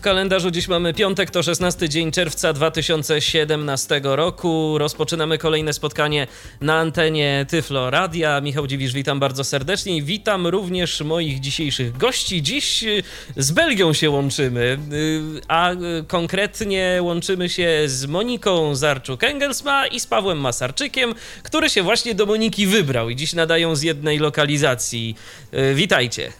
W kalendarzu dziś mamy piątek, to 16 dzień czerwca 2017 roku. Rozpoczynamy kolejne spotkanie na antenie Tyflo Radia. Michał Dziwisz, witam bardzo serdecznie witam również moich dzisiejszych gości. Dziś y, z Belgią się łączymy, y, a konkretnie łączymy się z Moniką Zarczuk-Engelsma i z Pawłem Masarczykiem, który się właśnie do Moniki wybrał i dziś nadają z jednej lokalizacji. Y, witajcie.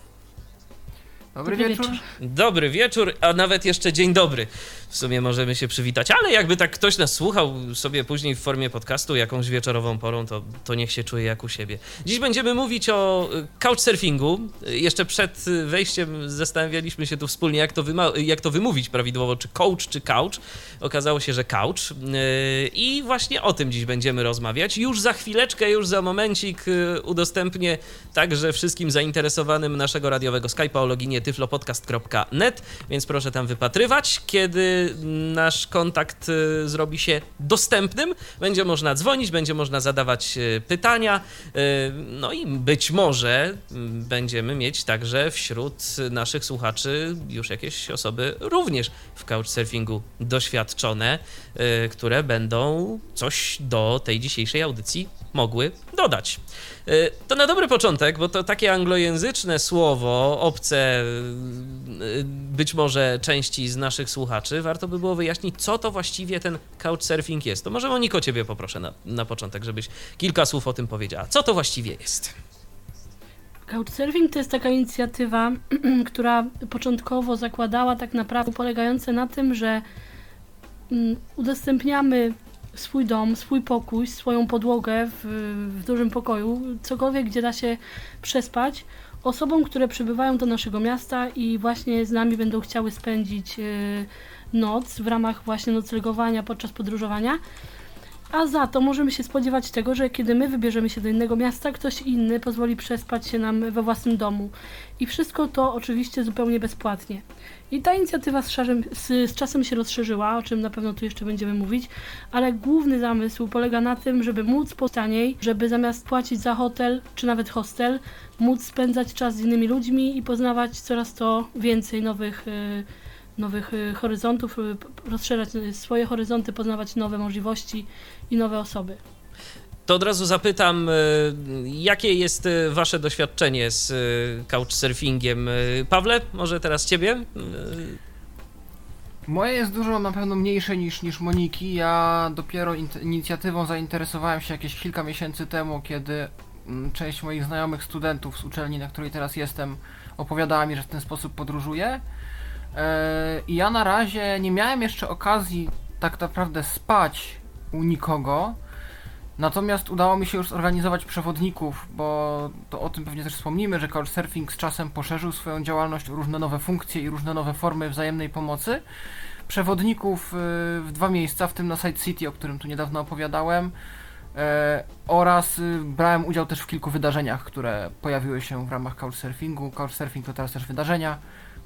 Dobry, Dobry wieczór. wieczór. Dobry wieczór, a nawet jeszcze dzień dobry w sumie możemy się przywitać. Ale jakby tak ktoś nas słuchał sobie później w formie podcastu jakąś wieczorową porą, to, to niech się czuje jak u siebie. Dziś będziemy mówić o y, couchsurfingu. Jeszcze przed wejściem zastanawialiśmy się tu wspólnie, jak to, jak to wymówić prawidłowo, czy coach, czy couch. Okazało się, że couch. Y, I właśnie o tym dziś będziemy rozmawiać. Już za chwileczkę, już za momencik y, udostępnię także wszystkim zainteresowanym naszego radiowego Skype'a o loginie tyflopodcast.net, więc proszę tam wypatrywać. Kiedy nasz kontakt y, zrobi się dostępnym, będzie można dzwonić, będzie można zadawać y, pytania, y, no i być może będziemy mieć także wśród naszych słuchaczy już jakieś osoby również w couchsurfingu doświadczone, które będą coś do tej dzisiejszej audycji mogły dodać. To na dobry początek, bo to takie anglojęzyczne słowo, obce być może części z naszych słuchaczy, warto by było wyjaśnić, co to właściwie ten couchsurfing jest. To może Moniko ciebie poproszę na, na początek, żebyś kilka słów o tym powiedziała. Co to właściwie jest? Couchsurfing to jest taka inicjatywa, która początkowo zakładała tak naprawdę polegające na tym, że udostępniamy swój dom, swój pokój, swoją podłogę w, w dużym pokoju, cokolwiek, gdzie da się przespać, osobom, które przybywają do naszego miasta i właśnie z nami będą chciały spędzić y, noc w ramach właśnie noclegowania podczas podróżowania. A za to możemy się spodziewać tego, że kiedy my wybierzemy się do innego miasta, ktoś inny pozwoli przespać się nam we własnym domu. I wszystko to oczywiście zupełnie bezpłatnie. I ta inicjatywa z, z, z, czasem się rozszerzyła, o czym na pewno tu jeszcze będziemy mówić, ale główny zamysł polega na tym, żeby móc po taniej, żeby zamiast płacić za hotel czy nawet hostel, móc spędzać czas z innymi ludźmi i poznawać coraz to więcej nowych. Yy, nowych y, horyzontów, y, rozszerzać swoje horyzonty, poznawać nowe możliwości i nowe osoby. To od razu zapytam, y, jakie jest Wasze doświadczenie z couchsurfingiem? Pawle, może teraz Ciebie? Moje jest dużo na pewno mniejsze niż, niż Moniki. Ja dopiero inicjatywą zainteresowałem się jakieś kilka miesięcy temu, kiedy mm, część moich znajomych studentów z uczelni, na której teraz jestem, opowiadała mi, że w ten sposób podróżuje. E, I ja na razie nie miałem jeszcze okazji tak naprawdę spać u nikogo. Natomiast udało mi się już zorganizować przewodników, bo to o tym pewnie też wspomnimy, że Couchsurfing z czasem poszerzył swoją działalność o różne nowe funkcje i różne nowe formy wzajemnej pomocy. Przewodników y, w dwa miejsca, w tym na Side City, o którym tu niedawno opowiadałem, e, oraz y, brałem udział też w kilku wydarzeniach, które pojawiły się w ramach Couchsurfingu. Couchsurfing to teraz też wydarzenia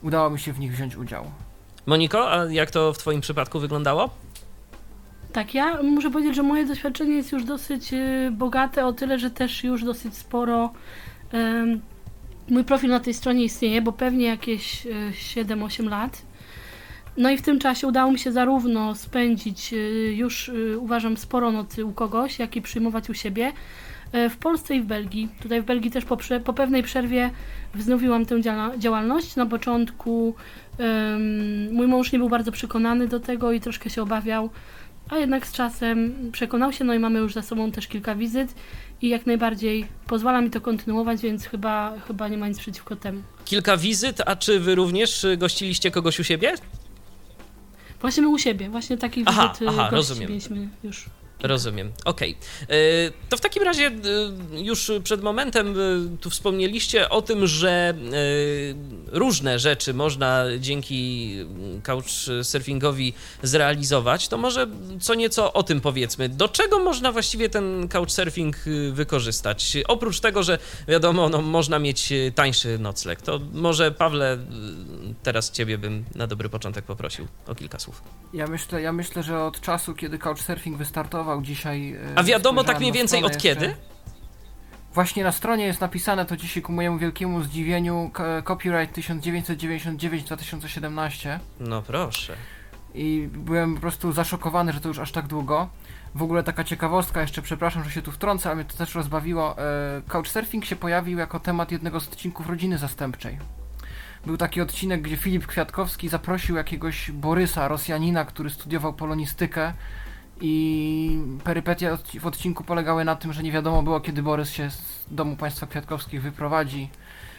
udało mi się w nich wziąć udział. Moniko, a jak to w Twoim przypadku wyglądało? Tak, ja muszę powiedzieć, że moje doświadczenie jest już dosyć y, bogate, o tyle, że też już dosyć sporo. mój profil na tej stronie istnieje, bo pewnie jakieś 7-8 y, lat. No i w tym czasie udało mi się zarówno spędzić y, już uważam sporo nocy u kogoś, jak i przyjmować u siebie. E, w Polsce i w Belgii. Tutaj w Belgii też po, po pewnej przerwie wznowiłam tę działalność. Na początku um, mój mąż nie był bardzo przekonany do tego i troszkę się obawiał, a jednak z czasem przekonał się, no i mamy już za sobą też kilka wizyt i jak najbardziej pozwala mi to kontynuować, więc chyba, chyba nie ma nic przeciwko temu. Kilka wizyt, a czy wy również gościliście kogoś u siebie? Właśnie my u siebie, właśnie takich aha, wizyt aha, rozumiem. mieliśmy już. Rozumiem, okej. Okay. E, to w takim razie e, już przed momentem e, tu wspomnieliście o tym, że różne rzeczy można dzięki couchsurfingowi zrealizować. To może co nieco o tym powiedzmy. Do czego można właściwie ten couchsurfing wykorzystać? Oprócz tego, że wiadomo, no, można mieć tańszy nocleg. To może Pawle, teraz ciebie bym na dobry początek poprosił o kilka słów. Ja myślę, ja myślę, że od czasu, kiedy Couchsurfing wystartował dzisiaj... e, A wiadomo tak mniej więcej od kiedy? jeszcze. Właśnie na stronie jest napisane to dzisiaj ku mojemu wielkiemu zdziwieniu k- copyright 1999-2017 No proszę. i byłem po prostu zaszokowany, że to już aż tak długo. W ogóle taka ciekawostka, jeszcze przepraszam, że się tu wtrącę, ale mnie to też rozbawiło. E, Couchsurfing się pojawił jako temat jednego z odcinków Rodziny Zastępczej. Był taki odcinek, gdzie Filip Kwiatkowski zaprosił jakiegoś Borysa, Rosjanina, który studiował polonistykę i perypetia odci- w odcinku polegały na tym, że nie wiadomo było, kiedy Borys się z domu państwa Kwiatkowskich wyprowadzi.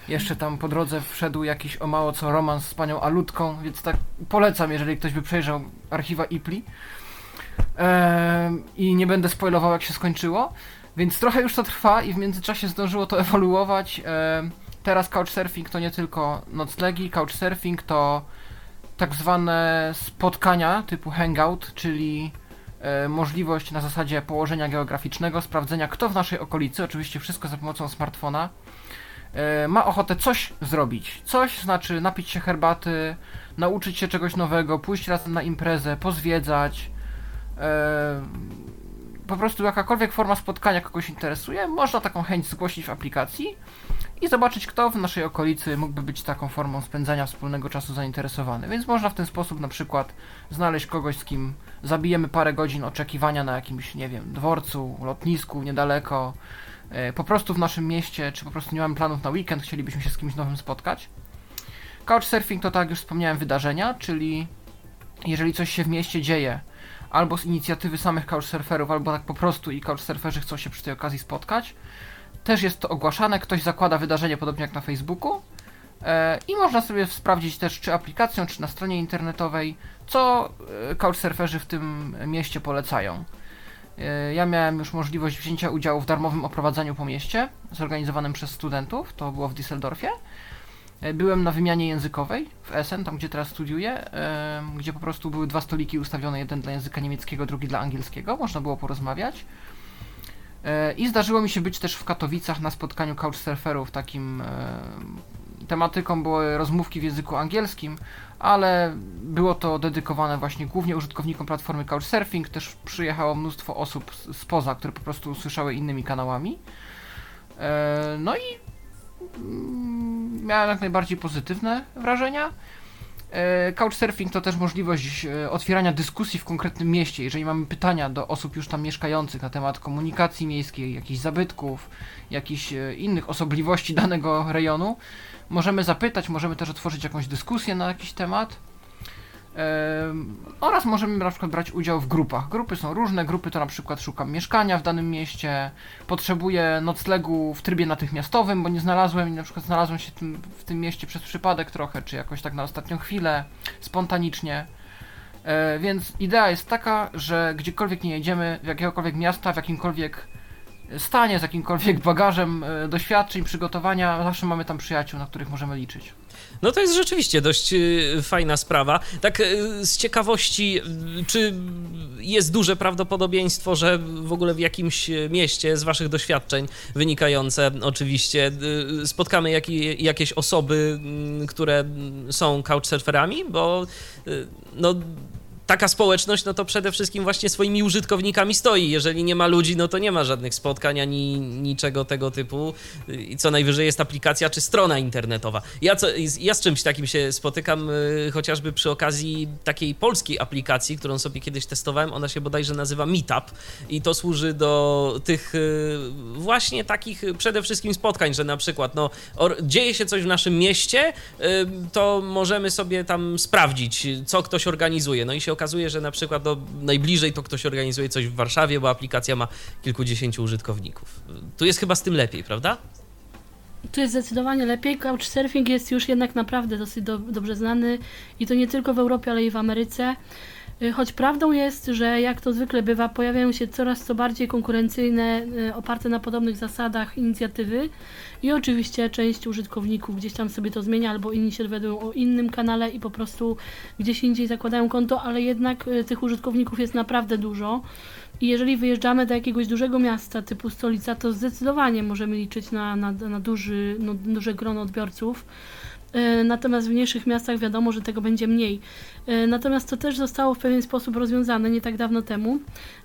Jeszcze tam po drodze wszedł jakiś o mało co romans z panią Alutką, więc tak polecam, jeżeli ktoś by przejrzał archiwa IPLI. Ehm, I nie będę spoilował, jak się skończyło. Więc trochę już to trwa i w międzyczasie zdążyło to ewoluować. Ehm, teraz Couchsurfing to nie tylko noclegi, Couchsurfing to tak zwane spotkania typu hangout, czyli możliwość na zasadzie położenia geograficznego, sprawdzenia kto w naszej okolicy, oczywiście wszystko za pomocą smartfona, e, ma ochotę coś zrobić. Coś znaczy napić się herbaty, nauczyć się czegoś nowego, pójść razem na imprezę, pozwiedzać. Po prostu jakakolwiek forma spotkania kogoś interesuje, można taką chęć zgłosić w aplikacji i zobaczyć, kto w naszej okolicy mógłby być taką formą spędzania wspólnego czasu zainteresowany. Więc można w ten sposób na przykład znaleźć kogoś, z kim zabijemy parę godzin oczekiwania na jakimś, nie wiem, dworcu, lotnisku niedaleko, e, po prostu w naszym mieście, czy po prostu nie mamy planów na weekend, chcielibyśmy się z kimś nowym spotkać. Couchsurfing to, tak jak już wspomniałem, wydarzenia, czyli jeżeli coś się w mieście dzieje, albo z inicjatywy samych couchsurferów, albo tak po prostu i couchsurferzy chcą się przy tej okazji spotkać, też jest to ogłaszane, ktoś zakłada wydarzenie podobnie jak na Facebooku e, i można sobie sprawdzić też czy aplikacją, czy na stronie internetowej, co e, couchsurferzy w tym mieście polecają. E, Ja miałem już możliwość wzięcia udziału w darmowym oprowadzaniu po mieście, zorganizowanym przez studentów, to było w Düsseldorfie. E, Byłem na wymianie językowej w Essen, tam gdzie teraz studiuję, e, gdzie po prostu były dwa stoliki ustawione, jeden dla języka niemieckiego, drugi dla angielskiego, można było porozmawiać. E, I zdarzyło mi się być też w Katowicach na spotkaniu couchsurferów. Takim tematyką były rozmówki w języku angielskim, ale było to dedykowane właśnie głównie użytkownikom platformy Couchsurfing. Też przyjechało mnóstwo osób spoza, które po prostu słyszały innymi kanałami. No i miałem jak najbardziej pozytywne wrażenia. E, Couchsurfing to też możliwość e, otwierania dyskusji w konkretnym mieście. Jeżeli mamy pytania do osób już tam mieszkających na temat komunikacji miejskiej, jakichś zabytków, jakichś e, innych osobliwości danego rejonu, możemy zapytać, możemy też otworzyć jakąś dyskusję na jakiś temat. Oraz możemy na przykład brać udział w grupach. Grupy są różne, grupy to na przykład szukam mieszkania w danym mieście, potrzebuję noclegu w trybie natychmiastowym, bo nie znalazłem i na przykład znalazłem się tym, w tym mieście przez przypadek trochę, czy jakoś tak na ostatnią chwilę, spontanicznie. E, więc idea jest taka, że gdziekolwiek nie jedziemy, w jakiegokolwiek miasta, w jakimkolwiek stanie, z jakimkolwiek bagażem e, doświadczeń, przygotowania, zawsze mamy tam przyjaciół, na których możemy liczyć. No to jest rzeczywiście dość y, fajna sprawa. Tak y, z ciekawości, y, czy jest duże prawdopodobieństwo, że w ogóle w jakimś mieście z waszych doświadczeń wynikające oczywiście spotkamy jaki, jakieś osoby, mm, które są couchsurferami, bo no taka społeczność, no to przede wszystkim właśnie swoimi użytkownikami stoi. Jeżeli nie ma ludzi, no to nie ma żadnych spotkań ani niczego tego typu. I co najwyżej jest aplikacja czy strona internetowa. Ja, co, ja z czymś takim się spotykam y, chociażby przy okazji takiej polskiej aplikacji, którą sobie kiedyś testowałem. Ona się bodajże nazywa Meetup i to służy do tych y, właśnie takich przede wszystkim spotkań, że na przykład no, or, dzieje się coś w naszym mieście, y, to możemy sobie tam sprawdzić, co ktoś organizuje. No i się okazuje, że na przykład no, najbliżej to ktoś organizuje coś w Warszawie, bo aplikacja ma kilkudziesięciu użytkowników. Tu jest chyba z tym lepiej, prawda? Tu jest zdecydowanie lepiej. Couchsurfing jest już jednak naprawdę dosyć do, dobrze znany i to nie tylko w Europie, ale i w Ameryce. Y, Choć prawdą jest, że jak to zwykle bywa, pojawiają się coraz co bardziej konkurencyjne, y, oparte na podobnych zasadach inicjatywy i oczywiście część użytkowników gdzieś tam sobie to zmienia, albo inni się dowiadują o innym kanale i po prostu gdzieś indziej zakładają konto, ale jednak y, tych użytkowników jest naprawdę dużo. I jeżeli wyjeżdżamy do jakiegoś dużego miasta typu stolica, to zdecydowanie możemy liczyć na, na, na duży, no, duże grono odbiorców. E, natomiast w mniejszych miastach wiadomo, że tego będzie mniej. E, natomiast to też zostało w pewien sposób rozwiązane nie tak dawno temu,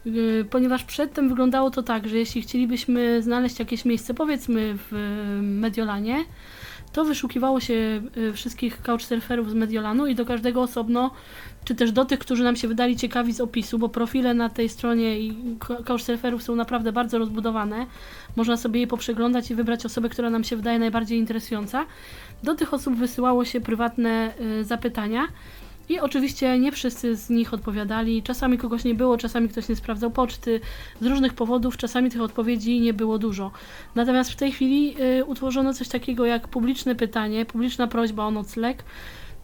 e, ponieważ przedtem wyglądało to tak, że jeśli chcielibyśmy znaleźć jakieś miejsce, powiedzmy w Mediolanie, to wyszukiwało się wszystkich couchsurferów z Mediolanu i do każdego osobno, czy też do tych, którzy nam się wydali ciekawi z opisu, bo profile na tej stronie i couchsurferów są naprawdę bardzo rozbudowane. Można sobie je poprzeglądać i wybrać osobę, która nam się wydaje najbardziej interesująca. Do tych osób wysyłało się prywatne zapytania. I oczywiście nie wszyscy z nich odpowiadali. Czasami kogoś nie było, czasami ktoś nie sprawdzał poczty. Z różnych powodów czasami tych odpowiedzi nie było dużo. Natomiast w tej chwili y, utworzono coś takiego jak publiczne pytanie, publiczna prośba o nocleg.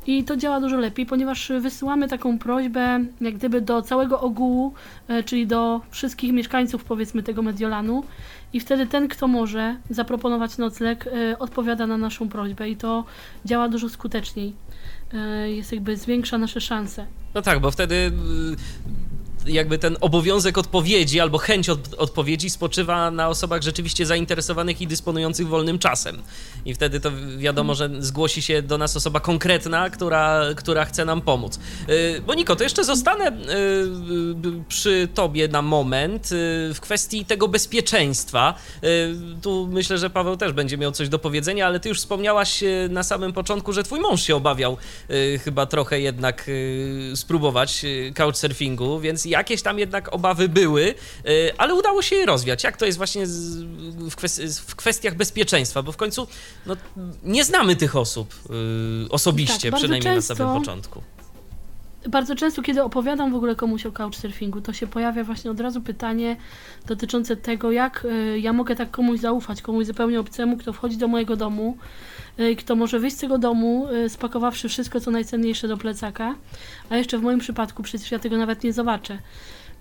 I to działa dużo lepiej, ponieważ wysyłamy taką prośbę, jak gdyby do całego ogółu, y, czyli do wszystkich mieszkańców, powiedzmy, tego Mediolanu. I wtedy ten, kto może zaproponować nocleg, y, odpowiada na naszą prośbę, i to działa dużo skuteczniej. E, jest jakby zwiększa nasze szanse. No tak, bo wtedy jakby ten obowiązek odpowiedzi albo chęć od, odpowiedzi spoczywa na osobach rzeczywiście zainteresowanych i dysponujących wolnym czasem. I wtedy to wiadomo, że zgłosi się do nas osoba konkretna, która, która chce nam pomóc. Yy, Moniko, to jeszcze zostanę yy, przy tobie na moment w kwestii tego bezpieczeństwa. Tu myślę, że Paweł też będzie miał coś do powiedzenia, ale ty już wspomniałaś na samym początku, że twój mąż się obawiał chyba trochę jednak spróbować couchsurfingu, więc ja jakieś tam jednak obawy były, y, ale udało się je rozwiać. Jak to jest właśnie w, kwestiach bezpieczeństwa, bo w końcu no, nie znamy tych osób y, osobiście, tak, przynajmniej często, na samym początku. Bardzo często, kiedy opowiadam w ogóle komuś o couchsurfingu, to się pojawia właśnie od razu pytanie dotyczące tego, jak y, ja mogę tak komuś zaufać, komuś zupełnie obcemu, kto wchodzi do mojego domu, kto może wyjść z tego domu, spakowawszy wszystko, co najcenniejsze do plecaka, a jeszcze w moim przypadku przecież ja tego nawet nie zobaczę.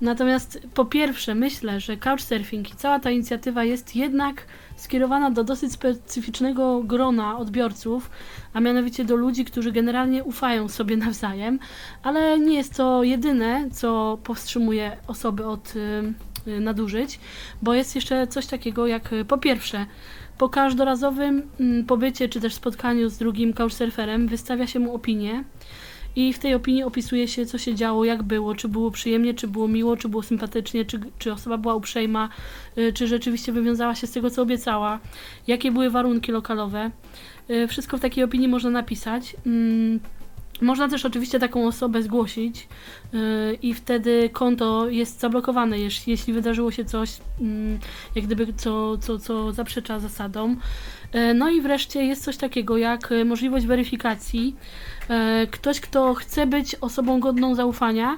Natomiast po pierwsze myślę, że Couchsurfing i cała ta inicjatywa jest jednak skierowana do dosyć specyficznego grona odbiorców, a mianowicie do ludzi, którzy generalnie ufają sobie nawzajem, ale nie jest to jedyne, co powstrzymuje osoby od y, nadużyć, bo jest jeszcze coś takiego jak po pierwsze po każdorazowym mm, pobycie czy też spotkaniu z drugim couchsurferem wystawia się mu opinię i w tej opinii opisuje się, co się działo, jak było, czy było przyjemnie, czy było miło, czy było sympatycznie, czy, czy osoba była uprzejma, y, czy rzeczywiście wywiązała się z tego, co obiecała, jakie były warunki lokalowe. Y, wszystko w takiej opinii można napisać. Mm, można też oczywiście taką osobę zgłosić yy, i wtedy konto jest zablokowane, jeśli, jeśli wydarzyło się coś, yy, jak gdyby co, co, co zaprzecza zasadom. Yy, no i wreszcie jest coś takiego jak możliwość weryfikacji. Yy, ktoś, kto chce być osobą godną zaufania,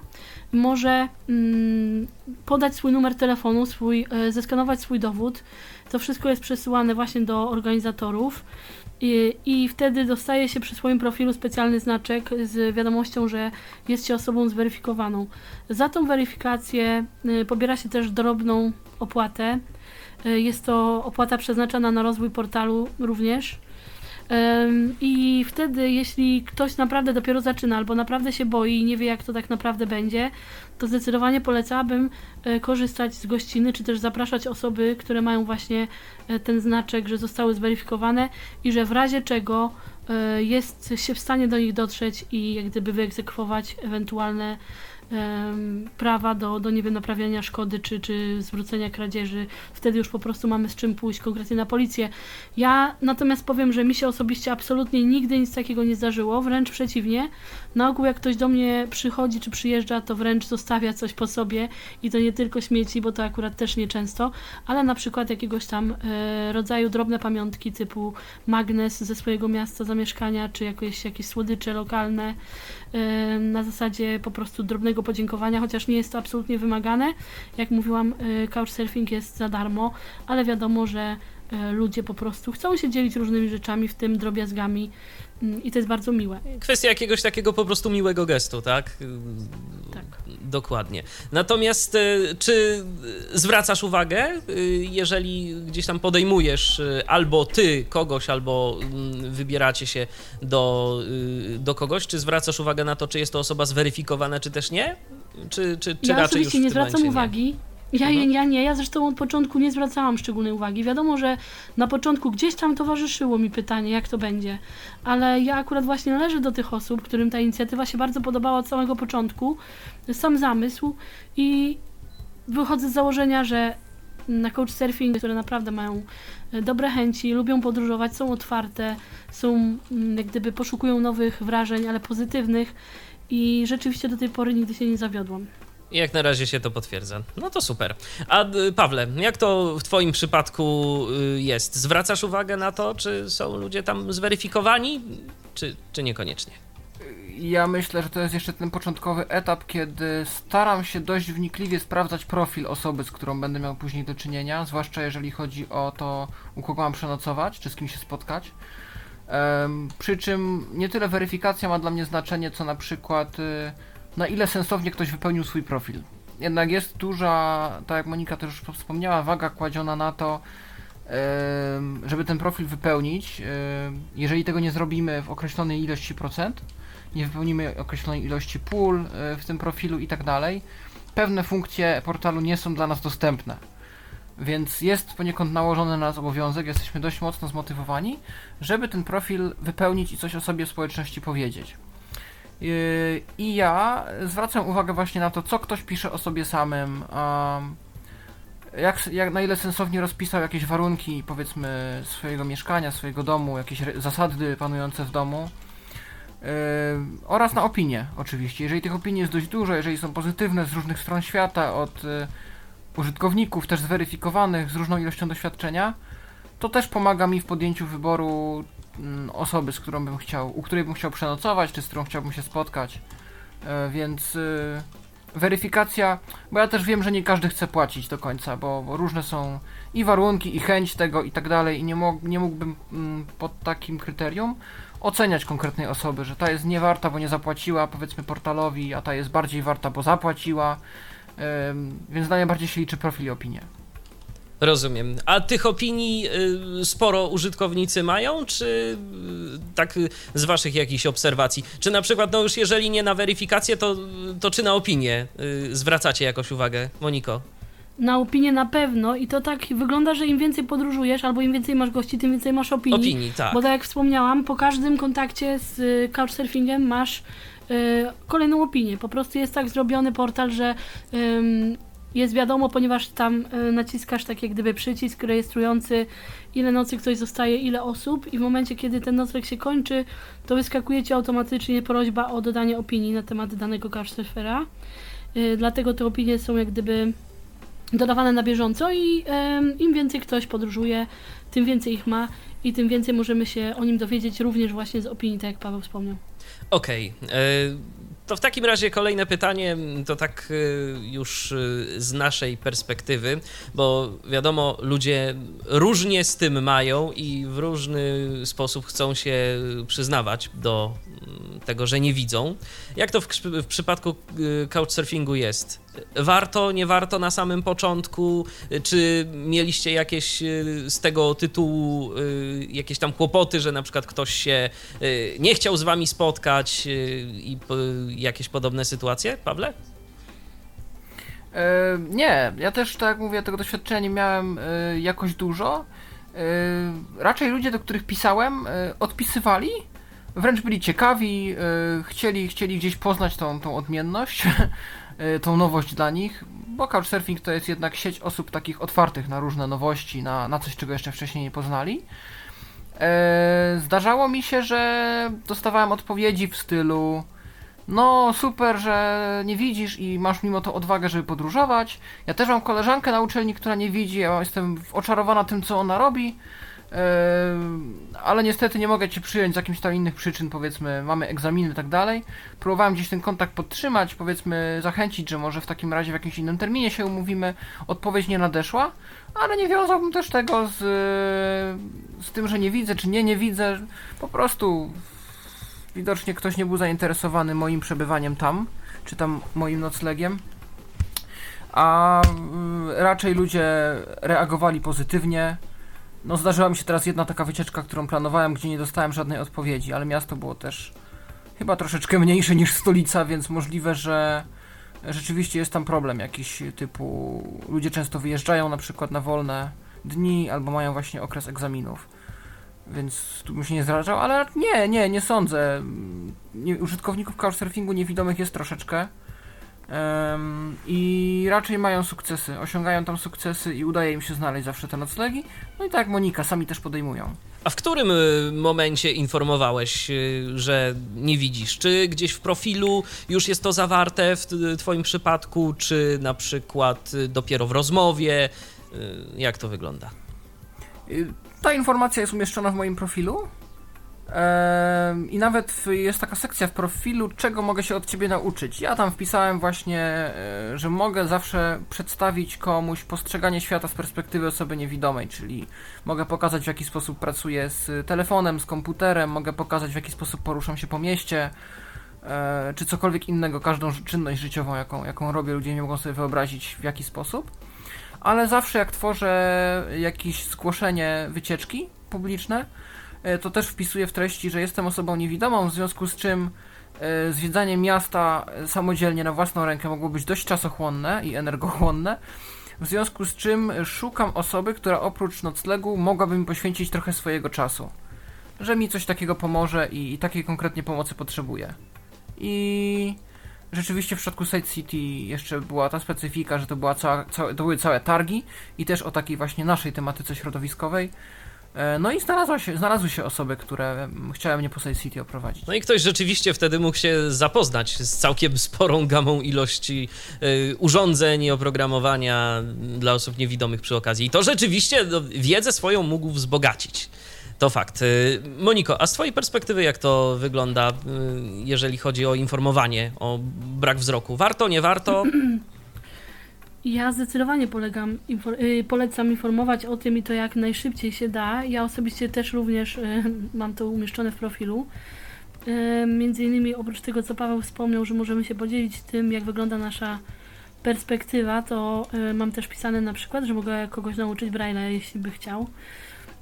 może mm, podać swój numer telefonu, swój, zeskanować swój dowód. To wszystko jest przesyłane właśnie do organizatorów. I, I wtedy dostaje się przy swoim profilu specjalny znaczek z wiadomością, że jest się osobą zweryfikowaną. Za tą weryfikację pobiera się też drobną opłatę. Y, jest to opłata przeznaczona na rozwój portalu również. I wtedy, jeśli ktoś naprawdę dopiero zaczyna albo naprawdę się boi i nie wie, jak to tak naprawdę będzie, to zdecydowanie polecałabym e, korzystać z gościny, czy też zapraszać osoby, które mają właśnie e, ten znaczek, że zostały zweryfikowane i że w razie czego e, jest się w stanie do nich dotrzeć i jak gdyby wyegzekwować ewentualne prawa do, do nie wiem, naprawiania szkody czy, czy zwrócenia kradzieży. Wtedy już po prostu mamy z czym pójść konkretnie na policję. Ja natomiast powiem, że mi się osobiście absolutnie nigdy nic takiego nie zdarzyło, wręcz przeciwnie. Na ogół jak ktoś do mnie przychodzi czy przyjeżdża, to wręcz zostawia coś po sobie i to nie tylko śmieci, bo to akurat też nieczęsto, ale na przykład jakiegoś tam e, rodzaju drobne pamiątki typu magnes ze swojego miasta zamieszkania, czy jakieś, jakieś słodycze lokalne na zasadzie po prostu drobnego podziękowania, chociaż nie jest to absolutnie wymagane. Jak mówiłam, e, couchsurfing jest za darmo, ale wiadomo, że e, ludzie po prostu chcą się dzielić różnymi rzeczami, w tym drobiazgami I to jest bardzo miłe. Kwestia jakiegoś takiego po prostu miłego gestu, tak? Tak. Dokładnie. Natomiast e, czy zwracasz uwagę, e, jeżeli gdzieś tam podejmujesz e, albo ty kogoś, albo mm, wybieracie się do, do kogoś, czy zwracasz uwagę na to, czy jest to osoba zweryfikowana, czy też nie? Czy, czy, czy ja raczej oczywiście nie zwracam uwagi. Ja, Mhm. ja nie, ja zresztą od początku nie zwracałam szczególnej uwagi. Wiadomo, że na początku gdzieś tam towarzyszyło mi pytanie, jak to będzie, ale ja akurat właśnie należę do tych osób, którym ta inicjatywa się bardzo podobała od samego początku, sam zamysł i wychodzę z założenia, że na couchsurfing, które naprawdę mają e, dobre chęci, lubią podróżować, są otwarte, są mm, jak gdyby poszukują nowych wrażeń, ale pozytywnych i rzeczywiście do tej pory nigdy się nie zawiodłam. Jak na razie się to potwierdza. No to super. A y, Pawle, jak to w Twoim przypadku y, jest? Zwracasz uwagę na to, czy są ludzie tam zweryfikowani, czy, czy niekoniecznie? Ja myślę, że to jest jeszcze ten początkowy etap, kiedy staram się dość wnikliwie sprawdzać profil osoby, z którą będę miał później do czynienia, zwłaszcza jeżeli chodzi o to, u kogo mam przenocować, czy z kim się spotkać. Em, przy czym nie tyle weryfikacja ma dla mnie znaczenie, co na przykład y, na ile sensownie ktoś wypełnił swój profil. Jednak jest duża, tak jak Monika też już wspomniała, waga kładziona na to, żeby ten profil wypełnić. Jeżeli tego nie zrobimy w określonej ilości procent, nie wypełnimy określonej ilości pól e, w tym profilu i tak dalej, pewne funkcje portalu nie są dla nas dostępne. Więc jest poniekąd nałożony na nas obowiązek, jesteśmy dość mocno zmotywowani, żeby ten profil wypełnić i coś o sobie w społeczności powiedzieć. Yy, I ja zwracam uwagę właśnie na to, co ktoś pisze o sobie samym, a jak, jak, na ile sensownie rozpisał jakieś warunki, powiedzmy, swojego mieszkania, swojego domu, jakieś zasady panujące w domu. Yy, oraz na opinie, oczywiście. Jeżeli tych opinii jest dość dużo, jeżeli są pozytywne z różnych stron świata, od y, użytkowników też zweryfikowanych z różną ilością doświadczenia, to też pomaga mi w podjęciu wyboru osoby, z którą bym chciał, u której bym chciał przenocować, czy z którą chciałbym się spotkać. E, więc y, weryfikacja, bo ja też wiem, że nie każdy chce płacić do końca, bo, bo różne są i warunki, i chęć tego, i tak dalej, i nie, mog, nie mógłbym mm, pod takim kryterium oceniać konkretnej osoby, że ta jest niewarta, bo nie zapłaciła, powiedzmy portalowi, a ta jest bardziej warta, bo zapłaciła. Więc dla mnie bardziej się liczy profil i opinie. Rozumiem. A tych opinii y, sporo użytkownicy mają, czy y, tak z waszych jakichś obserwacji? Czy na przykład, no już jeżeli nie na weryfikację, to, to czy na opinię y, zwracacie jakoś uwagę, Moniko? Na opinię na pewno i to tak wygląda, że im więcej podróżujesz albo im więcej masz gości, tym więcej masz opinii. Opinii, tak. Bo tak jak wspomniałam, po każdym kontakcie z couchsurfingiem masz kolejną opinię. Po prostu jest tak zrobiony portal, że ym, jest wiadomo, ponieważ tam y, naciskasz tak jak gdyby przycisk rejestrujący ile nocy ktoś zostaje, ile osób i w momencie, kiedy ten nocleg się kończy, to wyskakuje Ci automatycznie prośba o dodanie opinii na temat danego couchsurfera. Y, dlatego te opinie są jak gdyby dodawane na bieżąco i im więcej ktoś podróżuje, tym więcej ich ma i tym więcej możemy się o nim dowiedzieć również właśnie z opinii, tak jak Paweł wspomniał. Okej. y, To w takim razie kolejne pytanie, to tak y, już y, z naszej perspektywy, bo wiadomo, ludzie różnie z tym mają i w różny sposób chcą się przyznawać do mm, tego, że nie widzą. Jak to w, w przypadku y, couchsurfingu jest? Warto, nie warto na samym początku? Czy mieliście jakieś y, z tego tytułu y, jakieś tam kłopoty, że na przykład ktoś się y, nie chciał z wami spotkać i jakieś podobne sytuacje, Pawle? E, nie, ja też, tak jak mówię, tego doświadczenia nie miałem e, jakoś dużo. E, raczej ludzie, do których pisałem, odpisywali, wręcz byli ciekawi, chcieli, chcieli gdzieś poznać tą, tą odmienność, tą nowość dla nich, bo Couchsurfing to jest jednak sieć osób takich otwartych na różne nowości, na, na coś, czego jeszcze wcześniej nie poznali. E, zdarzało mi się, że dostawałem odpowiedzi w stylu no super, że nie widzisz i masz mimo to odwagę, żeby podróżować. Ja też mam koleżankę na uczelni, która nie widzi, ja jestem oczarowana tym, co ona robi. Eee, ale niestety nie mogę cię przyjąć z jakimś tam innych przyczyn, powiedzmy, mamy egzaminy i tak dalej. Próbowałem gdzieś ten kontakt podtrzymać, powiedzmy, zachęcić, że może w takim razie w jakimś innym terminie się umówimy. Odpowiedź nie nadeszła, ale nie wiązałbym też tego z, z tym, że nie widzę, czy nie, nie widzę. Po prostu widocznie ktoś nie był zainteresowany moim przebywaniem tam, czy tam moim noclegiem. A mm, raczej ludzie reagowali pozytywnie. No zdarzyła mi się teraz jedna taka wycieczka, którą planowałem, gdzie nie dostałem żadnej odpowiedzi, ale miasto było też chyba troszeczkę mniejsze niż stolica, więc możliwe, że rzeczywiście jest tam problem jakiś typu ludzie często wyjeżdżają na przykład na wolne dni albo mają właśnie okres egzaminów. Więc tu bym się nie zrażał, ale nie, nie, nie sądzę. Użytkowników couchsurfingu niewidomych jest troszeczkę. I raczej mają sukcesy, osiągają tam sukcesy i udaje im się znaleźć zawsze te noclegi. No i tak jak Monika, sami też podejmują. A w którym y, momencie informowałeś, y, że nie widzisz? Czy gdzieś w profilu już jest to zawarte w Twoim przypadku, czy na przykład y, dopiero w rozmowie? Jak to wygląda? Ta informacja jest umieszczona w moim profilu. I nawet jest taka sekcja w profilu, czego mogę się od ciebie nauczyć. Ja tam wpisałem właśnie, e, że mogę zawsze przedstawić komuś postrzeganie świata z perspektywy osoby niewidomej, czyli mogę pokazać w jaki sposób pracuję z telefonem, z komputerem, mogę pokazać w jaki sposób poruszam się po mieście, e, czy cokolwiek innego, każdą czynność życiową, jaką, jaką robię, ludzie nie mogą sobie wyobrazić w jaki sposób. Ale zawsze jak tworzę jakieś zgłoszenie wycieczki publiczne, to też wpisuję w treści, że jestem osobą niewidomą, w związku z czym e, zwiedzanie miasta samodzielnie na własną rękę mogło być dość czasochłonne i energochłonne. W związku z czym szukam osoby, która oprócz noclegu mogłaby mi poświęcić trochę swojego czasu. Że mi coś takiego pomoże i, i takiej konkretnie pomocy potrzebuję. I rzeczywiście w przypadku Side City jeszcze była ta specyfika, że to, była cała, to były całe targi i też o takiej właśnie naszej tematyce środowiskowej. E, no i znalazła się, znalazły się osoby, które chciały mnie po Side City oprowadzić. No i ktoś rzeczywiście wtedy mógł się zapoznać z całkiem sporą gamą ilości y, urządzeń i oprogramowania dla osób niewidomych przy okazji. I to rzeczywiście no, wiedzę swoją mógł wzbogacić. To fakt. Y, Moniko, a z Twojej perspektywy jak to wygląda, jeżeli chodzi o informowanie o brak wzroku? Warto, nie warto? Ja zdecydowanie polegam, y, polecam informować o tym i to jak najszybciej się da. Ja osobiście też również y, mam to umieszczone w profilu. Y, między innymi oprócz tego, co Paweł wspomniał, że możemy się podzielić tym, jak wygląda nasza perspektywa, to mam też pisane na przykład, że mogę kogoś nauczyć Braille'a, jeśli by chciał.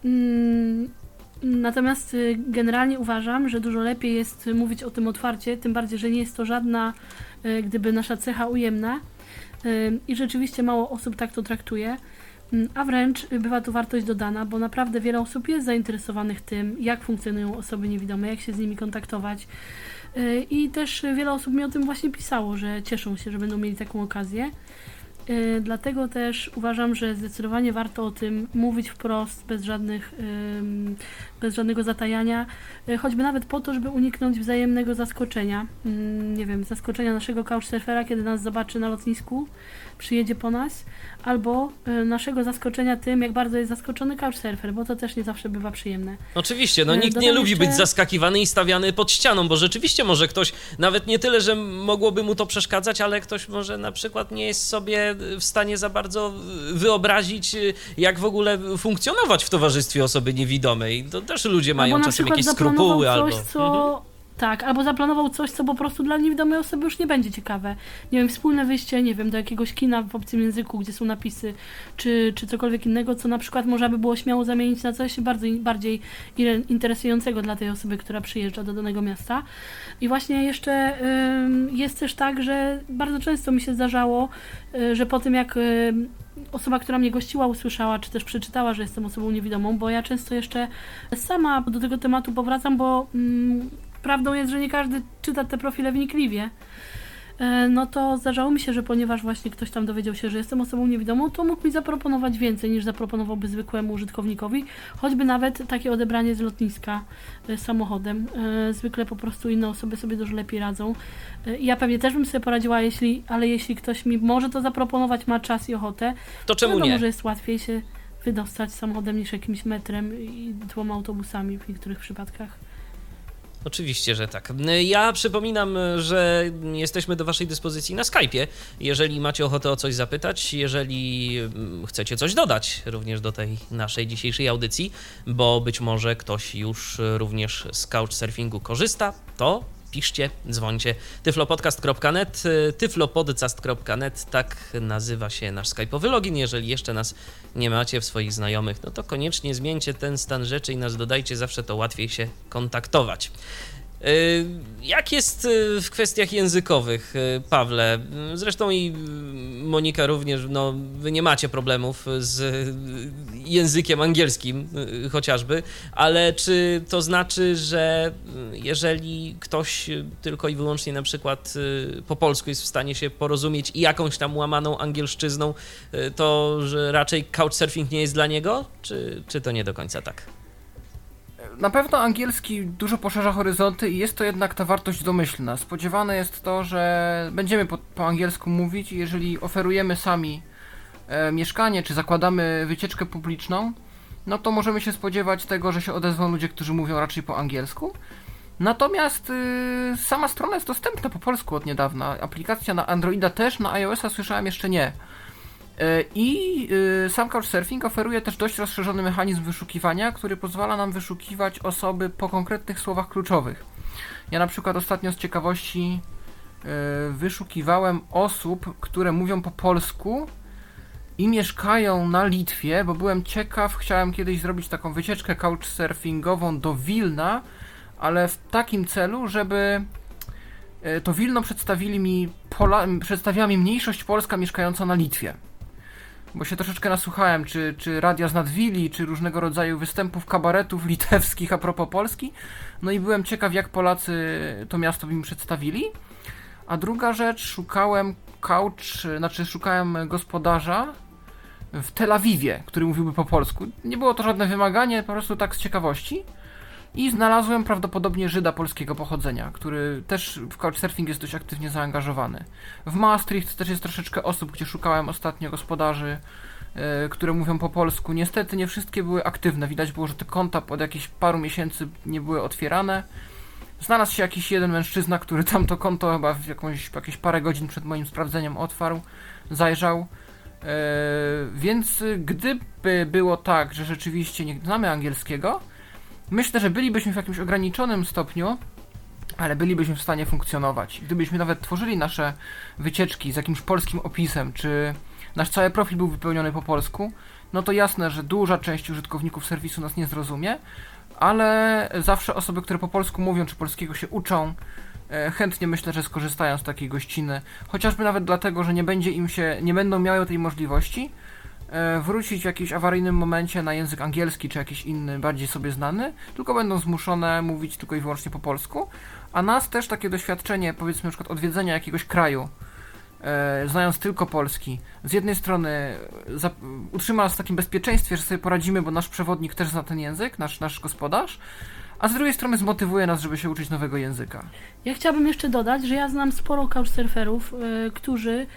Mm, natomiast generalnie uważam, że dużo lepiej jest mówić o tym otwarcie, tym bardziej, że nie jest to żadna, gdyby nasza cecha ujemna, i rzeczywiście mało osób tak to traktuje. A wręcz bywa tu wartość dodana, bo naprawdę wiele osób jest zainteresowanych tym, jak funkcjonują osoby niewidome, jak się z nimi kontaktować. Y, I też wiele osób mi o tym właśnie pisało, że cieszą się, że będą mieli taką okazję. Y, dlatego też uważam, że zdecydowanie warto o tym mówić wprost, bez, żadnych, bez żadnego zatajania, y, choćby nawet po to, żeby uniknąć wzajemnego zaskoczenia. Mm, nie wiem, zaskoczenia naszego couchsurfera, kiedy nas zobaczy na lotnisku, przyjedzie po nas, albo y, naszego zaskoczenia tym, jak bardzo jest zaskoczony couchsurfer, bo to też nie zawsze bywa przyjemne. Oczywiście, no nikt Dodam nie lubi jeszcze... być zaskakiwany i stawiany pod ścianą, bo rzeczywiście może ktoś, nawet nie tyle, że mogłoby mu to przeszkadzać, ale ktoś może na przykład nie jest sobie w stanie za bardzo wyobrazić, jak w ogóle funkcjonować w towarzystwie osoby niewidomej. To też ludzie mają czasem jakieś skrupuły coś, albo... Co... Mhm tak, albo zaplanował coś, co po prostu dla niewidomej osoby już nie będzie ciekawe. Nie wiem, wspólne wyjście, nie wiem, do jakiegoś kina w obcym języku, gdzie są napisy, czy, czy cokolwiek innego, co na przykład można by było śmiało zamienić na coś bardzo, bardziej interesującego dla tej osoby, która przyjeżdża do danego miasta. I właśnie jeszcze jest też tak, że bardzo często mi się zdarzało, y, że po tym jak y, osoba, która mnie gościła, usłyszała, czy też przeczytała, że jestem osobą niewidomą, bo ja często jeszcze sama do tego tematu powracam, bo mm, prawdą jest, że nie każdy czyta te profile wnikliwie. E, no to zdarzało mi się, że ponieważ właśnie ktoś tam dowiedział się, że jestem osobą niewidomą, to mógł mi zaproponować więcej niż zaproponowałby zwykłemu użytkownikowi, choćby nawet takie odebranie z lotniska e, samochodem. E, zwykle po prostu inne osoby sobie dużo lepiej radzą. Ja pewnie też bym sobie poradziła, jeśli, ale jeśli ktoś mi może to zaproponować, ma czas i ochotę, to czemu nie? Może jest łatwiej się wydostać samochodem niż jakimś metrem i dwoma autobusami w niektórych przypadkach. Oczywiście, że tak. Ja przypominam, że jesteśmy do Waszej dyspozycji na Skype'ie. Jeżeli macie ochotę o coś zapytać, jeżeli mm, chcecie coś dodać również do tej naszej dzisiejszej audycji, bo być może ktoś już również z couchsurfingu korzysta, to piszcie, dzwońcie. tyflopodcast.net, tyflopodcast.net, tak nazywa się nasz skype'owy login. Jeżeli jeszcze nas nie macie w swoich znajomych, no to koniecznie zmieńcie ten stan rzeczy i nas dodajcie, zawsze to łatwiej się kontaktować. Jak jest w kwestiach językowych, Pawle? Zresztą i Monika również, no, wy nie macie problemów z językiem angielskim chociażby, ale czy to znaczy, że jeżeli ktoś tylko i wyłącznie na przykład po polsku jest w stanie się porozumieć i jakąś tam łamaną angielszczyzną, to że raczej couchsurfing nie jest dla niego? Czy, czy to nie do końca tak? Na pewno angielski dużo poszerza horyzonty i jest to jednak ta wartość domyślna. Spodziewane jest to, że będziemy po, po angielsku mówić i jeżeli oferujemy sami e, mieszkanie, czy zakładamy wycieczkę publiczną, no to możemy się spodziewać tego, że się odezwą ludzie, którzy mówią raczej po angielsku. Natomiast y, sama strona jest dostępna po polsku od niedawna. Aplikacja na Androida też, na iOS-a słyszałem jeszcze nie. E, I y, sam Couchsurfing oferuje też dość rozszerzony mechanizm wyszukiwania, który pozwala nam wyszukiwać osoby po konkretnych słowach kluczowych. Ja na przykład ostatnio z ciekawości y, wyszukiwałem osób, które mówią po polsku i mieszkają na Litwie, bo byłem ciekaw, chciałem kiedyś zrobić taką wycieczkę couchsurfingową do Wilna, ale w takim celu, żeby to Wilno przedstawili mi przedstawiła mi mniejszość polska mieszkająca na Litwie bo się troszeczkę nasłuchałem, czy, czy radia z Nadwili, czy różnego rodzaju występów kabaretów litewskich a propos Polski. No i byłem ciekaw, jak Polacy to miasto mi przedstawili. A druga rzecz, szukałem couch, znaczy szukałem gospodarza w Tel Awiwie, który mówiłby po polsku. Nie było to żadne wymaganie, po prostu tak z ciekawości. I znalazłem prawdopodobnie Żyda polskiego pochodzenia, który też w couchsurfing jest dość aktywnie zaangażowany. W Maastricht też jest troszeczkę osób, gdzie szukałem ostatnio gospodarzy, yy, które mówią po polsku. Niestety nie wszystkie były aktywne. Widać było, że te konta od jakichś paru miesięcy nie były otwierane. Znalazł się jakiś jeden mężczyzna, który tam to konto chyba w jakąś, jakieś parę godzin przed moim sprawdzeniem otwarł, zajrzał. Yy, więc gdyby było tak, że rzeczywiście nie znamy angielskiego, Myślę, że bylibyśmy w jakimś ograniczonym stopniu, ale bylibyśmy w stanie funkcjonować. Gdybyśmy nawet tworzyli nasze wycieczki z jakimś polskim opisem, czy nasz cały profil był wypełniony po polsku, no to jasne, że duża część użytkowników serwisu nas nie zrozumie, ale zawsze osoby, które po polsku mówią, czy polskiego się uczą, e, chętnie myślę, że skorzystają z takiej gościny, chociażby nawet dlatego, że nie będzie im się, nie będą miały tej możliwości, wrócić w jakimś awaryjnym momencie na język angielski czy jakiś inny, bardziej sobie znany, tylko będą zmuszone mówić tylko i wyłącznie po polsku. A nas też takie doświadczenie, powiedzmy na przykład odwiedzenia jakiegoś kraju, e, znając tylko polski, z jednej strony za, utrzyma nas w takim bezpieczeństwie, że sobie poradzimy, bo nasz przewodnik też zna ten język, nasz, nasz gospodarz, a z drugiej strony zmotywuje nas, żeby się uczyć nowego języka. Ja chciałabym jeszcze dodać, że ja znam sporo couchsurferów, którzy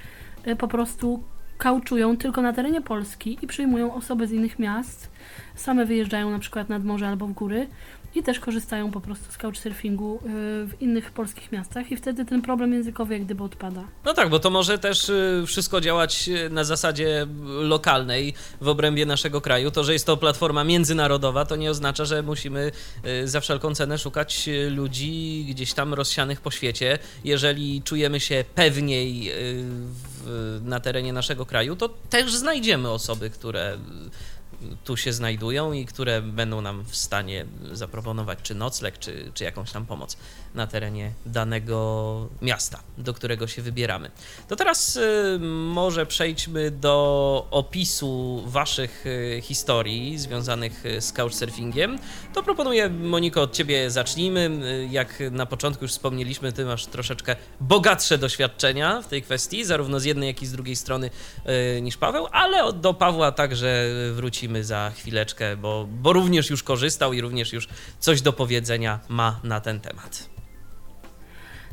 po prostu kauczują tylko na terenie Polski i przyjmują osoby z innych miast. Same wyjeżdżają na przykład nad morze albo w góry i też korzystają po prostu z couchsurfingu y, w innych polskich miastach i wtedy ten problem językowy jak gdyby odpada. No tak, bo to może też y, wszystko działać y, na zasadzie lokalnej w obrębie naszego kraju. To, że jest to platforma międzynarodowa, to nie oznacza, że musimy za wszelką cenę szukać ludzi gdzieś tam rozsianych po świecie. Jeżeli czujemy się pewniej na terenie naszego kraju, to też znajdziemy osoby, które tu się znajdują i które będą nam w stanie zaproponować czy nocleg, czy, czy jakąś tam pomoc na terenie danego miasta, do którego się wybieramy. To teraz y, może przejdźmy do opisu Waszych y, historii związanych y, z couchsurfingiem. To proponuję, Moniko, od Ciebie zacznijmy. Jak na początku już wspomnieliśmy, Ty masz troszeczkę bogatsze doświadczenia w tej kwestii, zarówno z jednej, jak i z drugiej strony niż Paweł, ale do Pawła także wrócimy za chwileczkę, bo, bo również już korzystał i również już coś do powiedzenia ma na ten temat.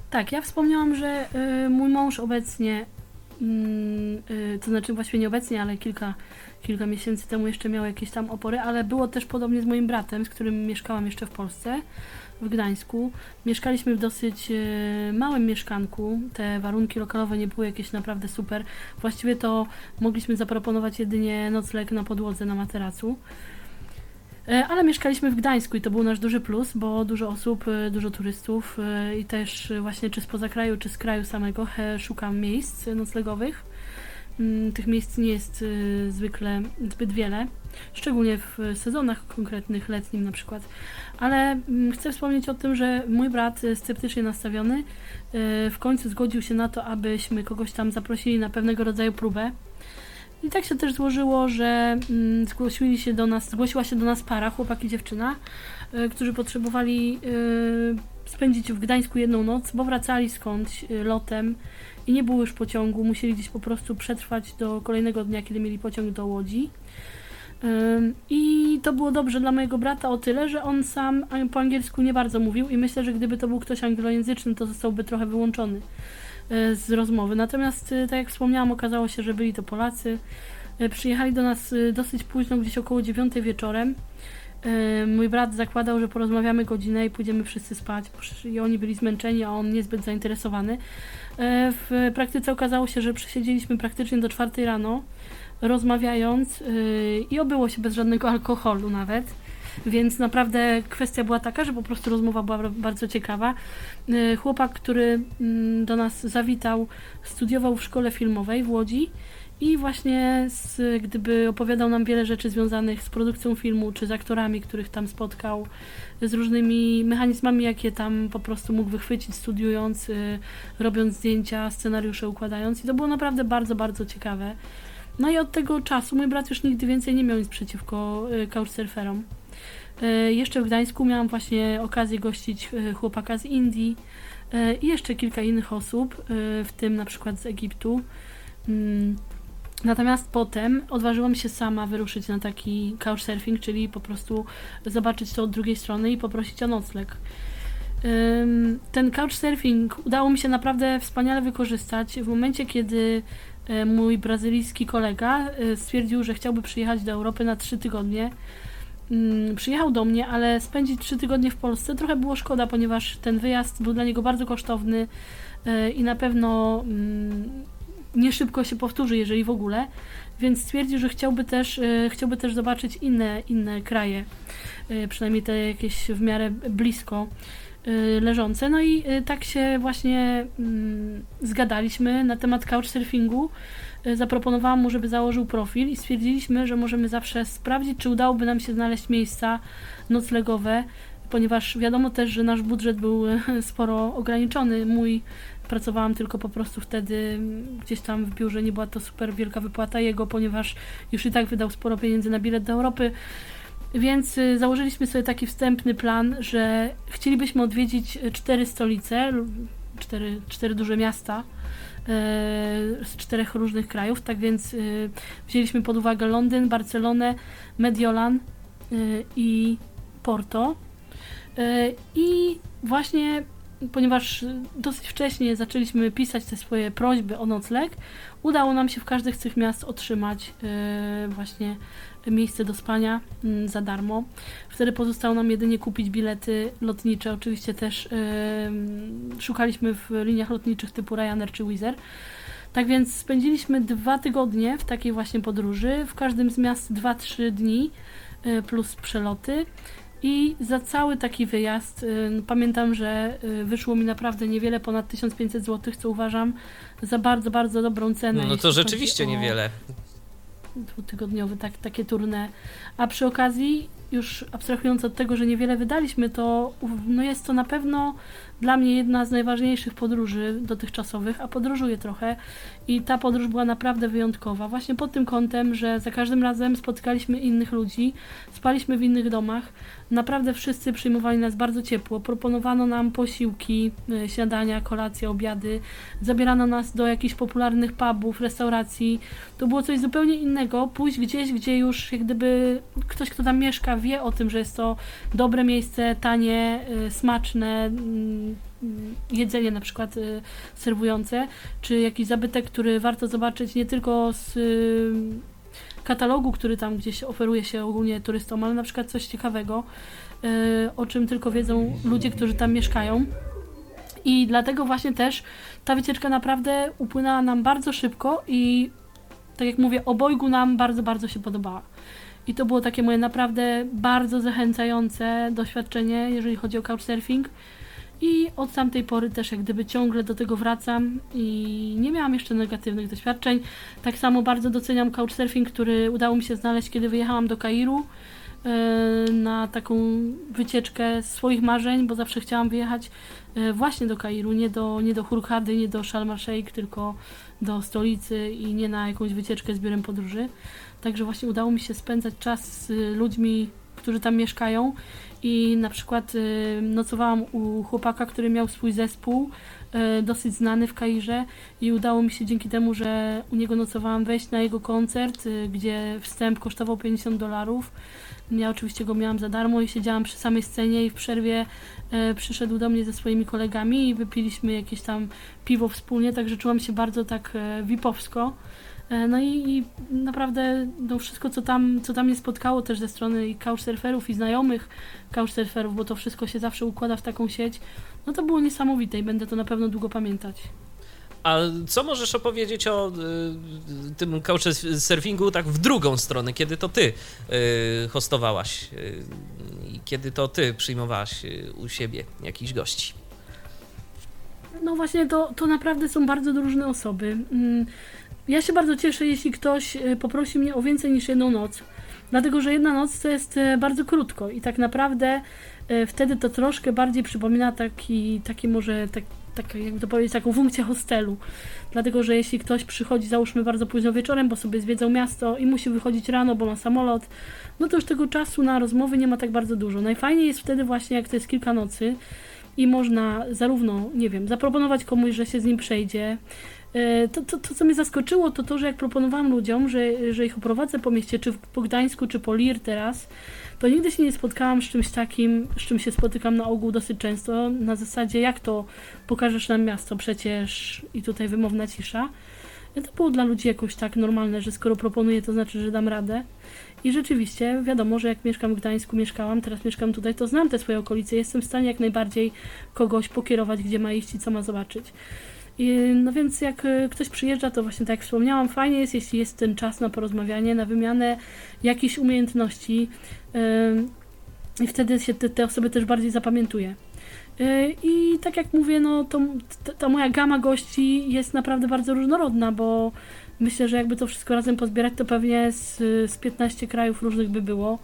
Tak, ja wspomniałam, że y, mój mąż obecnie, y, y, to znaczy właściwie nie obecnie, ale kilka, kilka miesięcy temu jeszcze miał jakieś tam opory, ale było też podobnie z moim bratem, z którym mieszkałam jeszcze w Polsce, w Gdańsku. Mieszkaliśmy w dosyć y, małym mieszkanku, te warunki lokalowe nie były jakieś naprawdę super. Właściwie to mogliśmy zaproponować jedynie nocleg na podłodze na materacu. E, ale mieszkaliśmy w Gdańsku i to był nasz duży plus, bo dużo osób, e, dużo turystów e, i też właśnie czy spoza kraju, czy z kraju samego szukam miejsc noclegowych. Mm, Tych miejsc nie jest zwykle zbyt wiele, szczególnie w sezonach konkretnych, letnim na przykład. Ale mm, chcę wspomnieć o tym, że mój brat, sceptycznie nastawiony, w końcu zgodził się na to, abyśmy kogoś tam zaprosili na pewnego rodzaju próbę. I tak się też złożyło, że mm, zgłosili się do nas, zgłosiła się do nas para, chłopak i dziewczyna, y, którzy potrzebowali y, spędzić w Gdańsku jedną noc, bo wracali skądś y, lotem i nie było już pociągu, musieli gdzieś po prostu przetrwać do kolejnego dnia, kiedy mieli pociąg do Łodzi. I to było dobrze dla mojego brata o tyle, że on sam po angielsku nie bardzo mówił i myślę, że gdyby to był ktoś anglojęzyczny, to zostałby trochę wyłączony z rozmowy. Natomiast, y, tak jak wspomniałam, okazało się, że byli to Polacy. Y, Przyjechali do nas dosyć późno, gdzieś około 9 wieczorem. Mój brat zakładał, że porozmawiamy godzinę i pójdziemy wszyscy spać, i oni byli zmęczeni, a on niezbyt zainteresowany. W praktyce okazało się, że przesiedzieliśmy praktycznie do czwartej rano, rozmawiając i obyło się bez żadnego alkoholu nawet. Więc naprawdę kwestia była taka, że po prostu rozmowa była bardzo ciekawa. Y, Chłopak, który mm, do nas zawitał, studiował w szkole filmowej w Łodzi i właśnie z, gdyby opowiadał nam wiele rzeczy związanych z produkcją filmu, czy z aktorami, których tam spotkał, z różnymi mechanizmami, jakie tam po prostu mógł wychwycić studiując, y, robiąc zdjęcia, scenariusze układając i to było naprawdę bardzo, bardzo ciekawe. No i od tego czasu mój brat już nigdy więcej nie miał nic przeciwko y, couchsurferom. Y, Jeszcze w Gdańsku miałam właśnie okazję gościć y, chłopaka z Indii y, i jeszcze kilka innych osób, w tym na przykład z Egiptu. Mm, Natomiast potem odważyłam się sama wyruszyć na taki couchsurfing, czyli po prostu zobaczyć to od drugiej strony i poprosić o nocleg. Ten couchsurfing udało mi się naprawdę wspaniale wykorzystać w momencie, kiedy e, mój brazylijski kolega e, stwierdził, że chciałby przyjechać do Europy na trzy tygodnie. Ym, Przyjechał do mnie, ale spędzić trzy tygodnie w Polsce trochę było szkoda, ponieważ ten wyjazd był dla niego bardzo kosztowny e, i na pewno mm, nie szybko się powtórzy, jeżeli w ogóle, więc stwierdził, że chciałby też, e, chciałby też zobaczyć inne, inne kraje, e, przynajmniej te jakieś w miarę blisko leżące. No i tak się właśnie mm, zgadaliśmy na temat couchsurfingu. E, Zaproponowałam mu, żeby założył profil i stwierdziliśmy, że możemy zawsze sprawdzić, czy udałoby nam się znaleźć miejsca noclegowe, ponieważ wiadomo też, że nasz budżet był e, sporo ograniczony. Mój pracowałam tylko po prostu wtedy mm, gdzieś tam w biurze, nie była to super wielka wypłata jego, ponieważ już i tak wydał sporo pieniędzy na bilet do Europy. Więc y, założyliśmy sobie taki wstępny plan, że chcielibyśmy odwiedzić cztery stolice, cztery, cztery duże miasta e, z czterech różnych krajów. Tak więc y, wzięliśmy pod uwagę Londyn, Barcelonę, Mediolan y, i Porto. E, I właśnie ponieważ dosyć wcześnie zaczęliśmy pisać te swoje prośby o nocleg, udało nam się w każdych z tych miast otrzymać e, właśnie miejsce do spania mm, za darmo. Wtedy pozostało nam jedynie kupić bilety lotnicze. Oczywiście też e, szukaliśmy w liniach lotniczych typu Ryanair czy Wizz Air. Tak więc spędziliśmy dwa tygodnie w takiej właśnie podróży. W każdym z miast 2-3 dni e, plus przeloty. I za cały taki wyjazd y, pamiętam, że y, wyszło mi naprawdę niewiele ponad 1500 zł, co uważam za bardzo, bardzo dobrą cenę. No, no to rzeczywiście o niewiele. Dwutygodniowe, tak, takie turne. A przy okazji, już abstrahując od tego, że niewiele wydaliśmy, to no jest to na pewno dla mnie jedna z najważniejszych podróży dotychczasowych, a podróżuję trochę i ta podróż była naprawdę wyjątkowa. Właśnie pod tym kątem, że za każdym razem spotkaliśmy innych ludzi, spaliśmy w innych domach. Naprawdę wszyscy przyjmowali nas bardzo ciepło. Proponowano nam posiłki, y, śniadania, kolacje, obiady. Zabierano nas do jakichś popularnych pubów, restauracji. To było coś zupełnie innego. Pójść gdzieś, gdzie już jak gdyby ktoś, kto tam mieszka, wie o tym, że jest to dobre miejsce, tanie, y, smaczne, mm, jedzenie na przykład y, serwujące, czy jakiś zabytek, który warto zobaczyć nie tylko z y, katalogu, który tam gdzieś oferuje się ogólnie turystom, ale na przykład coś ciekawego, y, o czym tylko wiedzą ludzie, którzy tam mieszkają. I dlatego właśnie też ta wycieczka naprawdę upłynęła nam bardzo szybko i tak jak mówię, obojgu nam bardzo, bardzo się podobała. I to było takie moje naprawdę bardzo zachęcające doświadczenie, jeżeli chodzi o couchsurfing. I od tamtej pory też jak gdyby ciągle do tego wracam i nie miałam jeszcze negatywnych doświadczeń. Tak samo bardzo doceniam couchsurfing, który udało mi się znaleźć, kiedy wyjechałam do Kairu e, na taką wycieczkę swoich marzeń, bo zawsze chciałam wyjechać e, właśnie do Kairu, nie do, nie do Hurghady, nie do Sharm el Sheikh, tylko do stolicy i nie na jakąś wycieczkę z biurem podróży. Także właśnie udało mi się spędzać czas z ludźmi, którzy tam mieszkają i na przykład y, nocowałam u chłopaka, który miał swój zespół, y, dosyć znany w Kairze i udało mi się dzięki temu, że u niego nocowałam wejść na jego koncert, y, gdzie wstęp kosztował 50 dolarów. Ja oczywiście go miałam za darmo i siedziałam przy samej scenie i w przerwie przyszedł do mnie ze swoimi kolegami i wypiliśmy jakieś tam piwo wspólnie, także czułam się bardzo tak wipowsko. E, no i, i, naprawdę no wszystko, co tam, co tam mnie spotkało też ze strony i couchsurferów i znajomych couchsurferów, bo to wszystko się zawsze układa w taką sieć, no to było niesamowite i będę to na pewno długo pamiętać. A co możesz opowiedzieć o y, tym couchsurfingu tak w drugą stronę, kiedy to ty y, hostowałaś y, i kiedy to ty przyjmowałaś y, u siebie jakichś gości? No właśnie, to, to naprawdę są bardzo różne osoby. Ja się bardzo cieszę, jeśli ktoś e, poprosi mnie o więcej niż jedną noc, dlatego że jedna noc to jest e, bardzo krótko i tak naprawdę e, wtedy to troszkę bardziej przypomina taki, taki może tak, tak jakby to powiedzieć, taką funkcję hostelu. Dlatego, że jeśli ktoś przychodzi, załóżmy bardzo późno wieczorem, bo sobie zwiedzał miasto i musi wychodzić rano, bo ma samolot, no to już tego czasu na rozmowy nie ma tak bardzo dużo. Najfajniej jest wtedy właśnie, jak to jest kilka nocy i można zarówno, nie wiem, zaproponować komuś, że się z nim przejdzie, to, to, to, co mnie zaskoczyło, to to, że jak proponowałam ludziom, że, że ich oprowadzę po mieście, czy po Gdańsku, czy po Lir teraz, to nigdy się nie spotkałam z czymś takim, z czym się spotykam na ogół dosyć często, na zasadzie jak to pokażesz nam miasto przecież i tutaj wymowna cisza. I to było dla ludzi jakoś tak normalne, że skoro proponuję, to znaczy, że dam radę. I rzeczywiście, wiadomo, że jak mieszkam w Gdańsku, mieszkałam, teraz mieszkam tutaj, to znam te swoje okolice, jestem w stanie jak najbardziej kogoś pokierować, gdzie ma iść i co ma zobaczyć. No więc jak e, ktoś przyjeżdża, to właśnie tak jak wspomniałam, fajnie jest, jeśli jest ten czas na porozmawianie, na wymianę jakichś umiejętności yy, i wtedy się te, te, osoby też bardziej zapamiętuje. Yy, I tak jak mówię, no to ta moja gama gości jest naprawdę bardzo różnorodna, bo myślę, że jakby to wszystko razem pozbierać, to pewnie z, z 15 krajów różnych by było.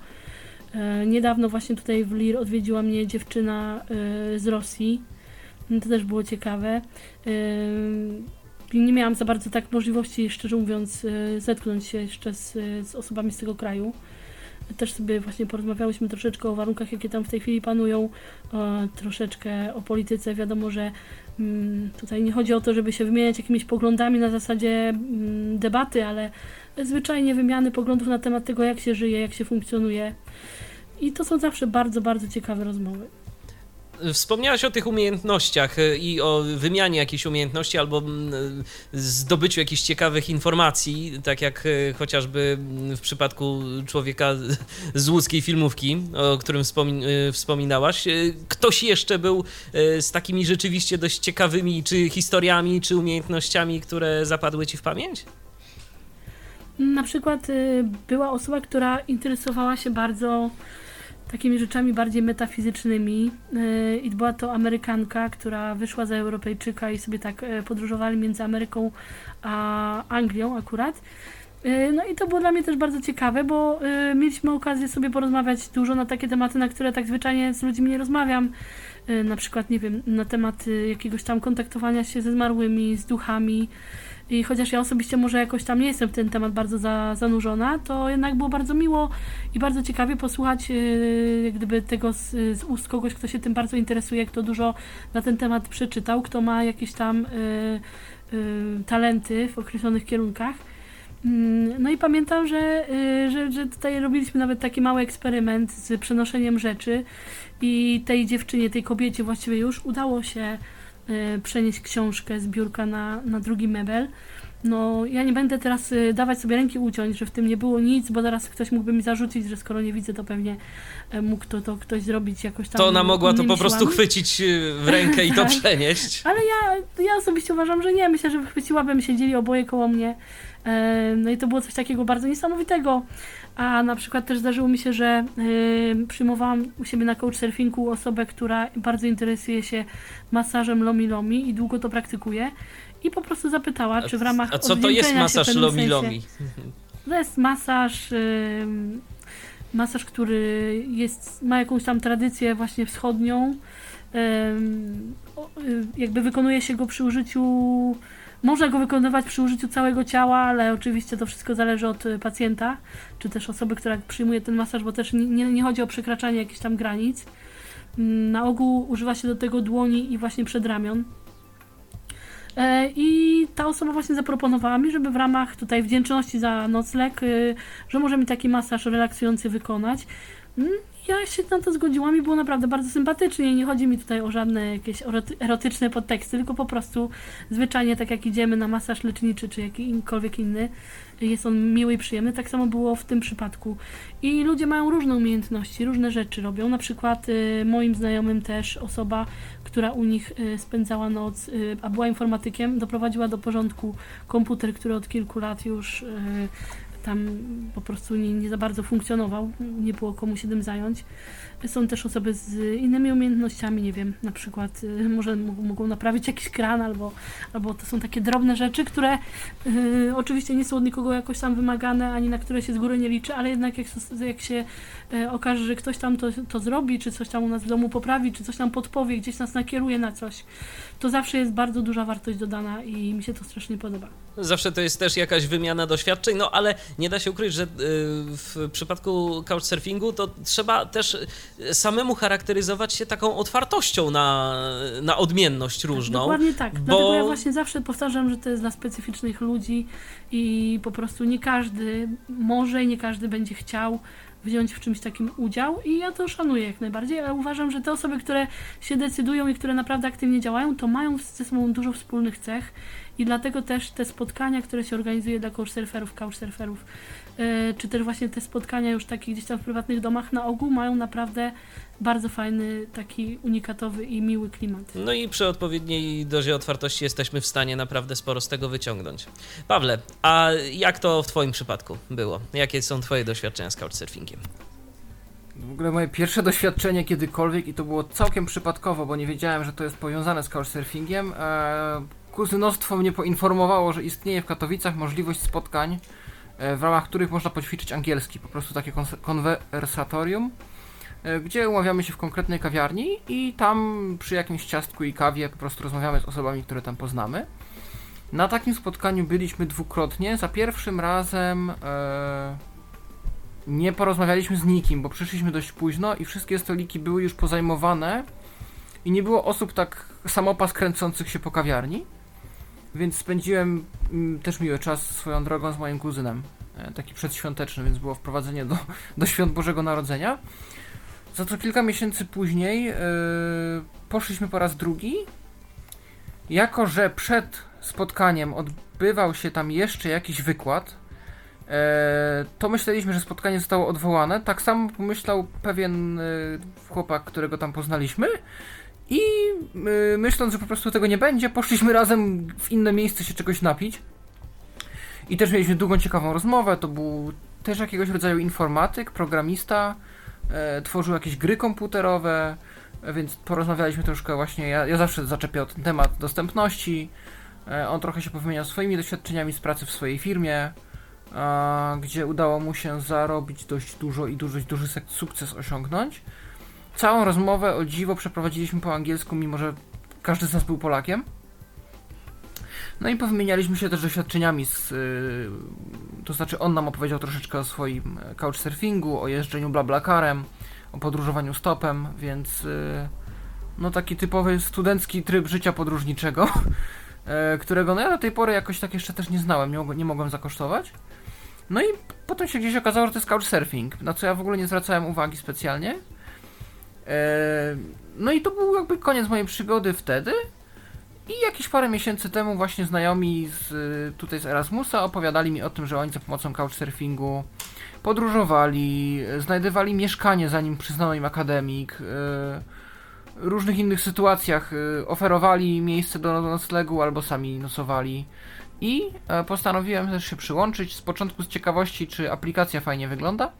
Niedawno właśnie tutaj w Lir odwiedziła mnie dziewczyna z Rosji, to też było ciekawe. Nie miałam za bardzo tak możliwości, szczerze mówiąc, y, zetknąć się jeszcze z, z osobami z tego kraju. Też sobie właśnie porozmawiałyśmy troszeczkę o warunkach, jakie tam w tej chwili panują, troszeczkę o polityce. Wiadomo, że mm, tutaj nie chodzi o to, żeby się wymieniać jakimiś poglądami na zasadzie mm, debaty, ale zwyczajnie wymiany poglądów na temat tego, jak się żyje, jak się funkcjonuje. I to są zawsze bardzo, bardzo ciekawe rozmowy. Wspomniałaś o tych umiejętnościach e, i o wymianie jakichś umiejętności albo mm, e, zdobyciu jakichś ciekawych informacji, tak jak e, chociażby mm, w przypadku człowieka z łódzkiej filmówki, o którym wspomin wspominałaś. Ktoś jeszcze był z takimi rzeczywiście dość ciekawymi czy historiami, czy umiejętnościami, które zapadły ci w pamięć? Na przykład była osoba, która interesowała się bardzo takimi rzeczami bardziej metafizycznymi e, i była to Amerykanka, która wyszła za Europejczyka i sobie tak e, podróżowali między Ameryką a Anglią akurat. E, no i to było dla mnie też bardzo ciekawe, bo mieliśmy okazję sobie porozmawiać dużo na takie tematy, na które tak zwyczajnie z ludźmi nie rozmawiam. Na przykład, nie wiem, na temat jakiegoś tam kontaktowania się ze zmarłymi, z duchami. I chociaż ja osobiście może jakoś tam nie jestem w ten temat bardzo za, zanurzona, to jednak było bardzo miło i bardzo ciekawie posłuchać yy, gdyby tego z, z, ust kogoś, kto się tym bardzo interesuje, kto dużo na ten temat przeczytał, kto ma jakieś tam yy, yy, talenty w określonych kierunkach. Mm, no i pamiętam, że, y, że, że tutaj robiliśmy nawet taki mały eksperyment z przenoszeniem rzeczy i tej dziewczynie, tej kobiecie właściwie już udało się przenieść książkę z biurka na, na drugi mebel. No, ja nie będę teraz y, dawać sobie ręki uciąć, że w tym nie było nic, bo zaraz ktoś mógłby mi zarzucić, że skoro nie widzę, to pewnie e, mógł to, to ktoś zrobić jakoś tam. To ona mogła to po prostu chwycić y, w rękę i to tak. przenieść. Ale ja, ja osobiście uważam, że nie. Myślę, że wychwyciłabym, siedzieli oboje koło mnie. E, no i to było coś takiego bardzo niesamowitego. A na przykład też zdarzyło mi się, że e, przyjmowałam u siebie na couchsurfingu osobę, która bardzo interesuje się masażem lomi lomi i długo to praktykuje. I po prostu zapytała, czy w ramach A co to jest masaż pewnym lomi sensie- lomi? to jest masaż, masaż, który jest, ma jakąś tam tradycję właśnie wschodnią. Y, jakby wykonuje się go przy użyciu, można go wykonywać przy użyciu całego ciała, ale oczywiście to wszystko zależy od y, pacjenta, czy też osoby, która przyjmuje ten masaż, bo też nie, nie, chodzi o przekraczanie jakichś tam granic. Ym, Na ogół używa się do tego dłoni i właśnie przedramion. E, I ta osoba właśnie zaproponowała mi, żeby w ramach tutaj wdzięczności za nocleg, y, że może mi taki masaż relaksujący wykonać. Ja się na to zgodziłam i było naprawdę bardzo sympatycznie. Nie chodzi mi tutaj o żadne jakieś eroty- erotyczne podteksty, tylko po prostu zwyczajnie tak jak idziemy na masaż leczniczy czy jakikolwiek inny, jest on miły i przyjemny. Tak samo było w tym przypadku. I ludzie mają różne umiejętności, różne rzeczy robią. Na przykład y, moim znajomym też osoba, która u nich y, spędzała noc, y, a była informatykiem, doprowadziła do porządku komputer, który od kilku lat już tam po prostu nie, nie za bardzo funkcjonował, nie było komu się tym zająć. Są też osoby z innymi umiejętnościami, nie wiem, na przykład y, może mogą, naprawić jakiś kran, albo, albo to są takie drobne rzeczy, które y, oczywiście nie są od nikogo jakoś tam wymagane, ani na które się z góry nie liczy, ale jednak jak, jak się y, okaże, że ktoś tam to, to zrobi, czy coś tam u nas w domu poprawi, czy coś tam podpowie, gdzieś nas nakieruje na coś, to zawsze jest bardzo duża wartość dodana i mi się to strasznie podoba. Zawsze to jest też jakaś wymiana doświadczeń, no ale nie da się ukryć, że y, w przypadku couchsurfingu to trzeba też samemu charakteryzować się taką otwartością na, na odmienność różną. Dokładnie tak. bo- Dlatego ja właśnie zawsze powtarzam, że to jest dla specyficznych ludzi i po prostu nie każdy może i nie każdy będzie chciał wziąć w czymś takim udział i ja to szanuję jak najbardziej, ale uważam, że te osoby, które się decydują i które naprawdę aktywnie działają, to mają ze sobą dużo wspólnych cech i dlatego też te spotkania, które się organizuje dla couchsurferów, couchsurferów, czy też właśnie te spotkania już takie gdzieś tam w prywatnych domach na ogół mają naprawdę bardzo fajny, taki unikatowy i miły klimat. No i przy odpowiedniej dozie otwartości jesteśmy w stanie naprawdę sporo z tego wyciągnąć. Pawle, a jak to w Twoim przypadku było? Jakie są Twoje doświadczenia z couchsurfingiem? W ogóle moje pierwsze doświadczenie kiedykolwiek i to było całkiem przypadkowo, bo nie wiedziałem, że to jest powiązane z couchsurfingiem. E, kuzynostwo mnie poinformowało, że istnieje w Katowicach możliwość spotkań, e, w ramach których można poćwiczyć angielski. Po prostu takie konwersatorium, e, gdzie umawiamy się w konkretnej kawiarni i tam przy jakimś ciastku i kawie po prostu rozmawiamy z osobami, które tam poznamy. Na takim spotkaniu byliśmy dwukrotnie. Za pierwszym razem e, nie porozmawialiśmy z nikim, bo przyszliśmy dość późno i wszystkie stoliki były już pozajmowane i nie było osób tak samopas kręcących się po kawiarni. Więc spędziłem mm, też miły czas swoją drogą z moim kuzynem. E, taki przedświąteczny, więc było wprowadzenie do, do świąt Bożego Narodzenia. Za to kilka miesięcy później e, poszliśmy po raz drugi. Jako, że przed spotkaniem odbywał się tam jeszcze jakiś wykład, e, to myśleliśmy, że spotkanie zostało odwołane. Tak samo pomyślał pewien e, chłopak, którego tam poznaliśmy. I e, myśląc, że po prostu tego nie będzie, poszliśmy razem w inne miejsce się czegoś napić. I też mieliśmy długą, ciekawą rozmowę. To był też jakiegoś rodzaju informatyk, programista, e, tworzył jakieś gry komputerowe, więc porozmawialiśmy troszkę właśnie. Ja, ja zawsze zaczepię o ten temat dostępności. E, on trochę się powymieniał swoimi doświadczeniami z pracy w swojej firmie, gdzie udało mu się zarobić dość dużo i duży, duży sukces osiągnąć. Całą rozmowę o dziwo przeprowadziliśmy po angielsku, mimo że każdy z nas był Polakiem. No i powymienialiśmy się też doświadczeniami z... y, to znaczy on nam opowiedział troszeczkę o swoim e, couchsurfingu, o jeżdżeniu blablacarem, o podróżowaniu stopem, więc y, no taki typowy studencki tryb życia podróżniczego, e, którego no ja do tej pory jakoś tak jeszcze też nie znałem, nie, nie mogłem zakosztować. No i potem się gdzieś okazało, że to jest couchsurfing, na co ja w ogóle nie zwracałem uwagi specjalnie. E, No i to był jakby koniec mojej przygody wtedy. I jakieś parę miesięcy temu właśnie znajomi z, y, tutaj z Erasmusa opowiadali mi o tym, że oni za pomocą couchsurfingu podróżowali, znajdywali mieszkanie zanim przyznano im akademik. y, różnych innych sytuacjach oferowali miejsce do noclegu albo sami nosowali. I e, postanowiłem też się przyłączyć. Z początku z ciekawości, czy aplikacja fajnie wygląda.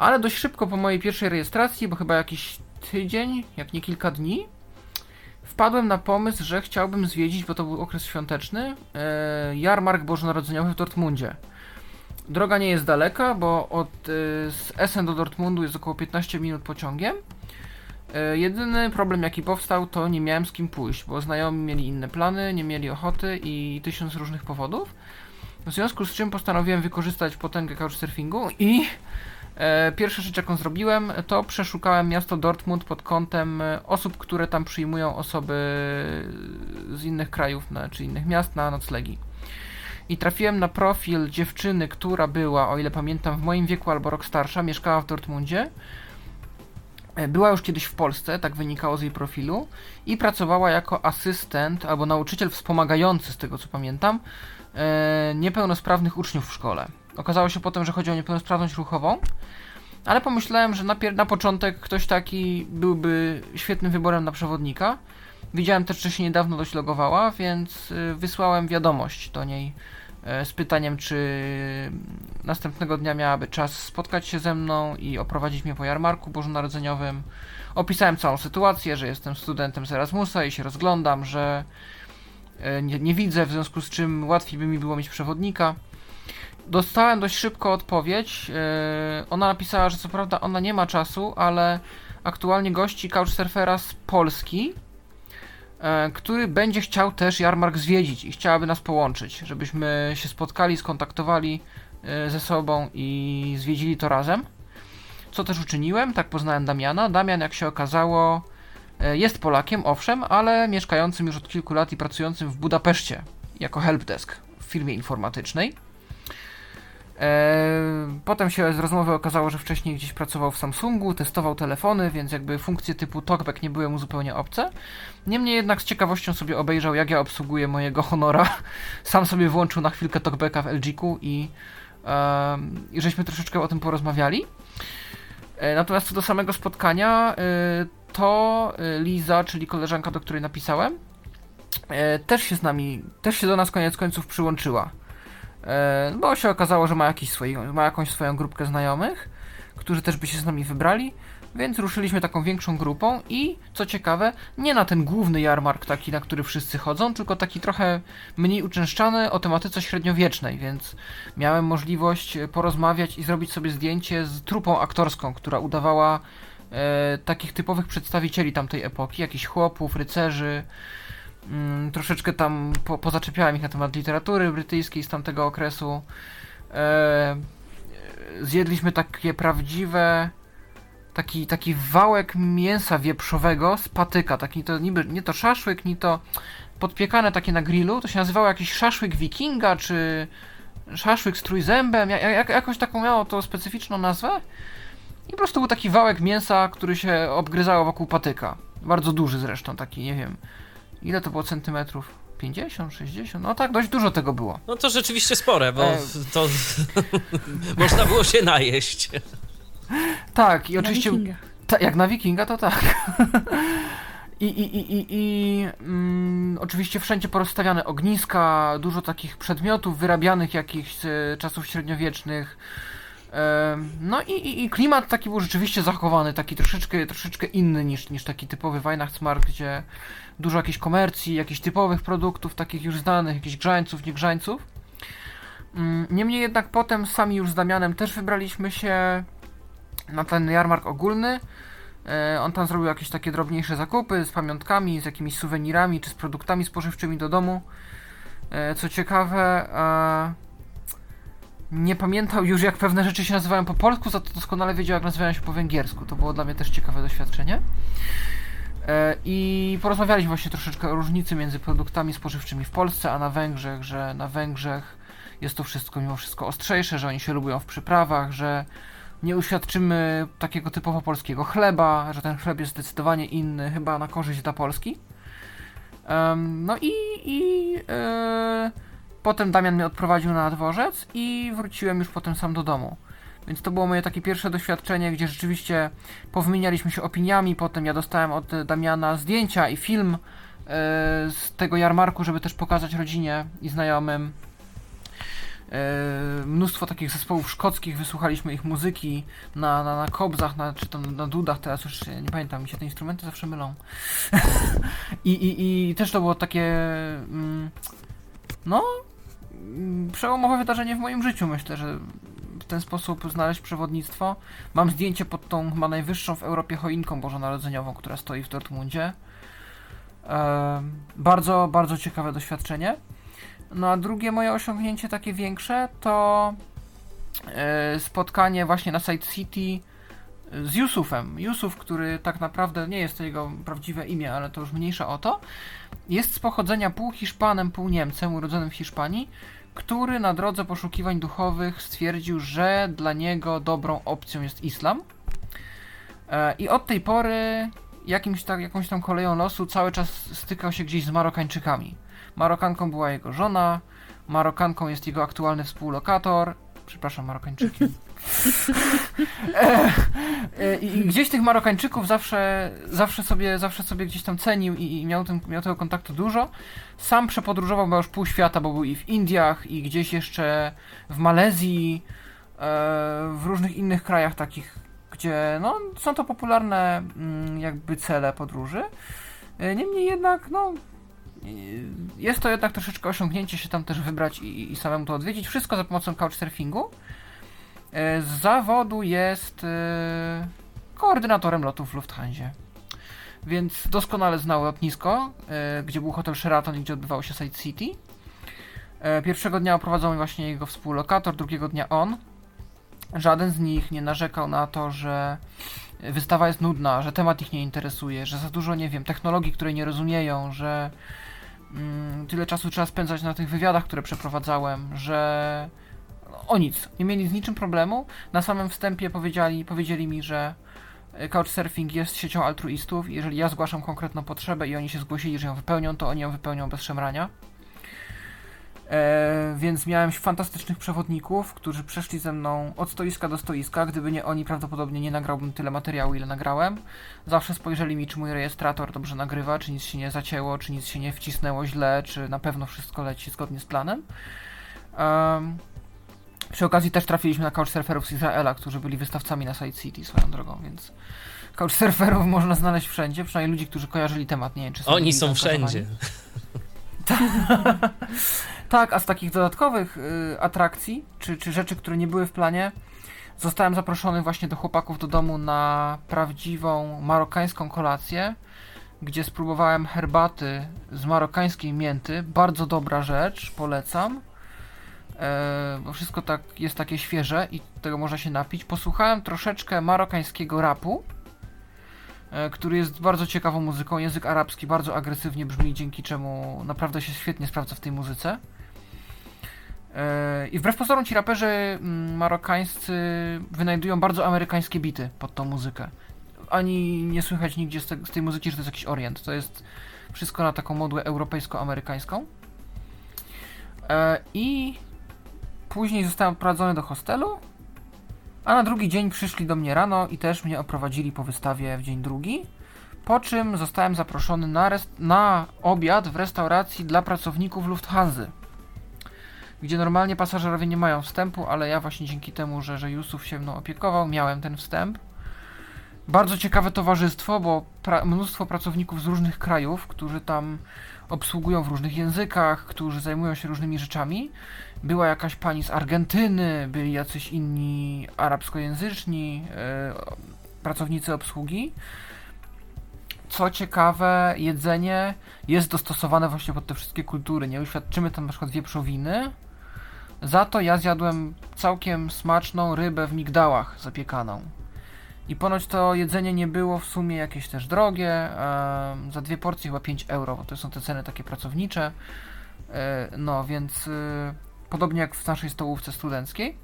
Ale dość szybko po mojej pierwszej rejestracji, bo chyba jakiś tydzień, jak nie kilka dni, wpadłem na pomysł, że chciałbym zwiedzić, bo to był okres świąteczny, e, jarmark bożonarodzeniowy w Dortmundzie. Droga nie jest daleka, bo od e, z Essen do Dortmundu jest około 15 minut pociągiem. E, jedyny problem jaki powstał to nie miałem z kim pójść, bo znajomi mieli inne plany, nie mieli ochoty i tysiąc różnych powodów. W związku z czym postanowiłem wykorzystać potęgę couchsurfingu i pierwsza rzecz jaką zrobiłem to przeszukałem miasto Dortmund pod kątem e, osób, które tam przyjmują osoby z innych krajów czy innych miast na noclegi. I trafiłem na profil dziewczyny, która była, o ile pamiętam, w moim wieku albo rok starsza, mieszkała w Dortmundzie E, była już kiedyś w Polsce, tak wynikało z jej profilu, i pracowała jako asystent albo nauczyciel wspomagający, z tego co pamiętam, e, niepełnosprawnych uczniów w szkole. Okazało się potem, że chodzi o niepełnosprawność ruchową, ale pomyślałem, że na, na początek ktoś taki byłby świetnym wyborem na przewodnika. Widziałem też, że się niedawno dość logowała, więc y, wysłałem wiadomość do niej E, z pytaniem, czy następnego dnia miałaby czas spotkać się ze mną i oprowadzić mnie po jarmarku bożonarodzeniowym. Opisałem całą sytuację, że jestem studentem z Erasmusa i się rozglądam, że e, nie, nie widzę, w związku z czym łatwiej by mi było mieć przewodnika. Dostałem dość szybko odpowiedź. E, ona napisała, że co prawda ona nie ma czasu, ale aktualnie gości Couchsurfera z Polski, E, który będzie chciał też jarmark zwiedzić i chciałaby nas połączyć, żebyśmy się spotkali, skontaktowali e, ze sobą i zwiedzili to razem. Co też uczyniłem, tak poznałem Damiana. Damian, jak się okazało, jest Polakiem, owszem, ale mieszkającym już od kilku lat i pracującym w Budapeszcie jako helpdesk w firmie informatycznej. E, potem się z rozmowy okazało, że wcześniej gdzieś pracował w Samsungu, testował telefony, więc jakby funkcje typu talkback nie były mu zupełnie obce. Niemniej jednak z ciekawością sobie obejrzał, jak ja obsługuję mojego Honora. Sam sobie włączył na chwilkę talkbacka w LG-ku i, i żeśmy troszeczkę o tym porozmawiali. E, natomiast co do samego spotkania, e, to Liza, czyli koleżanka, do której napisałem, też się z nami, też się do nas koniec końców przyłączyła. E, bo się okazało, że ma, jakiś swój, ma jakąś swoją grupkę znajomych, którzy też by się z nami wybrali, więc ruszyliśmy taką większą grupą i co ciekawe, nie na ten główny jarmark taki, na który wszyscy chodzą, tylko taki trochę mniej uczęszczany o tematyce średniowiecznej, więc miałem możliwość porozmawiać i zrobić sobie zdjęcie z trupą aktorską, która udawała e, takich typowych przedstawicieli tamtej epoki, jakichś chłopów, rycerzy, Mm, troszeczkę tam po, pozaczepiałem ich na temat literatury brytyjskiej z tamtego okresu. E, zjedliśmy takie prawdziwe taki, taki wałek mięsa wieprzowego z patyka, taki to niby, nie to szaszłyk, nie to podpiekane takie na grillu, to się nazywało jakiś szaszłyk wikinga, czy szaszłyk z trójzębem, jak, jakoś taką miało to specyficzną nazwę. I po prostu był taki wałek mięsa, który się obgryzało wokół patyka. Bardzo duży zresztą, taki, nie wiem, Ile to było centymetrów? 50, 60? No tak, dość dużo tego było. No to rzeczywiście spore, bo e... to można było się najeść. Tak, i oczywiście. Ta, jak na wikinga, to tak. I, i, i, i, i mm, oczywiście wszędzie porozstawiane ogniska, dużo takich przedmiotów wyrabianych jakichś z czasów średniowiecznych. No i, i, i, klimat taki był rzeczywiście zachowany, taki troszeczkę, troszeczkę inny niż, niż taki typowy Weihnachtsmarkt, gdzie dużo jakiejś komercji, jakichś typowych produktów, takich już znanych, jakichś grzańców, nie grzańców. Mm, niemniej jednak potem sami już z Damianem też wybraliśmy się na ten jarmark ogólny. E, on tam zrobił jakieś takie drobniejsze zakupy z pamiątkami, z jakimiś suwenirami czy z produktami spożywczymi do domu. E, co ciekawe, nie pamiętał już jak pewne rzeczy się nazywają po polsku, za to doskonale wiedział jak nazywają się po węgiersku. To było dla mnie też ciekawe doświadczenie. E, I porozmawialiśmy właśnie troszeczkę o różnicy między produktami spożywczymi w Polsce, a na Węgrzech, że na Węgrzech jest to wszystko mimo wszystko ostrzejsze, że oni się lubią w przyprawach, że nie uświadczymy takiego typowo polskiego chleba, że ten chleb jest zdecydowanie inny, chyba na korzyść dla Polski. No i, i yy, potem Damian mnie odprowadził na dworzec i wróciłem już potem sam do domu. Więc to było moje takie pierwsze doświadczenie, gdzie rzeczywiście powymienialiśmy się opiniami. Potem ja dostałem od Damiana zdjęcia i film e, z tego jarmarku, żeby też pokazać rodzinie i znajomym. E, mnóstwo takich zespołów szkockich, wysłuchaliśmy ich muzyki na, na, na kobzach, na, czy tam na dudach, teraz już nie pamiętam, mi się te instrumenty zawsze mylą. I, i, I też to było takie, mm, no, mm, przełomowe wydarzenie w moim życiu, myślę, że w ten sposób znaleźć przewodnictwo. Mam zdjęcie pod tą chyba najwyższą w Europie choinką bożonarodzeniową, która stoi w Dortmundzie. Bardzo, bardzo ciekawe doświadczenie. No a drugie moje osiągnięcie takie większe to e, spotkanie właśnie na Side City z Yusufem. Yusuf, który tak naprawdę nie jest to jego prawdziwe imię, ale to już mniejsza o to. Jest z pochodzenia pół Hiszpanem, pół Niemcem, urodzonym w Hiszpanii, który na drodze poszukiwań duchowych stwierdził, że dla niego dobrą opcją jest islam. E, I od tej pory jakimś tak, jakąś tam koleją losu cały czas stykał się gdzieś z Marokańczykami. Marokanką była jego żona, Marokanką jest jego aktualny współlokator. Przepraszam, Marokańczyki. E, e, I gdzieś tych Marokańczyków zawsze, zawsze, sobie, zawsze sobie gdzieś tam cenił i, miał, tym, miał tego kontaktu dużo. Sam przepodróżował chyba już pół świata, bo był i w Indiach, i gdzieś jeszcze w Malezji, e, w różnych innych krajach takich, gdzie no, są to popularne mm, jakby cele podróży. Niemniej jednak, no, jest to jednak troszeczkę osiągnięcie się tam też wybrać i, i samemu to odwiedzić. Wszystko za pomocą couchsurfingu. E, z zawodu jest e, koordynatorem lotów w Lufthansa. Więc doskonale znał lotnisko, gdzie był hotel Sheraton i gdzie odbywało się Side City. Pierwszego dnia oprowadzał mi właśnie jego współlokator, drugiego dnia on. Żaden z nich nie narzekał na to, że wystawa jest nudna, że temat ich nie interesuje, że za dużo, nie wiem, technologii, której nie rozumieją, że tyle czasu trzeba spędzać na tych wywiadach, które przeprowadzałem, że o nic, nie mieli z niczym problemu. Na samym wstępie powiedzieli, powiedzieli mi, że Couchsurfing jest siecią altruistów jeżeli ja zgłaszam konkretną potrzebę i oni się zgłosili, że ją wypełnią, to oni ją wypełnią bez szemrania. E, więc miałem fantastycznych przewodników, którzy przeszli ze mną od stoiska do stoiska. Gdyby nie oni, prawdopodobnie nie nagrałbym tyle materiału, ile nagrałem. Zawsze spojrzeli mi, czy mój rejestrator dobrze nagrywa, czy nic się nie zacięło, czy nic się nie wcisnęło źle, czy na pewno wszystko leci zgodnie z planem. Um, przy okazji też trafiliśmy na couchsurferów z Izraela, którzy byli wystawcami na Side City swoją drogą, więc couchsurferów można znaleźć wszędzie, przynajmniej ludzi, którzy kojarzyli temat. Nie wiem, czy są Oni są wszędzie. Tak, a z takich dodatkowych y, atrakcji, czy, czy rzeczy, które nie były w planie, zostałem zaproszony właśnie do chłopaków do domu na prawdziwą marokańską kolację, gdzie spróbowałem herbaty z marokańskiej mięty. Bardzo dobra rzecz, polecam. E, bo wszystko tak jest takie świeże i tego można się napić. Posłuchałem troszeczkę marokańskiego rapu E, który jest bardzo ciekawą muzyką. Język arabski bardzo agresywnie brzmi, dzięki czemu naprawdę się świetnie sprawdza w tej muzyce. E, I wbrew pozorom ci raperzy mm, marokańscy wynajdują bardzo amerykańskie bity pod tą muzykę. Ani nie słychać nigdzie z, te, z tej muzyki, że to jest jakiś orient. To jest wszystko na taką modłę europejsko-amerykańską. E, I później zostałem odprowadzony do hostelu, a na drugi dzień przyszli do mnie rano i też mnie oprowadzili po wystawie w dzień drugi. Po czym zostałem zaproszony na, na obiad w restauracji dla pracowników Lufthansa, gdzie normalnie pasażerowie nie mają wstępu, ale ja właśnie dzięki temu, że, że Jusuf się mną opiekował, miałem ten wstęp. Bardzo ciekawe towarzystwo, bo pra mnóstwo pracowników z różnych krajów, którzy tam obsługują w różnych językach, którzy zajmują się różnymi rzeczami. Była jakaś pani z Argentyny, byli jacyś inni arabskojęzyczni e, pracownicy obsługi. Co ciekawe, jedzenie jest dostosowane właśnie pod te wszystkie kultury. Nie uświadczymy tam na przykład wieprzowiny. Za to ja zjadłem całkiem smaczną rybę w migdałach zapiekaną. I ponoć to jedzenie nie było w sumie jakieś też drogie. za dwie porcje chyba 5 euro, bo to są te ceny takie pracownicze. E, no więc y, podobnie jak w naszej stołówce studenckiej.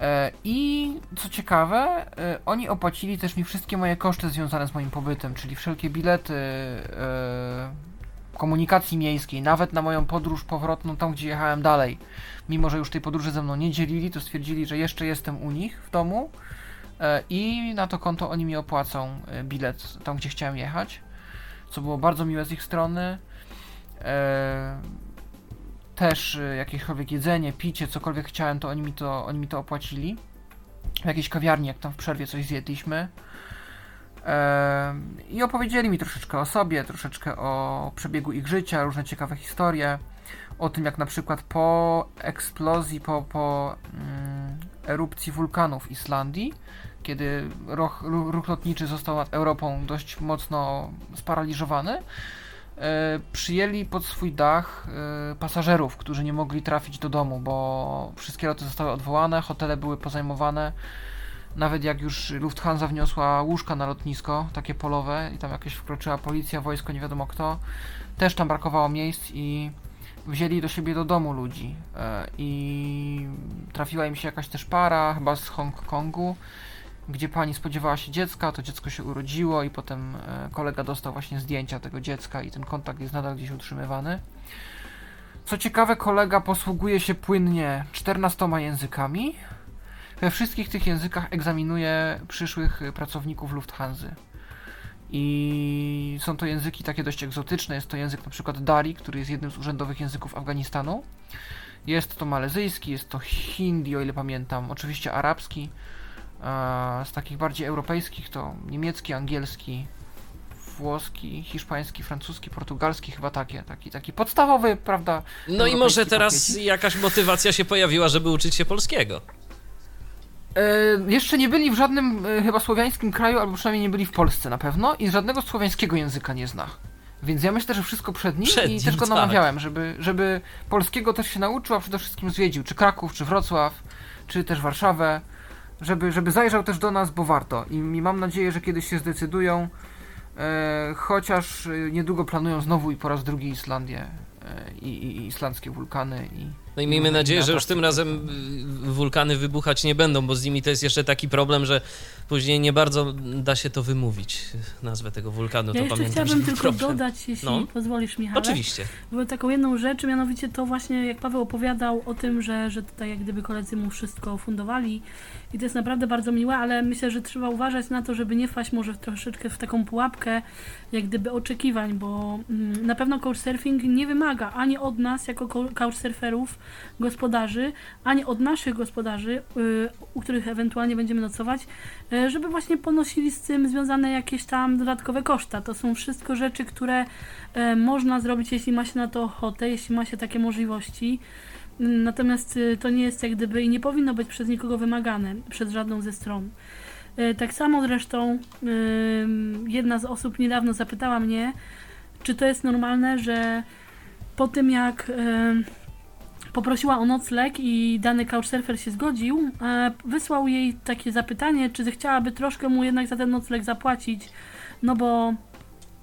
E, I co ciekawe, e, oni opłacili też mi wszystkie moje koszty związane z moim pobytem, czyli wszelkie bilety, komunikacji miejskiej, nawet na moją podróż powrotną tam, gdzie jechałem dalej. Mimo, że już tej podróży ze mną nie dzielili, to stwierdzili, że jeszcze jestem u nich w domu e, i na to konto oni mi opłacą e, bilet tam, gdzie chciałem jechać, co było bardzo miłe z ich strony. E, też jakiekolwiek jedzenie, picie, cokolwiek chciałem, to oni mi to, oni mi to opłacili. W jakiejś kawiarni, jak tam w przerwie coś zjedliśmy. I opowiedzieli mi troszeczkę o sobie, troszeczkę o przebiegu ich życia, różne ciekawe historie. O tym, jak na przykład po eksplozji, po, po mm, erupcji wulkanu w Islandii, kiedy ruch, ruch lotniczy został nad Europą dość mocno sparaliżowany, e, przyjęli pod swój dach e, pasażerów, którzy nie mogli trafić do domu, bo wszystkie loty zostały odwołane, hotele były pozajmowane nawet jak już Lufthansa wniosła łóżka na lotnisko, takie polowe, i tam jakieś wkroczyła policja, wojsko, nie wiadomo kto, też tam brakowało miejsc i wzięli do siebie do domu ludzi. E, I trafiła im się jakaś też para, chyba z Hongkongu, gdzie pani spodziewała się dziecka, to dziecko się urodziło i potem e, kolega dostał właśnie zdjęcia tego dziecka i ten kontakt jest nadal gdzieś utrzymywany. Co ciekawe, kolega posługuje się płynnie 14 językami, we wszystkich tych językach egzaminuje przyszłych pracowników Lufthansa. I są to języki takie dość egzotyczne. Jest to język na przykład Dari, który jest jednym z urzędowych języków Afganistanu. Jest to malezyjski, jest to hindi, o ile pamiętam, oczywiście arabski. Z takich bardziej europejskich to niemiecki, angielski, włoski, hiszpański, francuski, portugalski, chyba takie, taki, taki podstawowy, prawda? No i może teraz jakaś motywacja się pojawiła, żeby uczyć się polskiego. E, jeszcze nie byli w żadnym e, chyba słowiańskim kraju, albo przynajmniej nie byli w Polsce na pewno i żadnego słowiańskiego języka nie zna. Więc ja myślę, że wszystko przed nim przed i nim, też go tak. namawiałem, żeby, żeby polskiego też się nauczył, a przede wszystkim zwiedził, czy Kraków, czy Wrocław, czy też Warszawę, żeby, żeby zajrzał też do nas, bo warto. I, i mam nadzieję, że kiedyś się zdecydują, e, chociaż e, niedługo planują znowu i po raz drugi Islandię e, i, i islandzkie wulkany i no i miejmy nadzieję, że już tym razem y, wulkany wybuchać nie będą, bo z nimi to jest jeszcze taki problem, że później nie bardzo da się to wymówić, nazwę tego wulkanu. Ja to pamiętam, chciałabym tylko problem. dodać, jeśli no. pozwolisz Michał. Oczywiście. Bo taką jedną rzecz, mianowicie to właśnie jak Paweł opowiadał o tym, że, że tutaj jak gdyby koledzy mu wszystko fundowali i to jest naprawdę bardzo miłe, ale myślę, że trzeba uważać na to, żeby nie wpaść może troszeczkę w taką pułapkę jak gdyby oczekiwań, bo mm, na pewno couchsurfing nie wymaga ani od nas jako couchsurferów gospodarzy, ani od naszych gospodarzy, y, u których ewentualnie będziemy nocować, y, żeby właśnie ponosili z tym związane jakieś tam dodatkowe koszta. To są wszystko rzeczy, które y, można zrobić, jeśli ma się na to ochotę, jeśli ma się takie możliwości. Natomiast to nie jest jak gdyby i nie powinno być przez nikogo wymagane, przez żadną ze stron. Tak samo zresztą jedna z osób niedawno zapytała mnie, czy to jest normalne, że po tym jak poprosiła o nocleg i dany couchsurfer się zgodził, e, wysłał jej takie zapytanie, czy chciałaby troszkę mu jednak za ten nocleg zapłacić, no bo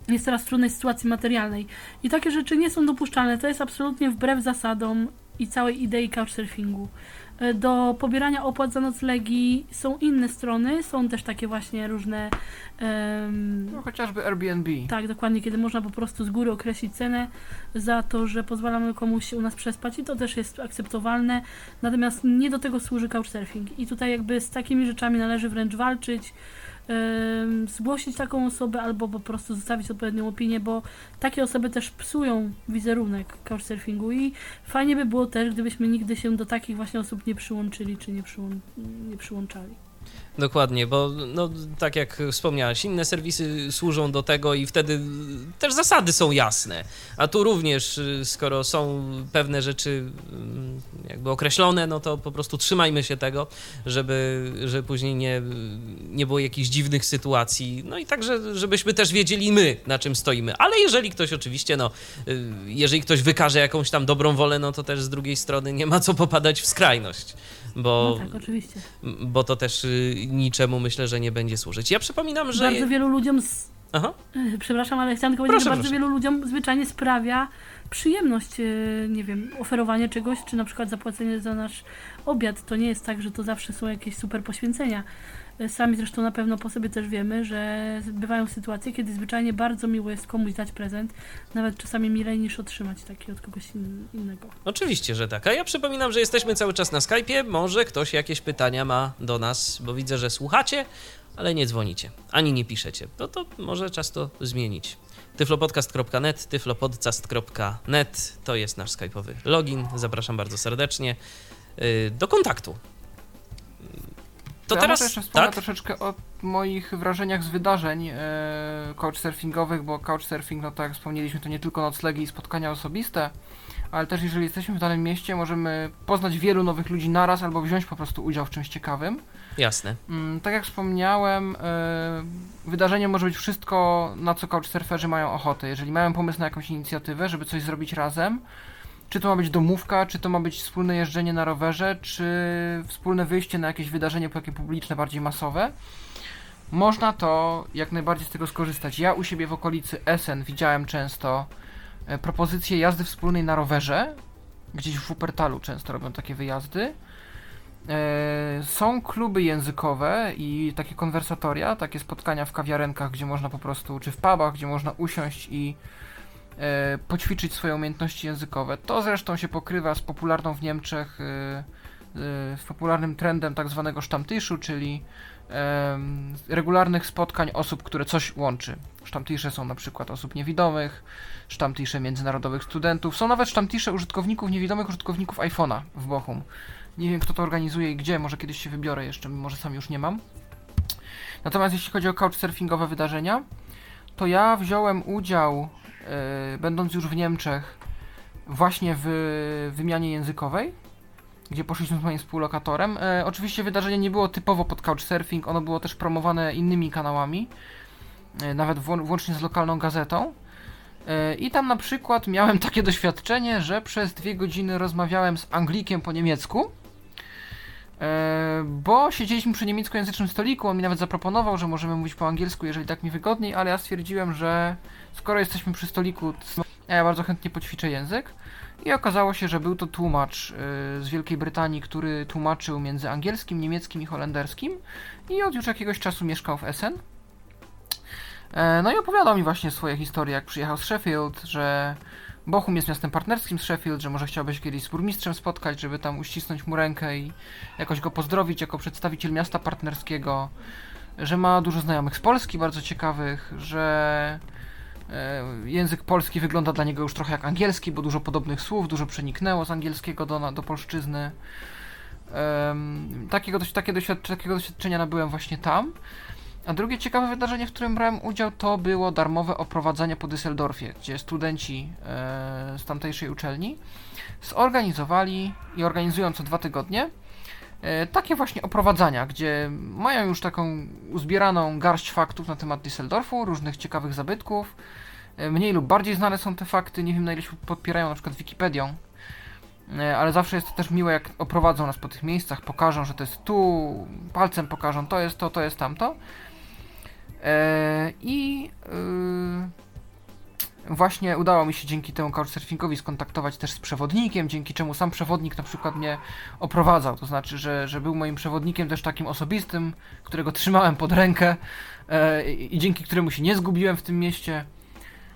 jest teraz w trudnej sytuacji materialnej. I takie rzeczy nie są dopuszczalne. To jest absolutnie wbrew zasadom i całej idei couchsurfingu. E, do pobierania opłat za noclegi są inne strony, są też takie właśnie różne. Um, no, chociażby Airbnb. Tak, dokładnie, kiedy można po prostu z góry określić cenę za to, że pozwalamy komuś się u nas przespać i to też jest akceptowalne. Natomiast nie do tego służy couchsurfing. I tutaj jakby z takimi rzeczami należy wręcz walczyć zgłosić taką osobę albo po prostu zostawić odpowiednią opinię, bo takie osoby też psują wizerunek couchsurfingu i fajnie by było też, gdybyśmy nigdy się do takich właśnie osób nie przyłączyli czy nie, przyłą nie przyłączali. Dokładnie, bo no, tak jak wspomniałeś, inne serwisy służą do tego i wtedy też zasady są jasne. A tu również, skoro są pewne rzeczy mm, jakby określone, no to po prostu trzymajmy się tego, żeby, żeby później nie, nie było jakichś dziwnych sytuacji. No i także, żebyśmy też wiedzieli my, na czym stoimy. Ale jeżeli ktoś oczywiście, no, y, jeżeli ktoś wykaże jakąś tam dobrą wolę, no to też z drugiej strony nie ma co popadać w skrajność bo, no tak, oczywiście. bo to też y, niczemu myślę, że nie będzie służyć. Ja przypominam, że... Bardzo wielu ludziom... Z... Aha. E, Przepraszam, ale chciałam tylko powiedzieć, Proszę, że bardzo proszę. wielu ludziom zwyczajnie sprawia przyjemność, e, nie wiem, oferowanie czegoś, czy na przykład zapłacenie za nasz obiad. To nie jest tak, że to zawsze są jakieś super poświęcenia. E, Sami zresztą na pewno po sobie też wiemy, że bywają sytuacje, kiedy zwyczajnie bardzo miło jest komuś dać prezent, nawet czasami milej niż otrzymać taki od kogoś in- innego. Oczywiście, że tak. A ja przypominam, że jesteśmy cały czas na Skype'ie. Może ktoś jakieś pytania ma do nas, bo widzę, że słuchacie, ale nie dzwonicie, ani nie piszecie. No to może czas to zmienić. tyflopodcast.net, tyflopodcast.net to jest nasz skype'owy login. Zapraszam bardzo serdecznie yy, do kontaktu. To ja teraz może jeszcze wspomnę tak? troszeczkę o moich wrażeniach z wydarzeń e, couchsurfingowych, bo couchsurfing, no tak jak wspomnieliśmy, to nie tylko noclegi i spotkania osobiste, ale też jeżeli jesteśmy w danym mieście, możemy poznać wielu nowych ludzi naraz albo wziąć po prostu udział w czymś ciekawym. Jasne. Mm, tak jak wspomniałem, e, wydarzenie może być wszystko, na co couchsurferzy mają ochotę. Jeżeli mają pomysł na jakąś inicjatywę, żeby coś zrobić razem, czy to ma być domówka, czy to ma być wspólne jeżdżenie na rowerze, czy wspólne wyjście na jakieś wydarzenie takie publiczne, bardziej masowe, można to jak najbardziej z tego skorzystać. Ja u siebie w okolicy Essen widziałem często e, propozycje jazdy wspólnej na rowerze. Gdzieś w Wuppertalu często robią takie wyjazdy. E, Są kluby językowe i takie konwersatoria, takie spotkania w kawiarenkach, gdzie można po prostu, czy w pubach, gdzie można usiąść i poćwiczyć swoje umiejętności językowe. To zresztą się pokrywa z popularną w Niemczech, e, e, z popularnym trendem tak zwanego Stammtischu, czyli regularnych spotkań osób, które coś łączy. Stammtische są na przykład osób niewidomych, Stammtische międzynarodowych studentów, są nawet Stammtische użytkowników, niewidomych użytkowników iPhone'a w Bochum. Nie wiem, kto to organizuje i gdzie, może kiedyś się wybiorę jeszcze, mimo że sam już nie mam. Natomiast jeśli chodzi o couchsurfingowe wydarzenia, to ja wziąłem udział, e, będąc już w Niemczech, właśnie w wymianie językowej, gdzie poszliśmy z moim współlokatorem. E, oczywiście wydarzenie nie było typowo pod couchsurfing, ono było też promowane innymi kanałami, e, nawet włącznie z lokalną gazetą. E, I tam na przykład miałem takie doświadczenie, że przez dwie godziny rozmawiałem z Anglikiem po niemiecku, e, bo siedzieliśmy przy niemieckojęzycznym stoliku, on mi nawet zaproponował, że możemy mówić po angielsku, jeżeli tak mi wygodniej, ale ja stwierdziłem, że skoro jesteśmy przy stoliku, to ja bardzo chętnie poćwiczę język. I okazało się, że był to tłumacz y, z Wielkiej Brytanii, który tłumaczył między angielskim, niemieckim i holenderskim i od już jakiegoś czasu mieszkał w Essen. E, No i opowiadał mi właśnie swoje historie, jak przyjechał z Sheffield, że Bochum jest miastem partnerskim z Sheffield, że może chciałby się kiedyś z burmistrzem spotkać, żeby tam uścisnąć mu rękę i jakoś go pozdrowić jako przedstawiciel miasta partnerskiego, że ma dużo znajomych z Polski bardzo ciekawych, że język polski wygląda dla niego już trochę jak angielski, bo dużo podobnych słów, dużo przeniknęło z angielskiego do, do polszczyzny. Takiego, takie doświadczenia, takiego doświadczenia nabyłem właśnie tam. A drugie ciekawe wydarzenie, w którym brałem udział, to było darmowe oprowadzenie po Düsseldorfie, gdzie studenci e, z tamtejszej uczelni zorganizowali i organizują co dwa tygodnie e, takie właśnie oprowadzania, gdzie mają już taką uzbieraną garść faktów na temat Düsseldorfu, różnych ciekawych zabytków. E, Mniej lub bardziej znane są te fakty, nie wiem na ile się podpierają na przykład Wikipedią. E, Ale zawsze jest to też miłe, jak oprowadzą nas po tych miejscach, pokażą, że to jest tu, palcem pokażą, to jest to, to jest tamto. E, I yy, właśnie udało mi się dzięki temu couchsurfingowi skontaktować też z przewodnikiem, dzięki czemu sam przewodnik na przykład mnie oprowadzał. To znaczy, że, że był moim przewodnikiem też takim osobistym, którego trzymałem pod rękę e, i dzięki któremu się nie zgubiłem w tym mieście.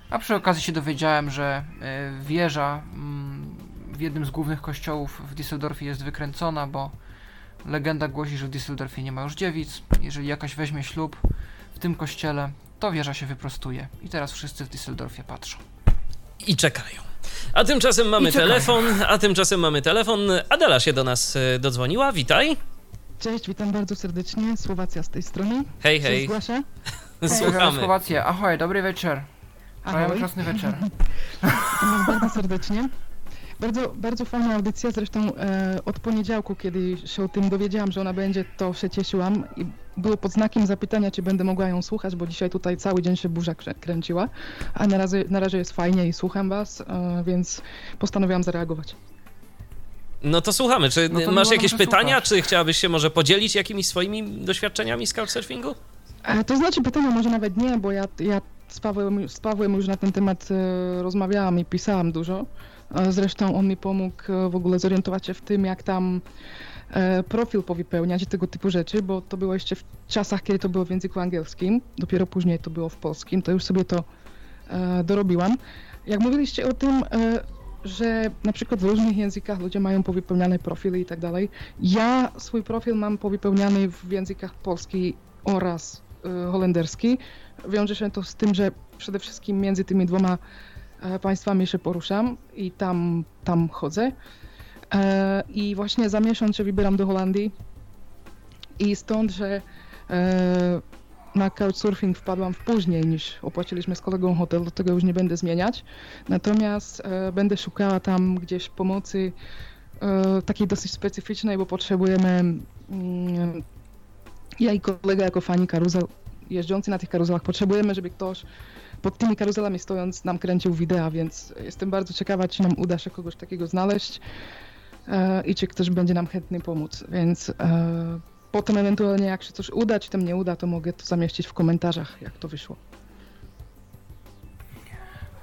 A przy okazji się dowiedziałem, że e, wieża mm, w jednym z głównych kościołów w Düsseldorfie jest wykręcona, bo legenda głosi, że w Düsseldorfie nie ma już dziewic. Jeżeli jakaś weźmie ślub w tym kościele, to wieża się wyprostuje. I teraz wszyscy w Düsseldorfie patrzą. I czekają. A tymczasem mamy telefon, a tymczasem mamy telefon. Adela się do nas e, dodzwoniła. Witaj. Cześć, witam bardzo serdecznie. Słowacja z tej strony. Hej, hej. Pozdrawiam Słuchamy. Słowację. Ahoj, dobry wieczór. Mają Ahoj. krasny wieczór. Witam bardzo serdecznie. Bardzo, bardzo fajna audycja, zresztą e, od poniedziałku, kiedy się o tym dowiedziałam, że ona będzie, to się cieszyłam i było pod znakiem zapytania, czy będę mogła ją słuchać, bo dzisiaj tutaj cały dzień się burza krę- kręciła, a na razie, na razie jest fajnie i słucham was, e, więc postanowiłam zareagować. No to słuchamy. Czy No to masz jakieś pytania? Czy chciałabyś się może podzielić jakimiś swoimi doświadczeniami z couchsurfingu? E, To znaczy pytania może nawet nie, bo ja, ja z, Pawłem, z Pawłem już na ten temat e, rozmawiałam i pisałam dużo. Zresztą on mi pomógł w ogóle zorientować się w tym, jak tam profil powypełniać tego typu rzeczy, bo to było jeszcze w czasach, kiedy to było w języku angielskim, dopiero później to było w polskim, to już sobie to e, dorobiłam. Jak mówiliście o tym, e, że na przykład w różnych językach ludzie mają powypełniane profile i tak dalej, ja swój profil mam powypełniany w językach polski oraz e, holenderski. Wiąże się to z tym, że przede wszystkim między tymi dwoma e, państwami się poruszam i tam, tam chodzę. E, I właśnie za miesiąc się wybieram do Holandii i stąd, że e, na couchsurfing wpadłam w później niż opłaciliśmy z kolegą hotel, do tego już nie będę zmieniać. Natomiast e, będę szukała tam gdzieś pomocy takiej dosyć specyficznej, bo potrzebujemy mm, ja i kolega jako fani karuzel jeżdżący na tych karuzelach potrzebujemy, żeby ktoś pod tymi karuzelami stojąc nam kręcił wideo, więc jestem bardzo ciekawa, czy nam uda się kogoś takiego znaleźć i czy ktoś będzie nam chętny pomóc, więc e, potem ewentualnie jak się coś uda, czy tam nie uda, to mogę to zamieścić w komentarzach, jak to wyszło.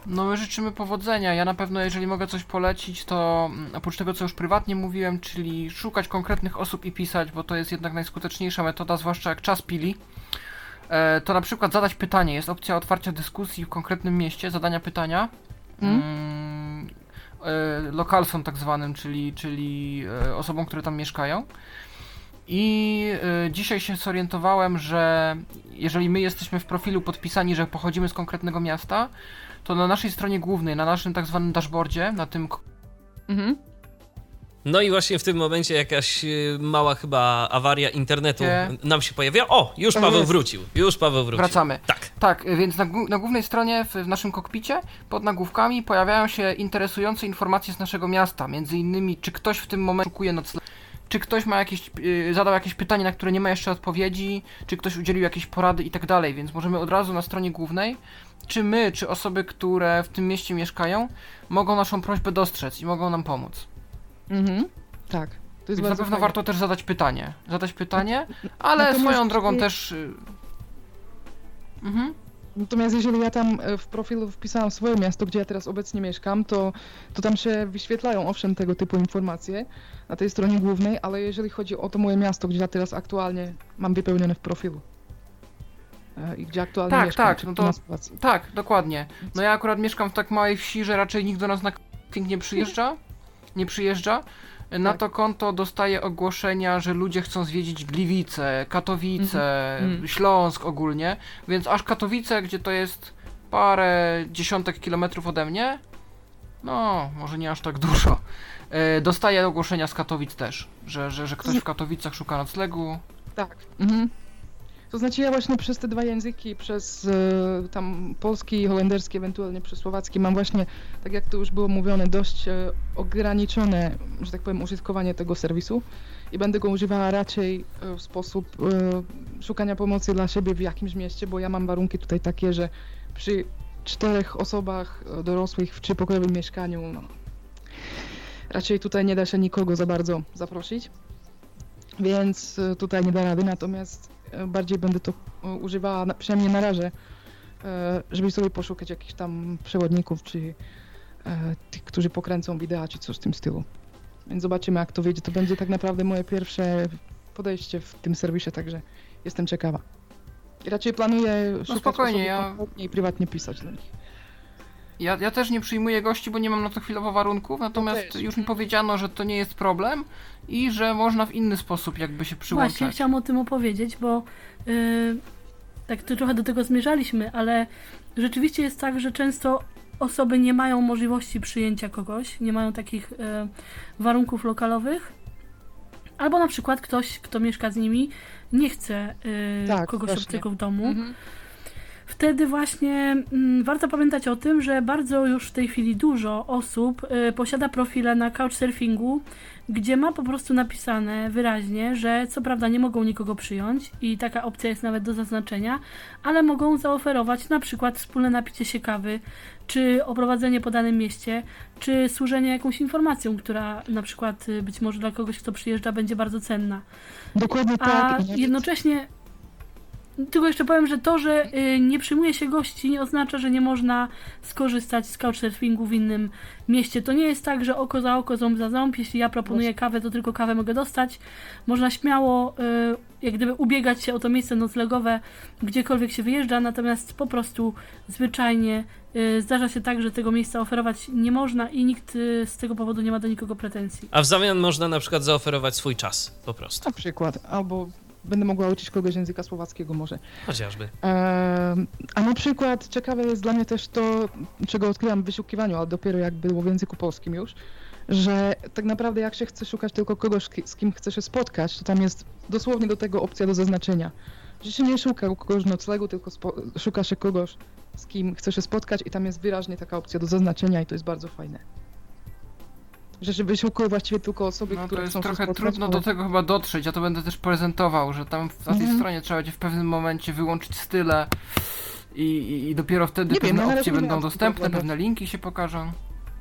No my życzymy powodzenia. Ja na pewno, jeżeli mogę coś polecić, to mm, oprócz tego, co już prywatnie mówiłem, czyli szukać konkretnych osób i pisać, bo to jest jednak najskuteczniejsza metoda, zwłaszcza jak czas pili, e, to na przykład zadać pytanie. Jest opcja otwarcia dyskusji w konkretnym mieście, zadania pytania. Mm. E, lokalsom tak zwanym, czyli, czyli e, osobom, które tam mieszkają. I e, dzisiaj się zorientowałem, że jeżeli my jesteśmy w profilu podpisani, że pochodzimy z konkretnego miasta, to na naszej stronie głównej, na naszym tak zwanym dashboardzie, na tym Mhm. No i właśnie w tym momencie jakaś y, mała chyba awaria internetu Nie. nam się pojawia. O, już Tak Paweł jest. wrócił. Już Paweł wrócił. wracamy. Tak. Tak, więc na, na głównej stronie w, w naszym kokpicie pod nagłówkami pojawiają się interesujące informacje z naszego miasta. Między innymi, czy ktoś w tym momencie szukuje noclegu, czy ktoś ma jakieś, y, zadał jakieś pytanie, na które nie ma jeszcze odpowiedzi, czy ktoś udzielił jakiejś porady i tak dalej. Więc możemy od razu na stronie głównej, czy my, czy osoby, które w tym mieście mieszkają, mogą naszą prośbę dostrzec i mogą nam pomóc. Mhm. Tak. To jest Więc na pewno fajne. warto też zadać pytanie. Zadać pytanie, ale Natomiast swoją drogą jeżeli- też. y, Mhm. Natomiast jeżeli ja tam e, w profilu wpisałam swoje miasto, gdzie ja teraz obecnie mieszkam, to, to tam się wyświetlają owszem tego typu informacje na tej stronie głównej, ale jeżeli chodzi o to moje miasto, gdzie ja teraz aktualnie mam wypełnione w profilu e, i gdzie aktualnie Tak, mieszkam, tak, no to-. Tak, dokładnie. No ja akurat mieszkam w tak małej wsi, że raczej nikt do nas na camping nie przyjeżdża. Nie przyjeżdża. Na Tak. to konto dostaję ogłoszenia, że ludzie chcą zwiedzić Gliwice, Katowice, Mhm. Mhm. Śląsk ogólnie, więc aż Katowice, gdzie to jest parę dziesiątek kilometrów ode mnie, no, może nie aż tak dużo, e, dostaję ogłoszenia z Katowic też, że, że, że ktoś w Katowicach szuka noclegu. Tak. Mhm. To znaczy ja właśnie przez te dwa języki, przez e, tam polski i holenderski, ewentualnie przez słowacki mam właśnie, tak jak to już było mówione, dość e, ograniczone, że tak powiem, użytkowanie tego serwisu i będę go używała raczej e, w sposób szukania pomocy dla siebie w jakimś mieście, bo ja mam warunki tutaj takie, że przy czterech osobach dorosłych w trzypokojowym mieszkaniu no, raczej tutaj nie da się nikogo za bardzo zaprosić. Więc tutaj nie da rady, natomiast bardziej będę to e, używała, na, przynajmniej na razie, e, żeby sobie poszukać jakichś tam przewodników, czy e, tych, którzy pokręcą wideo, czy coś w tym stylu. Więc zobaczymy, jak to wyjdzie. To będzie tak naprawdę moje pierwsze podejście w tym serwisie, także jestem ciekawa. I raczej planuję szukać spokojnie, osób ja- i prywatnie pisać do nich. Ja, ja też nie przyjmuję gości, bo nie mam na to chwilowo warunków, natomiast też. już mi powiedziano, że to nie jest problem i że można w inny sposób jakby się przyłączać. Właśnie, chciałam o tym opowiedzieć, bo yy, tak to trochę do tego zmierzaliśmy, ale rzeczywiście jest tak, że często osoby nie mają możliwości przyjęcia kogoś, nie mają takich yy, warunków lokalowych, albo na przykład ktoś, kto mieszka z nimi, nie chce yy, Tak, kogoś właśnie. obcego w domu. Mhm. Wtedy właśnie mm, warto pamiętać o tym, że bardzo już w tej chwili dużo osób y, posiada profile na couchsurfingu, gdzie ma po prostu napisane wyraźnie, że co prawda nie mogą nikogo przyjąć i taka opcja jest nawet do zaznaczenia, ale mogą zaoferować na przykład wspólne napicie się kawy, czy oprowadzenie po danym mieście, czy służenie jakąś informacją, która na przykład y, być może dla kogoś, kto przyjeżdża, będzie bardzo cenna. Dokładnie A tak. jednocześnie tylko jeszcze powiem, że to, że y, nie przyjmuje się gości, nie oznacza, że nie można skorzystać z couchsurfingu w innym mieście. To nie jest tak, że oko za oko, ząb za ząb. Jeśli ja proponuję kawę, to tylko kawę mogę dostać. Można śmiało, y, jak gdyby, ubiegać się o to miejsce noclegowe, gdziekolwiek się wyjeżdża, natomiast po prostu zwyczajnie y, zdarza się tak, że tego miejsca oferować nie można i nikt z tego powodu nie ma do nikogo pretensji. A w zamian można na przykład zaoferować swój czas po prostu. Na przykład, albo będę mogła uczyć kogoś języka słowackiego może. Chociażby. A na przykład ciekawe jest dla mnie też to, czego odkryłam w wyszukiwaniu, ale dopiero jak było w języku polskim już, że tak naprawdę jak się chce szukać tylko kogoś, z kim chce się spotkać, to tam jest dosłownie do tego opcja do zaznaczenia. Że się nie szuka kogoś noclegu, tylko szuka się kogoś, z kim chce się spotkać i tam jest wyraźnie taka opcja do zaznaczenia i to jest bardzo fajne. Że się wyszukuje właściwie tylko osoby, No to które jest chcą się trochę trudno do tego chyba dotrzeć, ja to będę też prezentował, że tam na tej Mhm. stronie trzeba będzie w pewnym momencie wyłączyć style i, i, i dopiero wtedy Nie wiem, pewne ja razie opcje będą dostępne, pewne linki się pokażą.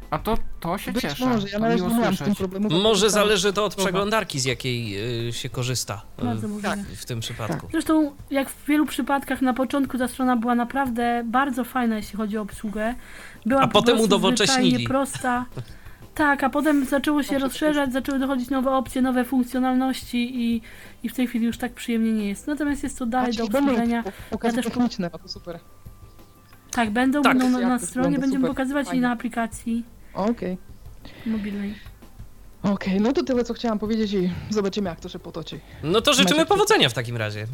A to, to się Być cieszę. może, ja to na razie miło nie miałam z tym problemu. Może tam- zależy to od przeglądarki, z jakiej y, się korzysta y, możliwe. w tym przypadku. Zresztą, jak w wielu przypadkach na początku ta strona była naprawdę bardzo fajna, jeśli chodzi o obsługę. Była A po potem udowocześnili. prosta. Tak, a potem zaczęło się rozszerzać, zaczęły dochodzić nowe opcje, nowe funkcjonalności i, i w tej chwili już tak przyjemnie nie jest. Natomiast jest to dalej do obsłużenia. Ja też po- techniczne, no to super. Tak, będą, Tak. będą na, na stronie, będziemy super, pokazywać i fajnie. na aplikacji Okej. mobilnej. Okej, no to tyle, co chciałam powiedzieć i zobaczymy, jak to się potoczy. No to życzymy powodzenia w takim razie.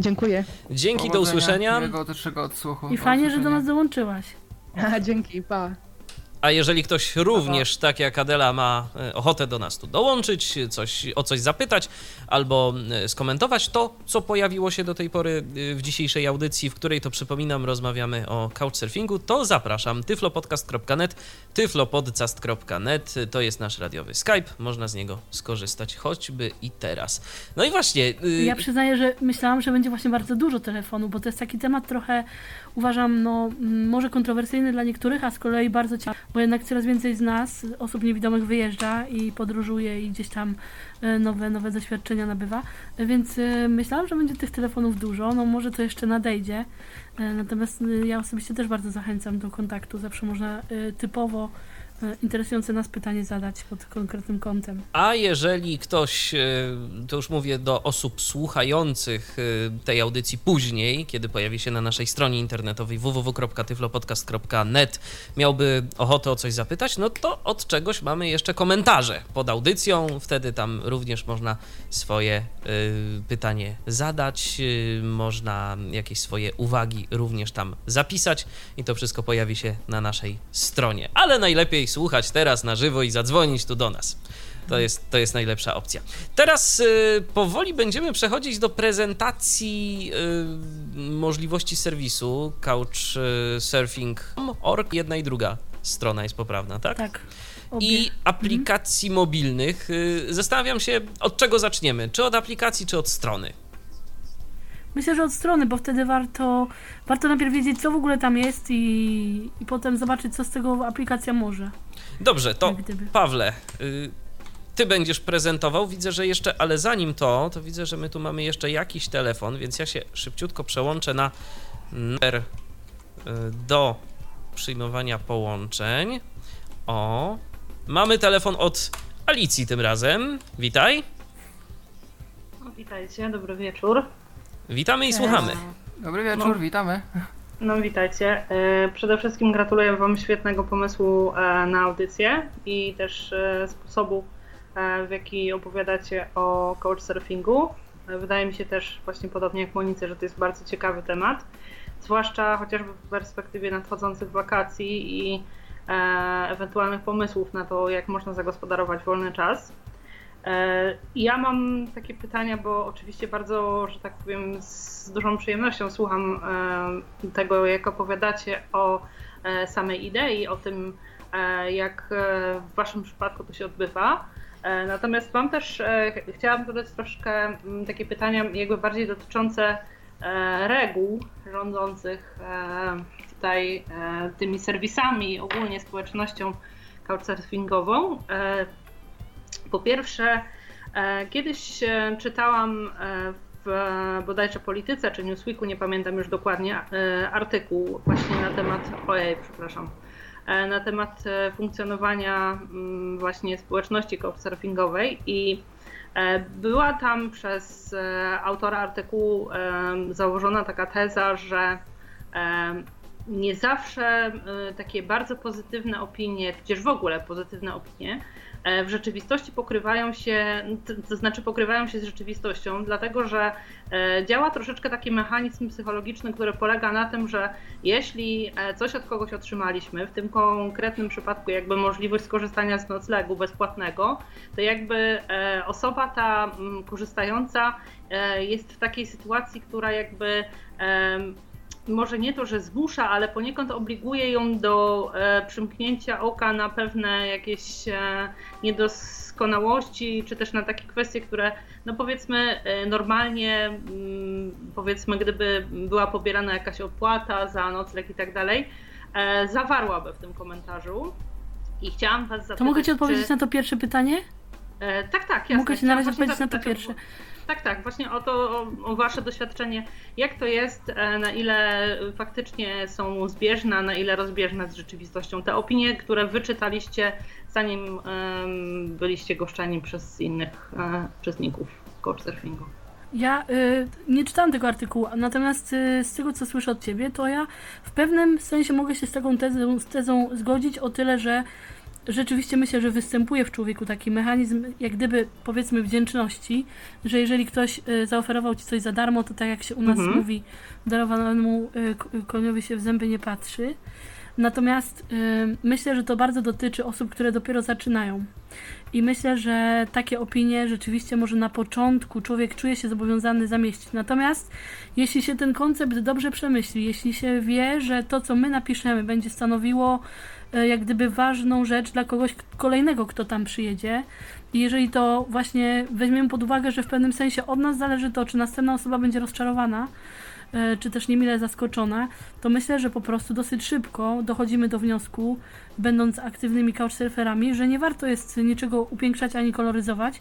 Dziękuję. Dzięki, do Powodzenia, usłyszenia. Też odsłuchu. I Do fajnie, że do usłyszenia. nas dołączyłaś. A, dzięki, pa. A jeżeli ktoś również, tak jak Adela, ma e, ochotę do nas tu dołączyć, coś, o coś zapytać albo e, skomentować to, co pojawiło się do tej pory e, w dzisiejszej audycji, w której to przypominam, rozmawiamy o couchsurfingu, to zapraszam tyflopodcast.net, tyflopodcast.net, to jest nasz radiowy Skype, można z niego skorzystać choćby i teraz. No i właśnie... y, Ja przyznaję, że myślałam, że będzie właśnie bardzo dużo telefonu, bo to jest taki temat trochę, uważam, no może kontrowersyjny dla niektórych, a z kolei bardzo ciekawy, bo jednak coraz więcej z nas, osób niewidomych wyjeżdża i podróżuje i gdzieś tam e, nowe, nowe doświadczenia nabywa, E, więc e, myślałam, że będzie tych telefonów dużo, no może to jeszcze nadejdzie, natomiast ja osobiście też bardzo zachęcam do kontaktu, zawsze można typowo interesujące nas pytanie zadać pod konkretnym kątem. A jeżeli ktoś, e, to już mówię do osób słuchających e, tej audycji później, kiedy pojawi się na naszej stronie internetowej www.tyflopodcast.net, miałby ochotę o coś zapytać, no to od czegoś mamy jeszcze komentarze pod audycją. Wtedy tam również można swoje e, pytanie zadać, e, można jakieś swoje uwagi również tam zapisać i to wszystko pojawi się na naszej stronie. Ale najlepiej słuchać teraz na żywo i zadzwonić tu do nas. To jest, to jest najlepsza opcja. Teraz y, powoli będziemy przechodzić do prezentacji y, możliwości serwisu couchsurfing.org. Jedna i druga strona jest poprawna, tak? Tak. Obie. I aplikacji mobilnych. Y, zastanawiam się, od czego zaczniemy. Czy od aplikacji, czy od strony? Myślę, że od strony, bo wtedy warto, warto najpierw wiedzieć, co w ogóle tam jest i, i potem zobaczyć, co z tego aplikacja może. Dobrze, to. Pawle, y, ty będziesz prezentował. Widzę, że jeszcze, ale zanim to, to widzę, że my tu mamy jeszcze jakiś telefon, więc ja się szybciutko przełączę na numer y, do przyjmowania połączeń. O, mamy telefon od Alicji tym razem. Witaj. Witajcie, dobry wieczór. Witamy i słuchamy. Dobry wieczór, witamy. No witajcie. E, Przede wszystkim gratuluję Wam świetnego pomysłu e, na audycję i też e, sposobu, w jaki opowiadacie o couchsurfingu. Wydaje mi się też właśnie podobnie jak Monice, że to jest bardzo ciekawy temat, zwłaszcza chociażby w perspektywie nadchodzących wakacji i ewentualnych pomysłów na to, jak można zagospodarować wolny czas. E, Ja mam takie pytania, bo oczywiście bardzo, że tak powiem, z dużą przyjemnością słucham e, tego, jak opowiadacie o e, samej idei, o tym, jak w Waszym przypadku to się odbywa. Natomiast mam też, ch- chciałam zadać troszkę mm, takie pytania, jakby bardziej dotyczące reguł rządzących tutaj tymi serwisami, ogólnie społecznością couchsurfingową. Po pierwsze, e, kiedyś e, czytałam e, w bodajże Polityce czy Newsweeku, nie pamiętam już dokładnie, artykuł właśnie na temat, ojej, przepraszam, na temat funkcjonowania mm, właśnie społeczności couchsurfingowej i była tam przez autora artykułu założona taka teza, że nie zawsze takie bardzo pozytywne opinie, tudzież w ogóle pozytywne opinie, w rzeczywistości pokrywają się, to znaczy pokrywają się z rzeczywistością, dlatego że e, działa troszeczkę taki mechanizm psychologiczny, który polega na tym, że jeśli e, coś od kogoś otrzymaliśmy, w tym konkretnym przypadku jakby możliwość skorzystania z noclegu bezpłatnego, to jakby osoba ta korzystająca jest w takiej sytuacji, która jakby może nie to, że zmusza, ale poniekąd obliguje ją do e, przymknięcia oka na pewne jakieś e, niedoskonałości, czy też na takie kwestie, które, no powiedzmy, e, normalnie, mm, powiedzmy, gdyby była pobierana jakaś opłata za nocleg i tak dalej, e, zawarłaby w tym komentarzu. I chciałam Was zapytać. To mogę Ci odpowiedzieć czy... na to pierwsze pytanie? E, tak, tak, jasne. Mogę Ci na razie odpowiedzieć na to pierwsze. Tak, tak, właśnie o to, o, Wasze doświadczenie, jak to jest, e, na ile faktycznie są zbieżne, na ile rozbieżne z rzeczywistością. Te opinie, które wyczytaliście, zanim um, byliście goszczeni przez innych um, uczestników couchsurfingu. Ja y, nie czytałam tego artykułu, natomiast y, z tego, co słyszę od Ciebie, to ja w pewnym sensie mogę się z taką tezą, z tezą zgodzić o tyle, że rzeczywiście myślę, że występuje w człowieku taki mechanizm, jak gdyby powiedzmy wdzięczności, że jeżeli ktoś y, zaoferował ci coś za darmo, to tak jak się u nas mhm. mówi, darowanemu y, koniowi się w zęby nie patrzy. Natomiast y, myślę, że to bardzo dotyczy osób, które dopiero zaczynają. I myślę, że takie opinie rzeczywiście może na początku człowiek czuje się zobowiązany zamieścić. Natomiast jeśli się ten koncept dobrze przemyśli, jeśli się wie, że to, co my napiszemy, będzie stanowiło jak gdyby ważną rzecz dla kogoś kolejnego, kto tam przyjedzie. I jeżeli to właśnie weźmiemy pod uwagę, że w pewnym sensie od nas zależy to, czy następna osoba będzie rozczarowana, e, czy też niemile zaskoczona, to myślę, że po prostu dosyć szybko dochodzimy do wniosku, będąc aktywnymi couchsurferami, że nie warto jest niczego upiększać ani koloryzować,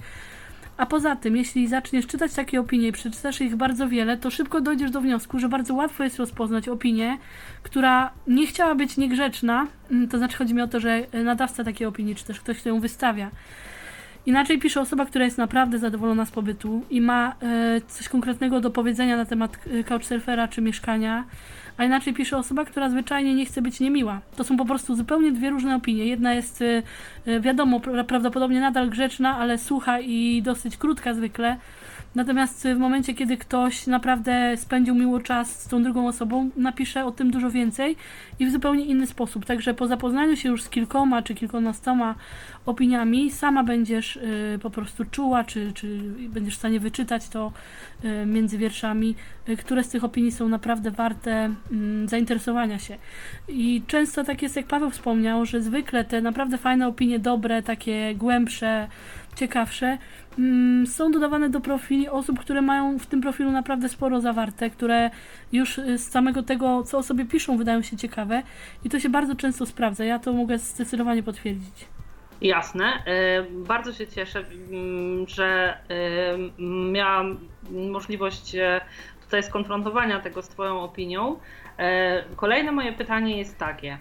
a poza tym, jeśli zaczniesz czytać takie opinie i przeczytasz ich bardzo wiele, to szybko dojdziesz do wniosku, że bardzo łatwo jest rozpoznać opinię, która nie chciała być niegrzeczna, mm, to znaczy chodzi mi o to, że nadawca takiej opinii, czy też ktoś, kto ją wystawia, Inaczej pisze osoba, która jest naprawdę zadowolona z pobytu i ma e, coś konkretnego do powiedzenia na temat e, couchsurfera czy mieszkania, a inaczej pisze osoba, która zwyczajnie nie chce być niemiła. To są po prostu zupełnie dwie różne opinie. Jedna jest, e, e wiadomo, prawdopodobnie nadal grzeczna, ale sucha i dosyć krótka zwykle, Natomiast w momencie, kiedy ktoś naprawdę spędził miło czas z tą drugą osobą, napisze o tym dużo więcej i w zupełnie inny sposób. Także po zapoznaniu się już z kilkoma czy kilkunastoma opiniami, sama będziesz y, po prostu czuła, czy, czy będziesz w stanie wyczytać to y, między wierszami, y, które z tych opinii są naprawdę warte mm, zainteresowania się. I często tak jest, jak Paweł wspomniał, że zwykle te naprawdę fajne opinie, dobre, takie głębsze, ciekawsze, mm, są dodawane do profili osób, które mają w tym profilu naprawdę sporo zawarte, które już y, z samego tego, co o sobie piszą, wydają się ciekawe i to się bardzo często sprawdza. Ja to mogę zdecydowanie potwierdzić. Jasne. Y, bardzo się cieszę, mm, że y, miałam możliwość tutaj skonfrontowania tego z Twoją opinią. Kolejne moje pytanie jest takie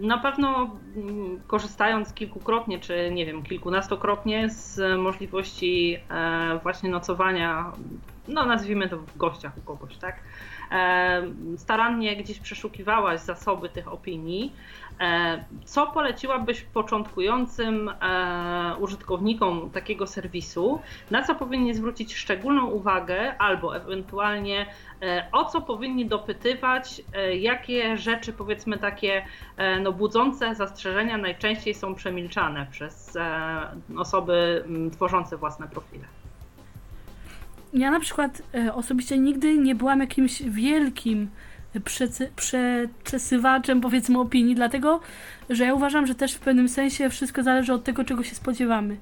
na pewno mm, korzystając kilkukrotnie, czy nie wiem, kilkunastokrotnie z możliwości e, właśnie nocowania, no nazwijmy to w gościach u kogoś, tak? E, starannie gdzieś przeszukiwałaś zasoby tych opinii. E, co poleciłabyś początkującym e, użytkownikom takiego serwisu? Na co powinni zwrócić szczególną uwagę, albo ewentualnie o co powinni dopytywać, jakie rzeczy, powiedzmy takie no, budzące zastrzeżenia, najczęściej są przemilczane przez osoby tworzące własne profile? Ja na przykład osobiście nigdy nie byłam jakimś wielkim przesywaczem powiedzmy opinii, dlatego że ja uważam, że też w pewnym sensie wszystko zależy od tego, czego się spodziewamy.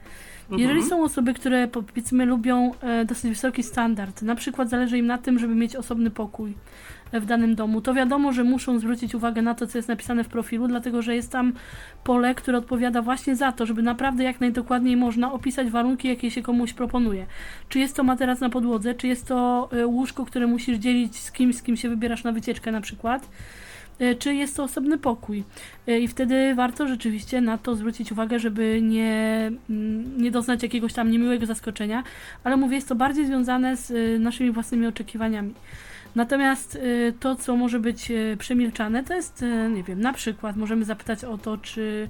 Jeżeli Mhm. są osoby, które powiedzmy lubią e, dosyć wysoki standard, na przykład zależy im na tym, żeby mieć osobny pokój w danym domu, to wiadomo, że muszą zwrócić uwagę na to, co jest napisane w profilu, dlatego że jest tam pole, które odpowiada właśnie za to, żeby naprawdę jak najdokładniej można opisać warunki, jakie się komuś proponuje. Czy jest to materac na podłodze, czy jest to e, łóżko, które musisz dzielić z kimś, z kim się wybierasz na wycieczkę na przykład, e, czy jest to osobny pokój. E, I wtedy warto rzeczywiście na to zwrócić uwagę, żeby nie, mm, nie doznać jakiegoś tam niemiłego zaskoczenia, ale mówię, jest to bardziej związane z naszymi własnymi oczekiwaniami. Natomiast e, to, co może być e, przemilczane, to jest, e, nie wiem, na przykład możemy zapytać o to, czy,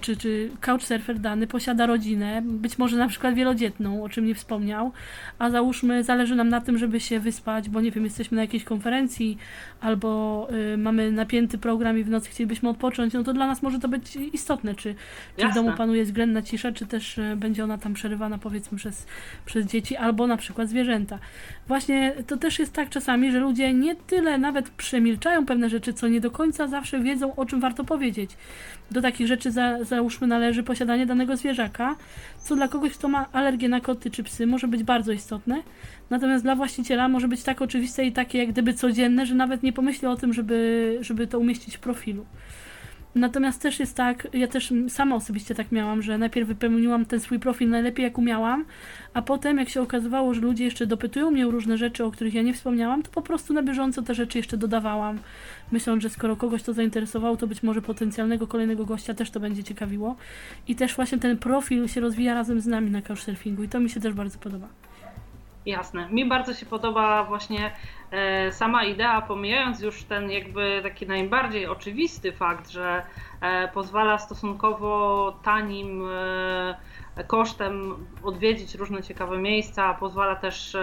czy, czy Couchsurfer dany posiada rodzinę, być może na przykład wielodzietną, o czym nie wspomniał, a załóżmy, zależy nam na tym, żeby się wyspać, bo nie wiem, jesteśmy na jakiejś konferencji, albo y, mamy napięty program i w nocy chcielibyśmy odpocząć, no to dla nas może to być istotne, czy, czy w domu panuje względna cisza, czy też y, będzie ona tam przerywana powiedzmy przez, przez dzieci, albo na przykład zwierzęta. Właśnie to też jest tak czasami, że ludzie nie tyle nawet przemilczają pewne rzeczy, co nie do końca zawsze wiedzą, o czym warto powiedzieć. Do takich rzeczy za, załóżmy należy posiadanie danego zwierzaka, co dla kogoś, kto ma alergię na koty czy psy, może być bardzo istotne. Natomiast dla właściciela może być tak oczywiste i takie jak gdyby codzienne, że nawet nie pomyśli o tym, żeby, żeby to umieścić w profilu. Natomiast też jest tak, ja też sama osobiście tak miałam, że najpierw wypełniłam ten swój profil najlepiej jak umiałam, a potem jak się okazywało, że ludzie jeszcze dopytują mnie o różne rzeczy, o których ja nie wspomniałam, to po prostu na bieżąco te rzeczy jeszcze dodawałam. Myśląc, że skoro kogoś to zainteresowało, to być może potencjalnego kolejnego gościa też to będzie ciekawiło. I też właśnie ten profil się rozwija razem z nami na couchsurfingu i to mi się też bardzo podoba. Jasne. Mi bardzo się podoba właśnie e, sama idea, pomijając już ten jakby taki najbardziej oczywisty fakt, że e, pozwala stosunkowo tanim e, kosztem odwiedzić różne ciekawe miejsca, pozwala też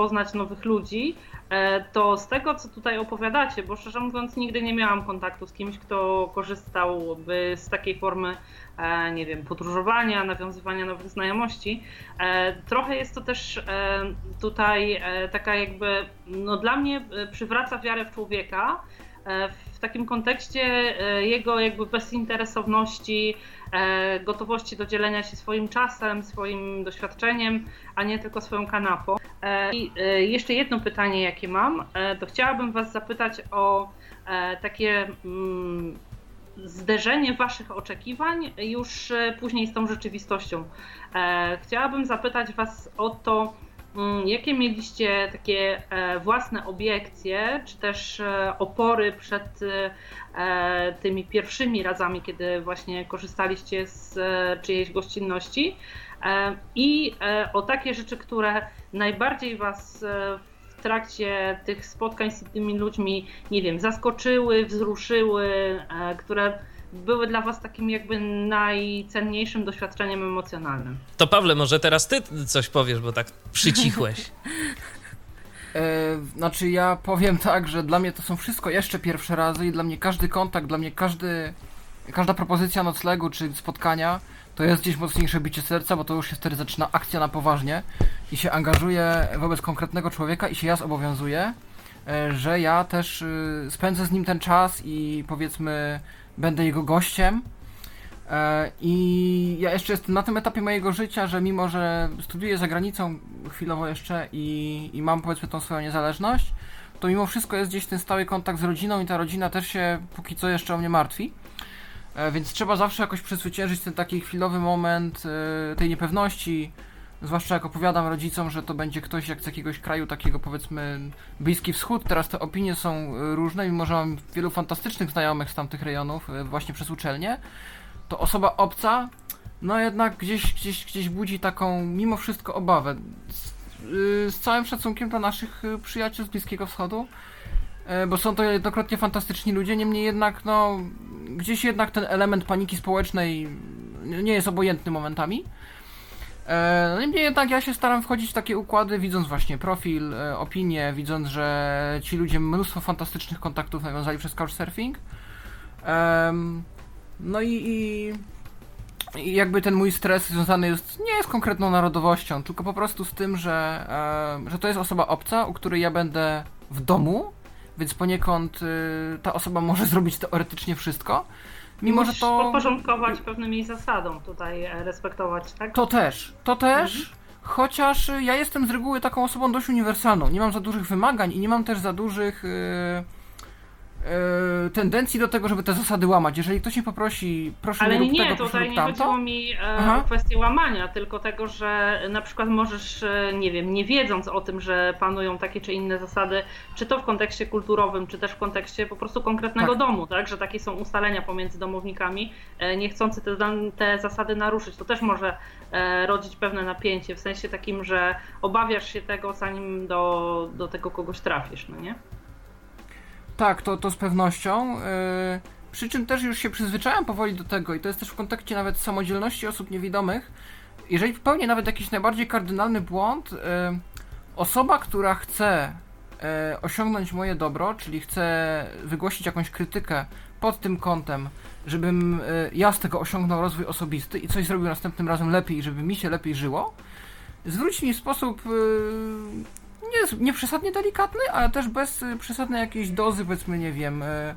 poznać nowych ludzi, e, to z tego, co tutaj opowiadacie, bo szczerze mówiąc nigdy nie miałam kontaktu z kimś, kto korzystałby z takiej formy, e, nie wiem, podróżowania, nawiązywania nowych znajomości, E, Trochę jest to też tutaj taka jakby, no dla mnie przywraca wiarę w człowieka w takim kontekście e, jego jakby bezinteresowności, e, gotowości do dzielenia się swoim czasem, swoim doświadczeniem, a nie tylko swoją kanapą. E, I jeszcze jedno pytanie, jakie mam, to chciałabym Was zapytać o takie mm, zderzenie Waszych oczekiwań już później z tą rzeczywistością. Chciałabym zapytać Was o to, jakie mieliście takie e, własne obiekcje, czy też e, opory przed e, tymi pierwszymi razami, kiedy właśnie korzystaliście z czyjejś gościnności? I o takie rzeczy, które najbardziej Was w trakcie tych spotkań z tymi ludźmi, nie wiem, zaskoczyły, wzruszyły, które były dla Was takim jakby najcenniejszym doświadczeniem emocjonalnym. To Pawle, może teraz ty coś powiesz, bo tak przycichłeś. E, znaczy ja powiem tak, że dla mnie to są wszystko jeszcze pierwsze razy i dla mnie każdy kontakt, dla mnie każdy, każda propozycja noclegu czy spotkania to jest gdzieś mocniejsze bicie serca, bo to już się wtedy zaczyna akcja na poważnie i się angażuję wobec konkretnego człowieka i się ja zobowiązuję, e, że ja też y, spędzę z nim ten czas i powiedzmy będę jego gościem. E, I ja jeszcze jestem na tym etapie mojego życia, że mimo, że studiuję za granicą chwilowo jeszcze i, i mam powiedzmy tą swoją niezależność, to mimo wszystko jest gdzieś ten stały kontakt z rodziną i ta rodzina też się póki co jeszcze o mnie martwi. E, Więc trzeba zawsze jakoś przezwyciężyć ten taki chwilowy moment e, tej niepewności, zwłaszcza jak opowiadam rodzicom, że to będzie ktoś jak z jakiegoś kraju takiego powiedzmy Bliski Wschód. Teraz te opinie są e, różne, mimo że mam wielu fantastycznych znajomych z tamtych rejonów e, właśnie przez uczelnię, to osoba obca no jednak gdzieś, gdzieś, gdzieś budzi taką mimo wszystko obawę. Z, y, z całym szacunkiem dla naszych y, przyjaciół z Bliskiego Wschodu, bo są to jednokrotnie fantastyczni ludzie, niemniej jednak no gdzieś jednak ten element paniki społecznej nie jest obojętny momentami. E, No niemniej jednak ja się staram wchodzić w takie układy, widząc właśnie profil, e, opinie, widząc, że ci ludzie mnóstwo fantastycznych kontaktów nawiązali przez couchsurfing. No i, i, i jakby ten mój stres związany jest nie z konkretną narodowością, tylko po prostu z tym, że, że to jest osoba obca, u której ja będę w domu, więc poniekąd y, ta osoba może zrobić teoretycznie wszystko. Mimo, że to... podporządkować pewnym jej zasadom tutaj, e, respektować, tak? To też, to też, chociaż y, ja jestem z reguły taką osobą dość uniwersalną. Nie mam za dużych wymagań i nie mam też za dużych y, y, tendencji do tego, żeby te zasady łamać. Jeżeli ktoś mnie poprosi, proszę Ale nie rób nie, tego, tutaj rób nie tamto. chodziło mi e, o kwestię łamania, tylko tego, że na przykład możesz, e, nie wiem, nie wiedząc o tym, że panują takie czy inne zasady, czy to w kontekście kulturowym, czy też w kontekście po prostu konkretnego Tak. domu, tak, że takie są ustalenia pomiędzy domownikami, e, nie chcący te, te zasady naruszyć, to też może e, rodzić pewne napięcie, w sensie takim, że obawiasz się tego, zanim do, do tego kogoś trafisz, no nie? Tak, to, to z pewnością. Yy, przy czym też już się przyzwyczaiłem powoli do tego i to jest też w kontekście nawet samodzielności osób niewidomych. Jeżeli popełnię nawet jakiś najbardziej kardynalny błąd, yy, osoba, która chce yy, osiągnąć moje dobro, czyli chce wygłosić jakąś krytykę pod tym kątem, żebym yy, ja z tego osiągnął rozwój osobisty i coś zrobił następnym razem lepiej, żeby mi się lepiej żyło, zwróć mi w sposób yy, nie, nie przesadnie delikatny, ale też bez y, przesadnej jakiejś dozy, powiedzmy, nie wiem, y,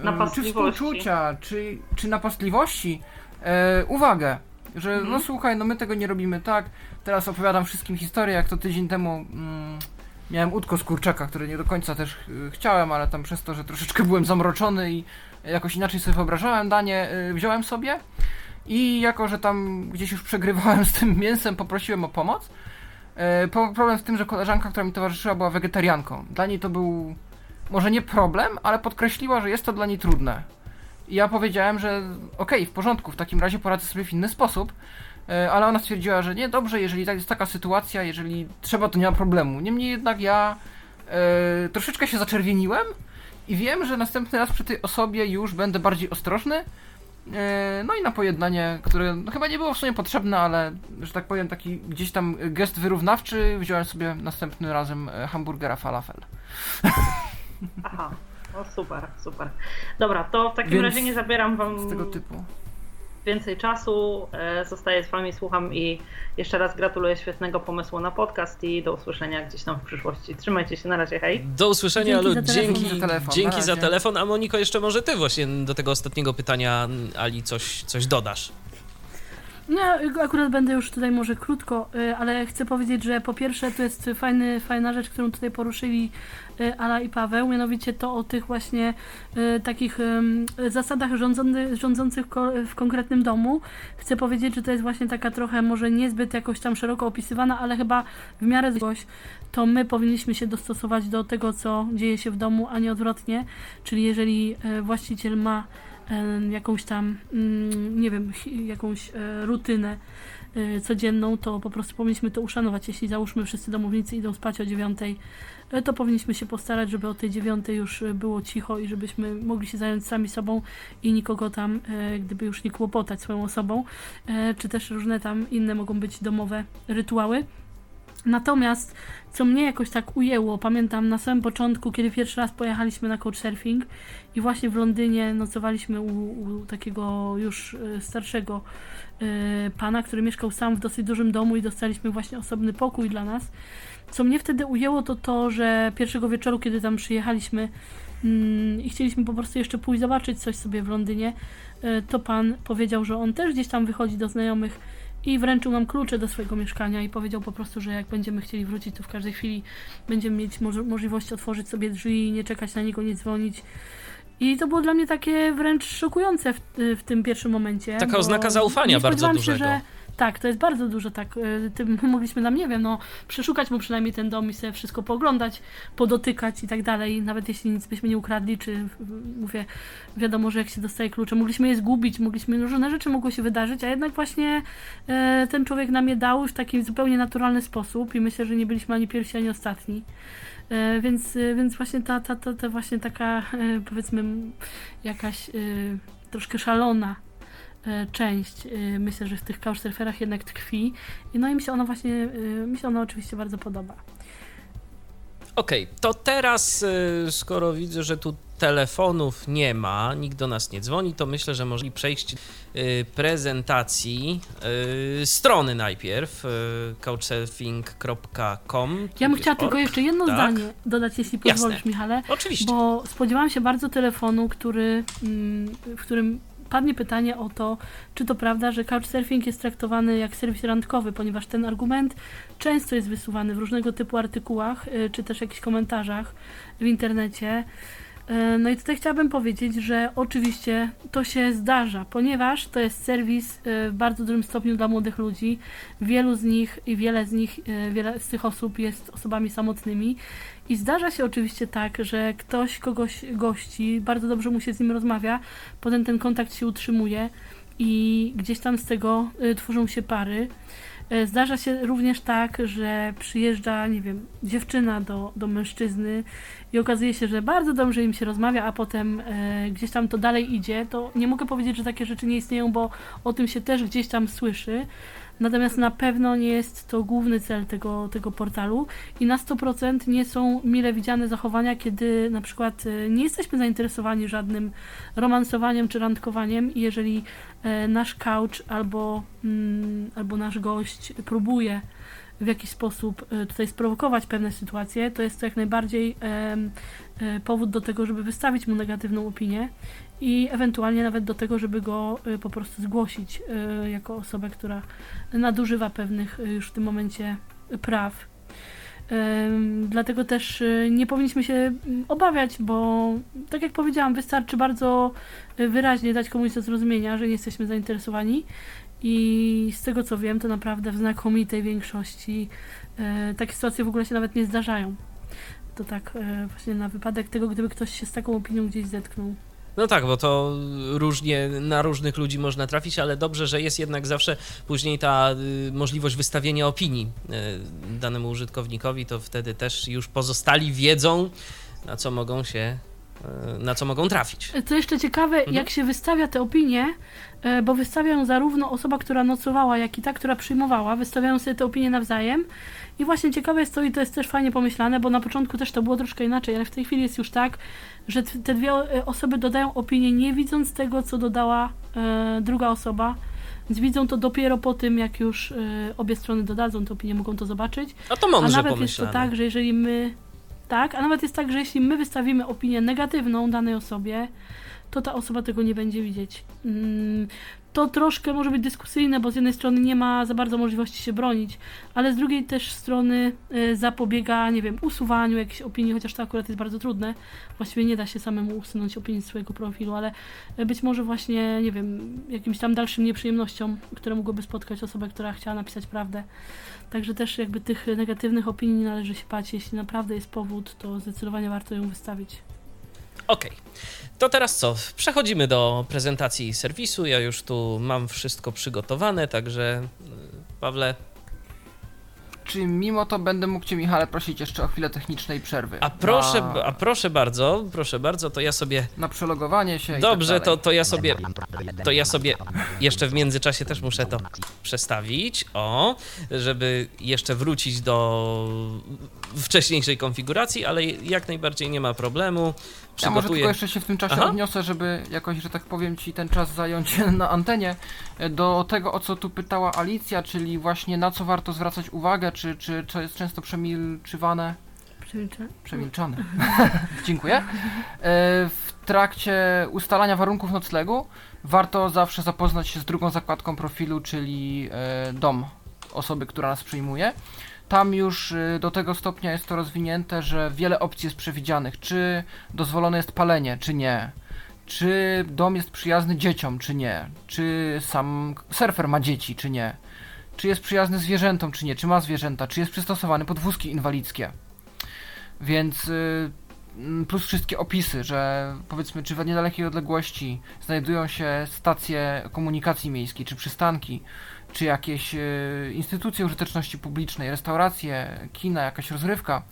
y, czy współczucia, czy, czy napastliwości, e, uwagę, że Mhm. no słuchaj, no my tego nie robimy tak, teraz opowiadam wszystkim historię, jak to tydzień temu mm, miałem udko z kurczaka, które nie do końca też chciałem, ale tam przez to, że troszeczkę byłem zamroczony i jakoś inaczej sobie wyobrażałem danie, wziąłem sobie i jako, że tam gdzieś już przegrywałem z tym mięsem, poprosiłem o pomoc. E, Problem w tym, że koleżanka, która mi towarzyszyła, była wegetarianką. Dla niej to był może nie problem, ale podkreśliła, że jest to dla niej trudne. I ja powiedziałem, że okej, w porządku, w takim razie poradzę sobie w inny sposób. E, Ale ona stwierdziła, że nie, dobrze, jeżeli tak jest taka sytuacja, jeżeli trzeba, to nie ma problemu. Niemniej jednak ja e, troszeczkę się zaczerwieniłem i wiem, że następny raz przy tej osobie już będę bardziej ostrożny. E, No i na pojednanie, które no, chyba nie było w sumie potrzebne, ale że tak powiem, taki gdzieś tam gest wyrównawczy, wziąłem sobie następnym razem e, hamburgera falafel. Aha, o super, super. Dobra, to w takim Więc razie nie zabieram wam Z tego typu. Więcej czasu. E, Zostaję z wami, słucham i jeszcze raz gratuluję świetnego pomysłu na podcast i do usłyszenia gdzieś tam w przyszłości. Trzymajcie się, na razie, hej. Do usłyszenia, Dzięki Lu, za telefon. dzięki, Za telefon, dzięki za telefon. A Moniko, jeszcze może ty właśnie do tego ostatniego pytania Ali coś, coś dodasz. No, akurat będę już tutaj może krótko, y, ale chcę powiedzieć, że po pierwsze to jest fajny, fajna rzecz, którą tutaj poruszyli y, Ala i Paweł, mianowicie to o tych właśnie y, takich zasadach rządzony, rządzących w konkretnym domu. Chcę powiedzieć, że to jest właśnie taka trochę może niezbyt jakoś tam szeroko opisywana, ale chyba w miarę coś, to my powinniśmy się dostosować do tego, co dzieje się w domu, a nie odwrotnie. Czyli jeżeli właściciel ma jakąś tam, mm, nie wiem, jakąś e, rutynę e, codzienną, to po prostu powinniśmy to uszanować. Jeśli załóżmy wszyscy domownicy idą spać o dziewiątej, e, to powinniśmy się postarać, żeby o tej dziewiątej już było cicho i żebyśmy mogli się zająć sami sobą i nikogo tam, gdyby już nie kłopotać swoją osobą, czy też różne tam inne mogą być domowe rytuały. Natomiast, co mnie jakoś tak ujęło, pamiętam na samym początku, kiedy pierwszy raz pojechaliśmy na couchsurfing i właśnie w Londynie nocowaliśmy u, u takiego już e, starszego e, pana, który mieszkał sam w dosyć dużym domu i dostaliśmy właśnie osobny pokój dla nas. Co mnie wtedy ujęło, to to, że pierwszego wieczoru, kiedy tam przyjechaliśmy mm, i chcieliśmy po prostu jeszcze pójść zobaczyć coś sobie w Londynie, e, to pan powiedział, że on też gdzieś tam wychodzi do znajomych i wręczył nam klucze do swojego mieszkania i powiedział po prostu, że jak będziemy chcieli wrócić, to w każdej chwili będziemy mieć moż- możliwość otworzyć sobie drzwi, nie czekać na niego, nie dzwonić. I to było dla mnie takie wręcz szokujące w, w tym pierwszym momencie. Taka oznaka zaufania bardzo spodziewałam się, dużego. Że, tak, to jest bardzo dużo tak. y, Tym mogliśmy nam, nie wiem, no, przeszukać mu przynajmniej ten dom i sobie wszystko pooglądać, podotykać i tak dalej. Nawet jeśli nic byśmy nie ukradli, czy mówię, wiadomo, że jak się dostaje klucze, mogliśmy je zgubić, mogliśmy, no, różne rzeczy mogły się wydarzyć, a jednak właśnie e, ten człowiek nam je dał w taki zupełnie naturalny sposób i myślę, że nie byliśmy ani pierwsi, ani ostatni. E, więc, więc właśnie ta, ta, ta, ta właśnie taka, e, powiedzmy, jakaś troszkę szalona część, e, myślę, że w tych couchsurferach jednak tkwi. I no i mi się ona właśnie, e, mi się ona oczywiście bardzo podoba. Okej, to teraz, skoro widzę, że tu telefonów nie ma, nikt do nas nie dzwoni, to myślę, że możemy przejść prezentacji strony najpierw, couchsurfing.com. Ja bym chciała tylko jeszcze jedno Tak. zdanie dodać, jeśli pozwolisz, Jasne. Michale. Oczywiście. Bo spodziewałam się bardzo telefonu, który, mm, w którym padnie pytanie o to, czy to prawda, że couchsurfing jest traktowany jak serwis randkowy, ponieważ ten argument często jest wysuwany w różnego typu artykułach, y, czy też jakichś komentarzach w internecie. Y, No i tutaj chciałabym powiedzieć, że oczywiście to się zdarza, ponieważ to jest serwis y, w bardzo dużym stopniu dla młodych ludzi. Wielu z nich i wiele z nich, wiele z tych osób jest osobami samotnymi. I zdarza się oczywiście tak, że ktoś kogoś gości, bardzo dobrze mu się z nim rozmawia, potem ten kontakt się utrzymuje i gdzieś tam z tego y, tworzą się pary. Y, Zdarza się również tak, że przyjeżdża, nie wiem, dziewczyna do, do mężczyzny i okazuje się, że bardzo dobrze im się rozmawia, a potem e, gdzieś tam to dalej idzie. To nie mogę powiedzieć, że takie rzeczy nie istnieją, bo o tym się też gdzieś tam słyszy. Natomiast na pewno nie jest to główny cel tego, tego portalu i na 100% nie są mile widziane zachowania, kiedy na przykład e, nie jesteśmy zainteresowani żadnym romansowaniem czy randkowaniem i jeżeli e, nasz couch albo, mm, albo nasz gość próbuje w jakiś sposób e, tutaj sprowokować pewne sytuacje, to jest to jak najbardziej powód do tego, żeby wystawić mu negatywną opinię i ewentualnie nawet do tego, żeby go e, po prostu zgłosić e, jako osobę, która nadużywa pewnych e, już w tym momencie praw. Dlatego też nie powinniśmy się mm, obawiać, bo tak jak powiedziałam, wystarczy bardzo wyraźnie dać komuś do zrozumienia, że nie jesteśmy zainteresowani. I z tego co wiem, to naprawdę w znakomitej większości takie sytuacje w ogóle się nawet nie zdarzają. To tak właśnie na wypadek tego, gdyby ktoś się z taką opinią gdzieś zetknął. No tak, bo to różnie na różnych ludzi można trafić, ale dobrze, że jest jednak zawsze później ta y, możliwość wystawienia opinii y, danemu użytkownikowi, to wtedy też już pozostali wiedzą, na co mogą się, y, na co mogą trafić. Co jeszcze ciekawe, Mhm. jak się wystawia te opinie, e, bo wystawiają zarówno osoba, która nocowała, jak i ta, która przyjmowała, wystawiają sobie te opinie nawzajem. I właśnie ciekawe jest to, i to jest też fajnie pomyślane, bo na początku też to było troszkę inaczej, ale w tej chwili jest już tak, że te dwie e, osoby dodają opinię nie widząc tego, co dodała e, druga osoba. Więc widzą to dopiero po tym, jak już e, obie strony dodadzą te opinie, mogą to zobaczyć. A to A mądrze nawet jest pomyślane. to tak, że jeżeli my. Tak, a nawet jest tak, że jeśli my wystawimy opinię negatywną danej osobie, to ta osoba tego nie będzie widzieć. To troszkę może być dyskusyjne, bo z jednej strony nie ma za bardzo możliwości się bronić, ale z drugiej też strony y, zapobiega, nie wiem, usuwaniu jakiejś opinii, chociaż to akurat jest bardzo trudne. Właściwie nie da się samemu usunąć opinii z swojego profilu, ale y, być może właśnie, nie wiem, jakimś tam dalszym nieprzyjemnościom, które mogłyby spotkać osobę, która chciała napisać prawdę. Także też jakby tych negatywnych opinii należy się bać. Jeśli naprawdę jest powód, to zdecydowanie warto ją wystawić. Okej. To teraz co? Przechodzimy do prezentacji serwisu. Ja już tu mam wszystko przygotowane, także y, Pawle, Czy mimo to będę mógł Cię, Michale, prosić jeszcze o chwilę technicznej przerwy? a proszę, Na, a proszę bardzo, proszę bardzo, to ja sobie na przelogowanie się Dobrze, i tak to, to ja sobie. To ja sobie jeszcze w międzyczasie też muszę to przestawić. O, żeby jeszcze wrócić do wcześniejszej konfiguracji, ale jak najbardziej nie ma problemu. Ja może tylko jeszcze się w tym czasie Aha. odniosę, żeby jakoś, że tak powiem, Ci ten czas zająć na antenie. Do tego, o co tu pytała Alicja, czyli właśnie na co warto zwracać uwagę, czy, czy to jest często przemilczywane. Przemilczę. Przemilczane. Dziękuję. E, W trakcie ustalania warunków noclegu warto zawsze zapoznać się z drugą zakładką profilu, czyli e, dom osoby, która nas przyjmuje. Tam już e, do tego stopnia jest to rozwinięte, że wiele opcji jest przewidzianych. Czy dozwolone jest palenie, czy nie. Czy dom jest przyjazny dzieciom, czy nie. Czy sam surfer ma dzieci, czy nie. Czy jest przyjazny zwierzętom, czy nie. Czy ma zwierzęta. Czy jest przystosowany pod wózki inwalidzkie. Więc y, mm, plus wszystkie opisy, że powiedzmy, czy w niedalekiej odległości znajdują się stacje komunikacji miejskiej, czy przystanki, czy jakieś y, instytucje użyteczności publicznej, restauracje, kina, jakaś rozrywka.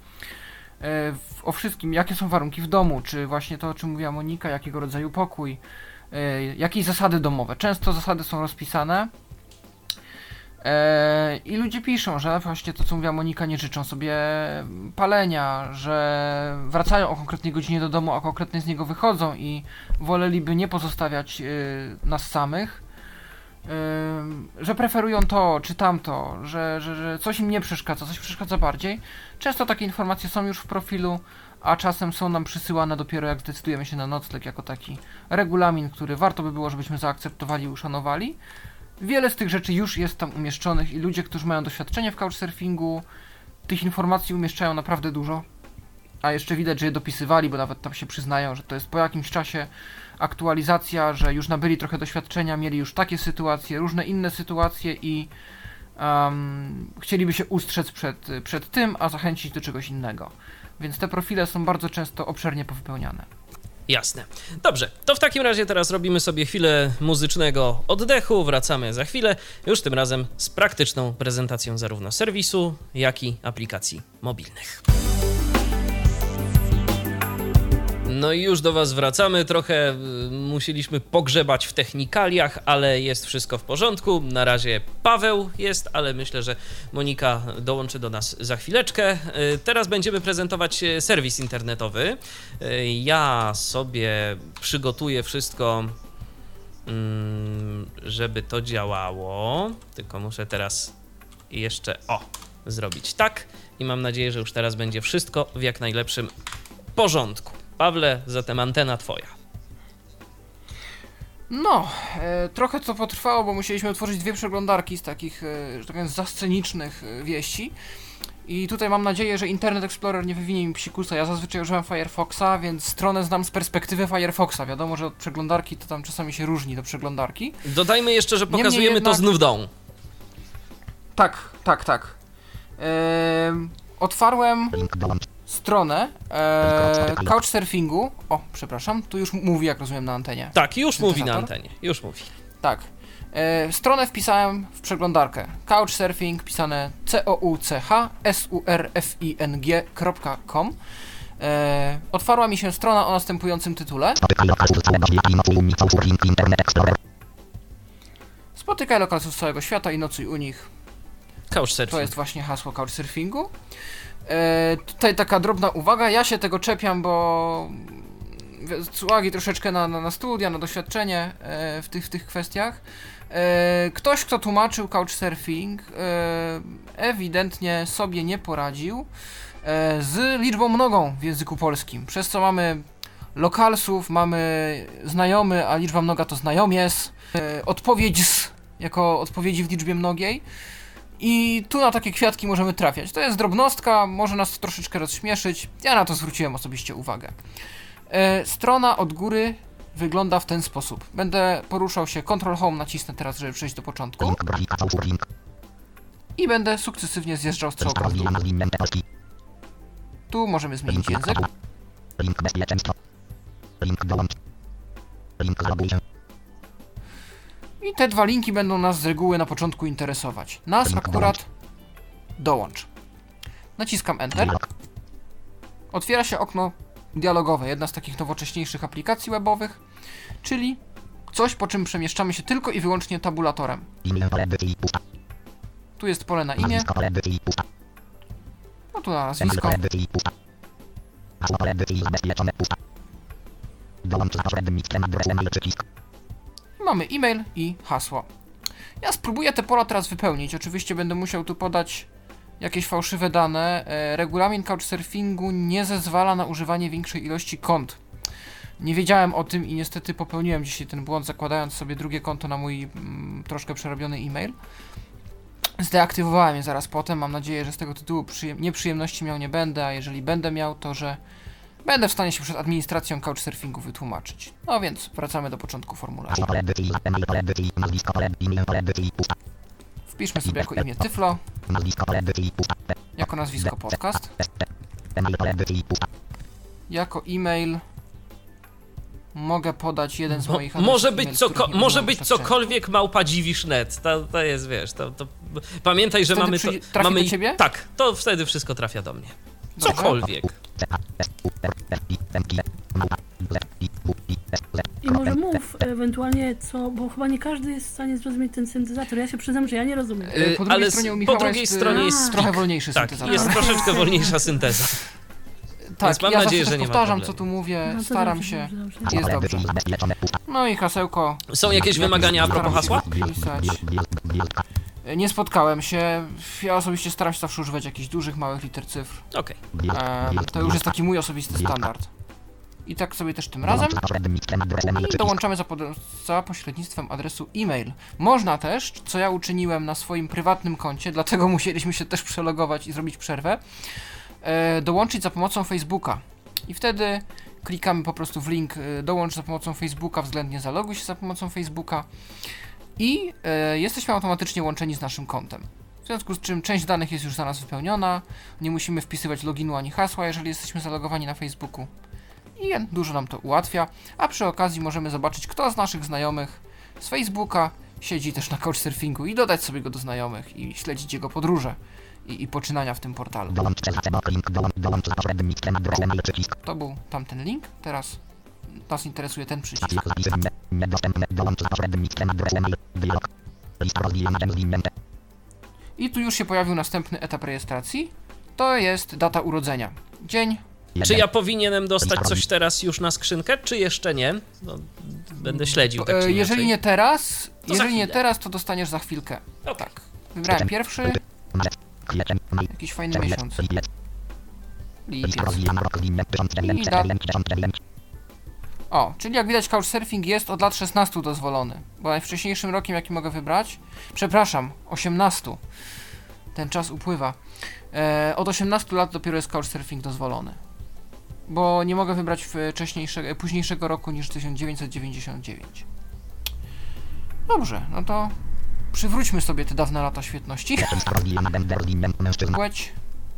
W- o wszystkim, jakie są warunki w domu, czy właśnie to, o czym mówiła Monika, jakiego rodzaju pokój, y, jakie zasady domowe. Często zasady są rozpisane. E, I ludzie piszą, że właśnie to, co mówiła Monika, nie życzą sobie palenia, że wracają o konkretnej godzinie do domu, a konkretnie z niego wychodzą i woleliby nie pozostawiać nas samych, że preferują to czy tamto, że, że, że coś im nie przeszkadza, coś przeszkadza bardziej. Często takie informacje są już w profilu, a czasem są nam przysyłane dopiero jak zdecydujemy się na nocleg jako taki regulamin, który warto by było, żebyśmy zaakceptowali i uszanowali. Wiele z tych rzeczy już jest tam umieszczonych i ludzie, którzy mają doświadczenie w couchsurfingu, tych informacji umieszczają naprawdę dużo. A jeszcze widać, że je dopisywali, bo nawet tam się przyznają, że to jest po jakimś czasie aktualizacja, że już nabyli trochę doświadczenia, mieli już takie sytuacje, różne inne sytuacje i um, chcieliby się ustrzec przed, przed tym, a zachęcić do czegoś innego. Więc te profile są bardzo często obszernie powypełniane. Jasne. Dobrze, to w takim razie teraz robimy sobie chwilę muzycznego oddechu, wracamy za chwilę, już tym razem z praktyczną prezentacją zarówno serwisu, jak i aplikacji mobilnych. No i już do Was wracamy. Trochę y, musieliśmy pogrzebać w technikaliach, ale jest wszystko w porządku. Na razie Paweł jest, ale myślę, że Monika dołączy do nas za chwileczkę. Y, teraz będziemy prezentować y, serwis internetowy. Ja sobie przygotuję wszystko, mm, żeby to działało. Tylko muszę teraz jeszcze o zrobić tak i mam nadzieję, że już teraz będzie wszystko w jak najlepszym porządku. Pawle, zatem antena twoja. No, e, trochę co potrwało, bo musieliśmy otworzyć dwie przeglądarki z takich, e, że tak powiem, zascenicznych e, wieści. I tutaj mam nadzieję, że Internet Explorer nie wywinie mi psikusa. Ja zazwyczaj używam Firefoxa, więc stronę znam z perspektywy Firefoxa. Wiadomo, że od przeglądarki to tam czasami się różni do przeglądarki. Dodajmy jeszcze, że pokazujemy jednak... to znów dom. Tak, tak, tak. Eee, otwarłem stronę e, couchsurfingu. O, przepraszam, tu już mówi, jak rozumiem, na antenie. Tak, już mówi na antenie, już mówi. Tak. E, stronę wpisałem w przeglądarkę. Couchsurfing, pisane c-o-u-c-h s-u-r-f-i-n-g.com e, Otwarła mi się strona o następującym tytule. Spotykaj lokalców z całego świata i nocuj u nich. Couchsurfing. To jest właśnie hasło couchsurfingu. E, tutaj taka drobna uwaga, ja się tego czepiam, bo z uwagi troszeczkę na, na, na studia, na doświadczenie e, w, tych, w tych kwestiach, e, ktoś, kto tłumaczył couchsurfing, e, ewidentnie sobie nie poradził e, z liczbą mnogą w języku polskim, przez co mamy lokalsów, mamy znajomy, a liczba mnoga to znajomies, e, odpowiedź z, jako odpowiedzi w liczbie mnogiej, i tu na takie kwiatki możemy trafiać. To jest drobnostka, może nas troszeczkę rozśmieszyć. Ja na to zwróciłem osobiście uwagę. E, strona od góry wygląda w ten sposób. Będę poruszał się Ctrl Home, nacisnę teraz, żeby przejść do początku. I będę sukcesywnie zjeżdżał strzałką. Tu możemy zmienić język. Link bezpieczeństwo. Link dołącz. Link i te dwa linki będą nas z reguły na początku interesować. Nas akurat dołącz. Naciskam Enter. Otwiera się okno dialogowe, jedna z takich nowocześniejszych aplikacji webowych, czyli coś, po czym przemieszczamy się tylko i wyłącznie tabulatorem. Tu jest pole na imię. No tu na nazwisko. Dołącz za pośrednictwem adresem przycisk. Mamy e-mail i hasło. Ja spróbuję te pola teraz wypełnić. Oczywiście będę musiał tu podać jakieś fałszywe dane. E, regulamin Couchsurfingu nie zezwala na używanie większej ilości kont. Nie wiedziałem o tym i niestety popełniłem dzisiaj ten błąd, zakładając sobie drugie konto na mój mm, troszkę przerobiony e-mail. Zdeaktywowałem je zaraz potem. Mam nadzieję, że z tego tytułu nieprzyjemności miał nie będę, a jeżeli będę miał, to że Będę w stanie się przed administracją couchsurfingu wytłumaczyć. No więc wracamy do początku formularza. Wpiszmy sobie jako imię Tyflo, jako nazwisko podcast, jako e-mail mogę podać jeden z moich adresów Może być, coko może być cokolwiek małpa dziwisz.net. To, to jest, wiesz, to, to... pamiętaj, że wtedy mamy... To, mamy do ciebie? Tak, to wtedy wszystko trafia do mnie. Cokolwiek. I może mów ewentualnie co, bo chyba nie każdy jest w stanie zrozumieć ten syntezator. Ja się przyznam, że ja nie rozumiem. E, Po drugiej ale stronie u po drugiej jest, stronie e, jest trochę wolniejszy Tak, syntezator. jest troszeczkę wolniejsza synteza. Tak, Więc mam ja nadzieję, że nie ma powtarzam, co tu mówię, No staram dobrze, się, dobrze, dobrze. jest dobrze. No i hasełko. Są jakieś wymagania a propos hasła? Pisać. Nie spotkałem się. Ja osobiście staram się zawsze używać jakichś dużych, małych liter cyfr. Okej. Em, to już jest taki mój osobisty standard. I tak sobie też tym razem. I dołączamy za, pod- za pośrednictwem adresu e-mail. Można też, co ja uczyniłem na swoim prywatnym koncie, dlatego musieliśmy się też przelogować i zrobić przerwę, e, dołączyć za pomocą Facebooka. I wtedy klikamy po prostu w link e, dołącz za pomocą Facebooka, względnie zaloguj się za pomocą Facebooka i e, jesteśmy automatycznie łączeni z naszym kontem. W związku z czym część danych jest już za nas wypełniona, nie musimy wpisywać loginu ani hasła, jeżeli jesteśmy zalogowani na Facebooku. I dużo nam to ułatwia, a przy okazji możemy zobaczyć, kto z naszych znajomych z Facebooka siedzi też na couchsurfingu i dodać sobie go do znajomych i śledzić jego podróże i, i poczynania w tym portalu. To był tamten link, teraz nas interesuje ten przycisk. I tu już się pojawił następny etap rejestracji. To jest data urodzenia. Dzień. Czy ja powinienem dostać coś teraz już na skrzynkę, czy jeszcze nie? No, będę śledził tak E, czy jeżeli nie teraz, za jeżeli nie teraz, to dostaniesz za chwilkę. Okej. Tak. Wybrałem pierwszy, jakiś fajny miesiąc. Lipiec. I da... O, czyli jak widać Couchsurfing jest od lat 16 dozwolony. Bo najwcześniejszym rokiem jaki mogę wybrać? Przepraszam, 18. Ten czas upływa. E, od 18 lat dopiero jest Couchsurfing dozwolony. Bo nie mogę wybrać wcześniejszego, późniejszego roku niż 1999. Dobrze, no to przywróćmy sobie te dawne lata świetności. Płeć,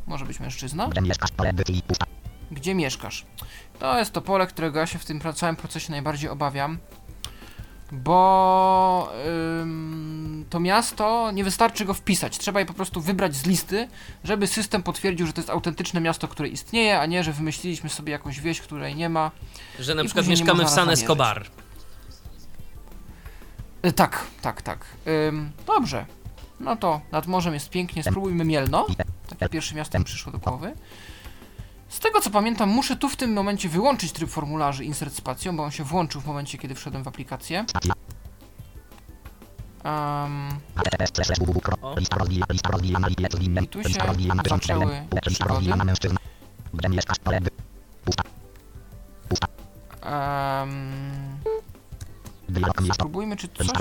może być mężczyzna. Gdzie mieszkasz? To jest to pole, którego ja się w tym całym procesie najbardziej obawiam, bo ym, to miasto nie wystarczy go wpisać. Trzeba je po prostu wybrać z listy, żeby system potwierdził, że to jest autentyczne miasto, które istnieje, a nie, że wymyśliliśmy sobie jakąś wieś, której nie ma. Że na przykład mieszkamy w San Escobar. Y, tak, tak, tak. Ym, dobrze. No to nad morzem jest pięknie. Spróbujmy Mielno. Takie pierwsze miasto mi przyszło do głowy. Z tego co pamiętam, muszę tu w tym momencie wyłączyć tryb formularzy insert spacją, bo on się włączył w momencie, kiedy wszedłem w aplikację. Um, O. I tu się zaczęły przygody. Um, spróbujmy, czy coś tu.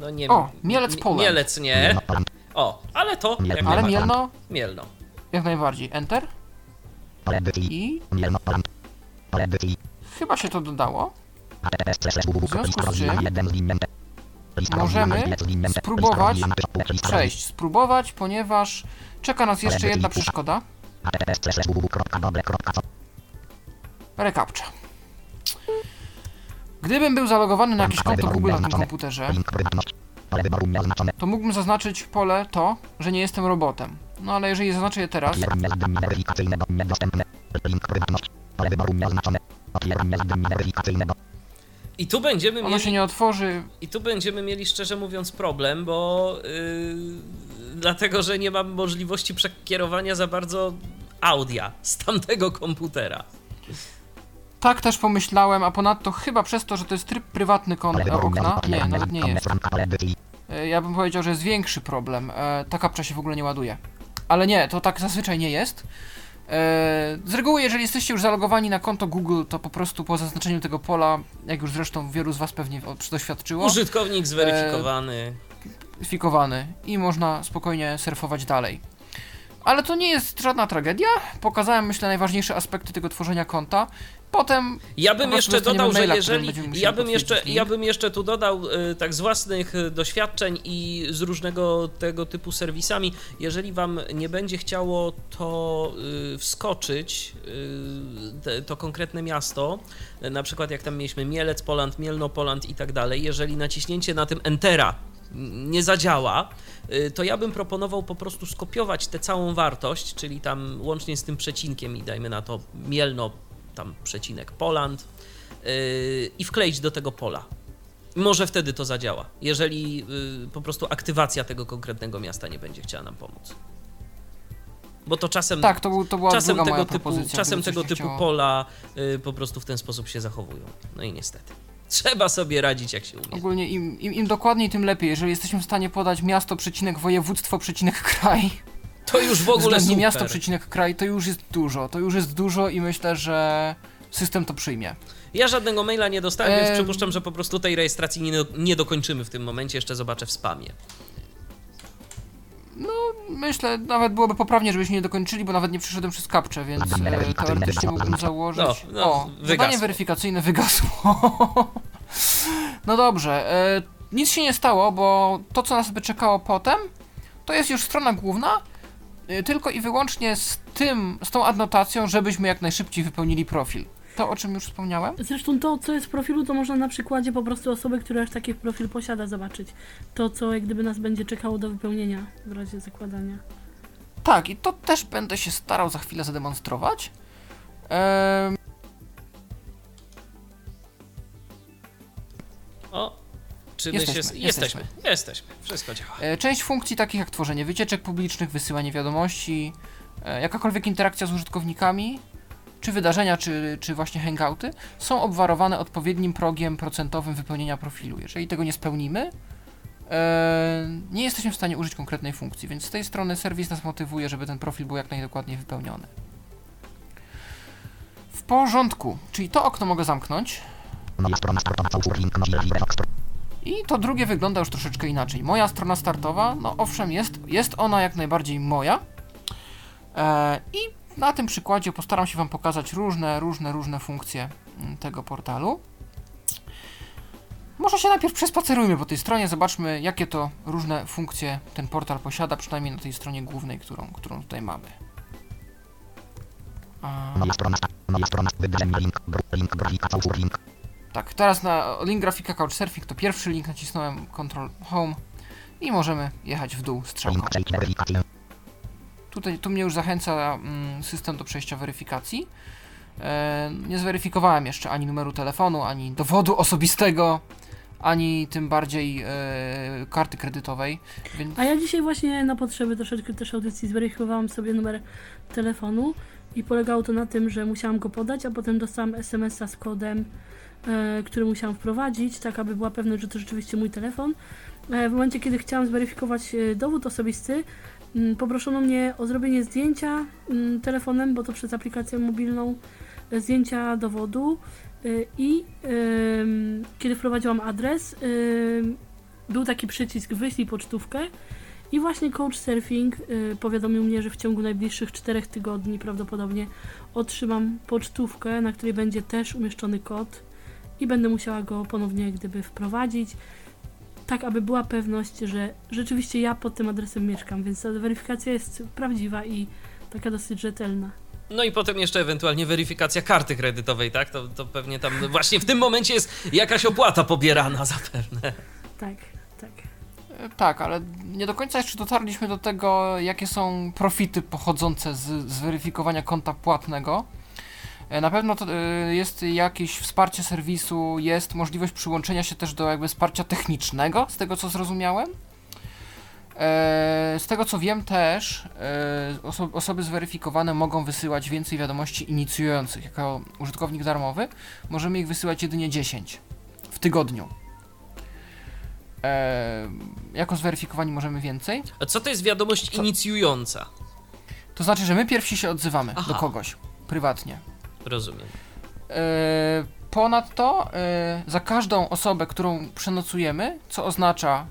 No nie O, Mielec Poland. Mielec nie. O, ale to jak Ale najbardziej. Mielno, Mielno. jak najbardziej. Enter. I chyba się to dodało. W związku z czym możemy spróbować przejść. Spróbować, ponieważ czeka nas jeszcze jedna przeszkoda. Recaptcha. Gdybym był zalogowany na jakieś konto Google na tym komputerze, to mógłbym zaznaczyć pole to, że nie jestem robotem. No ale jeżeli zaznaczę je teraz, I tu będziemy ono mieli się nie otworzy. I tu będziemy mieli szczerze mówiąc problem, bo yy, dlatego, że nie mam możliwości przekierowania za bardzo audia z tamtego komputera. Tak też pomyślałem, a ponadto chyba przez to, że to jest tryb prywatny kon okna, nie, nawet nie jest. E, Ja bym powiedział, że jest większy problem. E, Ta kapcza się w ogóle nie ładuje. Ale nie, to tak zazwyczaj nie jest. E, Z reguły, jeżeli jesteście już zalogowani na konto Google, to po prostu po zaznaczeniu tego pola, jak już zresztą wielu z Was pewnie doświadczyło, Użytkownik zweryfikowany. fikowany i można spokojnie surfować dalej. Ale to nie jest żadna tragedia. Pokazałem, myślę, najważniejsze aspekty tego tworzenia konta. Potem Ja bym jeszcze dodał, że maila, którym jeżeli. Ja bym, jeszcze, link. ja bym jeszcze tu dodał tak z własnych y, doświadczeń i z różnego tego typu serwisami. Jeżeli wam nie będzie chciało to y, wskoczyć, te, to konkretne miasto, na przykład jak tam mieliśmy Mielec, Poland, Mielno, Poland i tak dalej, jeżeli naciśnięcie na tym Entera nie zadziała, to ja bym proponował po prostu skopiować tę całą wartość, czyli tam łącznie z tym przecinkiem i dajmy na to Mielno tam przecinek Poland yy, i wkleić do tego pola. Może wtedy to zadziała, jeżeli yy, po prostu aktywacja tego konkretnego miasta nie będzie chciała nam pomóc. Bo to czasem, Tak, to, był, to była czasem tego typu, czasem tego typu chciało. pola yy, po prostu w ten sposób się zachowują. No i niestety. Trzeba sobie radzić jak się umie. Ogólnie im, im, im dokładniej, tym lepiej. Jeżeli jesteśmy w stanie podać miasto, przecinek, województwo, przecinek, kraj, To już w ogóle względnie super. miasto, przecinek, kraj, to już jest dużo. To już jest dużo i myślę, że system to przyjmie. Ja żadnego maila nie dostałem, więc przypuszczam, że po prostu tej rejestracji nie, nie dokończymy w tym momencie. Jeszcze zobaczę w spamie. Myślę, nawet byłoby poprawnie, żebyśmy nie dokończyli, bo nawet nie przyszedłem przez kapczę, więc e, teoretycznie mógłbym założyć. No, no, o, wygasło. zadanie weryfikacyjne wygasło. no dobrze, e, nic się nie stało, bo to, co nas by czekało potem, to jest już strona główna, tylko i wyłącznie z tym, z tą adnotacją, żebyśmy jak najszybciej wypełnili profil. To, o czym już wspomniałem. Zresztą to, co jest w profilu, to można na przykładzie po prostu osoby, która już taki profil posiada, zobaczyć. To, co jak gdyby nas będzie czekało do wypełnienia w razie zakładania. Tak, i to też będę się starał za chwilę zademonstrować. Em, czy my Jesteśmy, się... jesteśmy. Jesteśmy, jesteśmy. Wszystko działa. E, Część funkcji takich jak tworzenie wycieczek publicznych, wysyłanie wiadomości, e, jakakolwiek interakcja z użytkownikami, czy wydarzenia, czy, czy właśnie hangouty, są obwarowane odpowiednim progiem procentowym wypełnienia profilu. Jeżeli tego nie spełnimy, e, nie jesteśmy w stanie użyć konkretnej funkcji, więc z tej strony serwis nas motywuje, żeby ten profil był jak najdokładniej wypełniony. W porządku, czyli to okno mogę zamknąć. I to drugie wygląda już troszeczkę inaczej. Moja strona startowa, no owszem, jest, jest ona jak najbardziej moja. E, I na tym przykładzie postaram się Wam pokazać różne, różne, różne funkcje mm, tego portalu. Może się najpierw przespacerujmy po tej stronie, zobaczmy jakie to różne funkcje ten portal posiada, przynajmniej na tej stronie głównej, którą, którą tutaj mamy. A... Moja strona Moja strona wybranie link link grafika link. Tak, teraz na link grafika Couchsurfing to pierwszy link, nacisnąłem Ctrl Home i możemy jechać w dół strzałką. Tutaj, tu mnie już zachęca mm, system do przejścia weryfikacji. E, nie zweryfikowałem jeszcze ani numeru telefonu, ani dowodu osobistego, ani tym bardziej e, karty kredytowej, więc A ja dzisiaj właśnie na potrzeby troszeczkę też audycji zweryfikowałam sobie numer telefonu i polegało to na tym, że musiałam go podać, a potem dostałam SMS-a z kodem, który musiałam wprowadzić, tak aby była pewność, że to rzeczywiście mój telefon. E, w momencie, kiedy chciałam zweryfikować e, dowód osobisty, mm, poproszono mnie o zrobienie zdjęcia mm, telefonem, bo to przez aplikację mobilną, e, zdjęcia dowodu. E, i kiedy wprowadziłam adres, był taki przycisk wyślij pocztówkę. I właśnie Couchsurfing y, powiadomił mnie, że w ciągu najbliższych czterech tygodni prawdopodobnie otrzymam pocztówkę, na której będzie też umieszczony kod i będę musiała go ponownie jak gdyby wprowadzić, tak aby była pewność, że rzeczywiście ja pod tym adresem mieszkam, więc ta weryfikacja jest prawdziwa i taka dosyć rzetelna. No i potem jeszcze ewentualnie weryfikacja karty kredytowej, tak? To, to pewnie tam właśnie w tym momencie jest jakaś opłata pobierana zapewne. Tak, tak. e, tak, ale nie do końca jeszcze dotarliśmy do tego, jakie są profity pochodzące z zweryfikowania konta płatnego. E, Na pewno to e, jest jakieś wsparcie serwisu, jest możliwość przyłączenia się też do jakby wsparcia technicznego, z tego co zrozumiałem. E, Z tego co wiem też, oso osoby zweryfikowane mogą wysyłać więcej wiadomości inicjujących. Jako użytkownik darmowy możemy ich wysyłać jedynie 10 w tygodniu. Jako zweryfikowani możemy więcej. A co to jest wiadomość Co? inicjująca? To znaczy, że my pierwsi się odzywamy Aha. do kogoś prywatnie. Rozumiem. E, Ponadto e, za każdą osobę, którą przenocujemy, co oznacza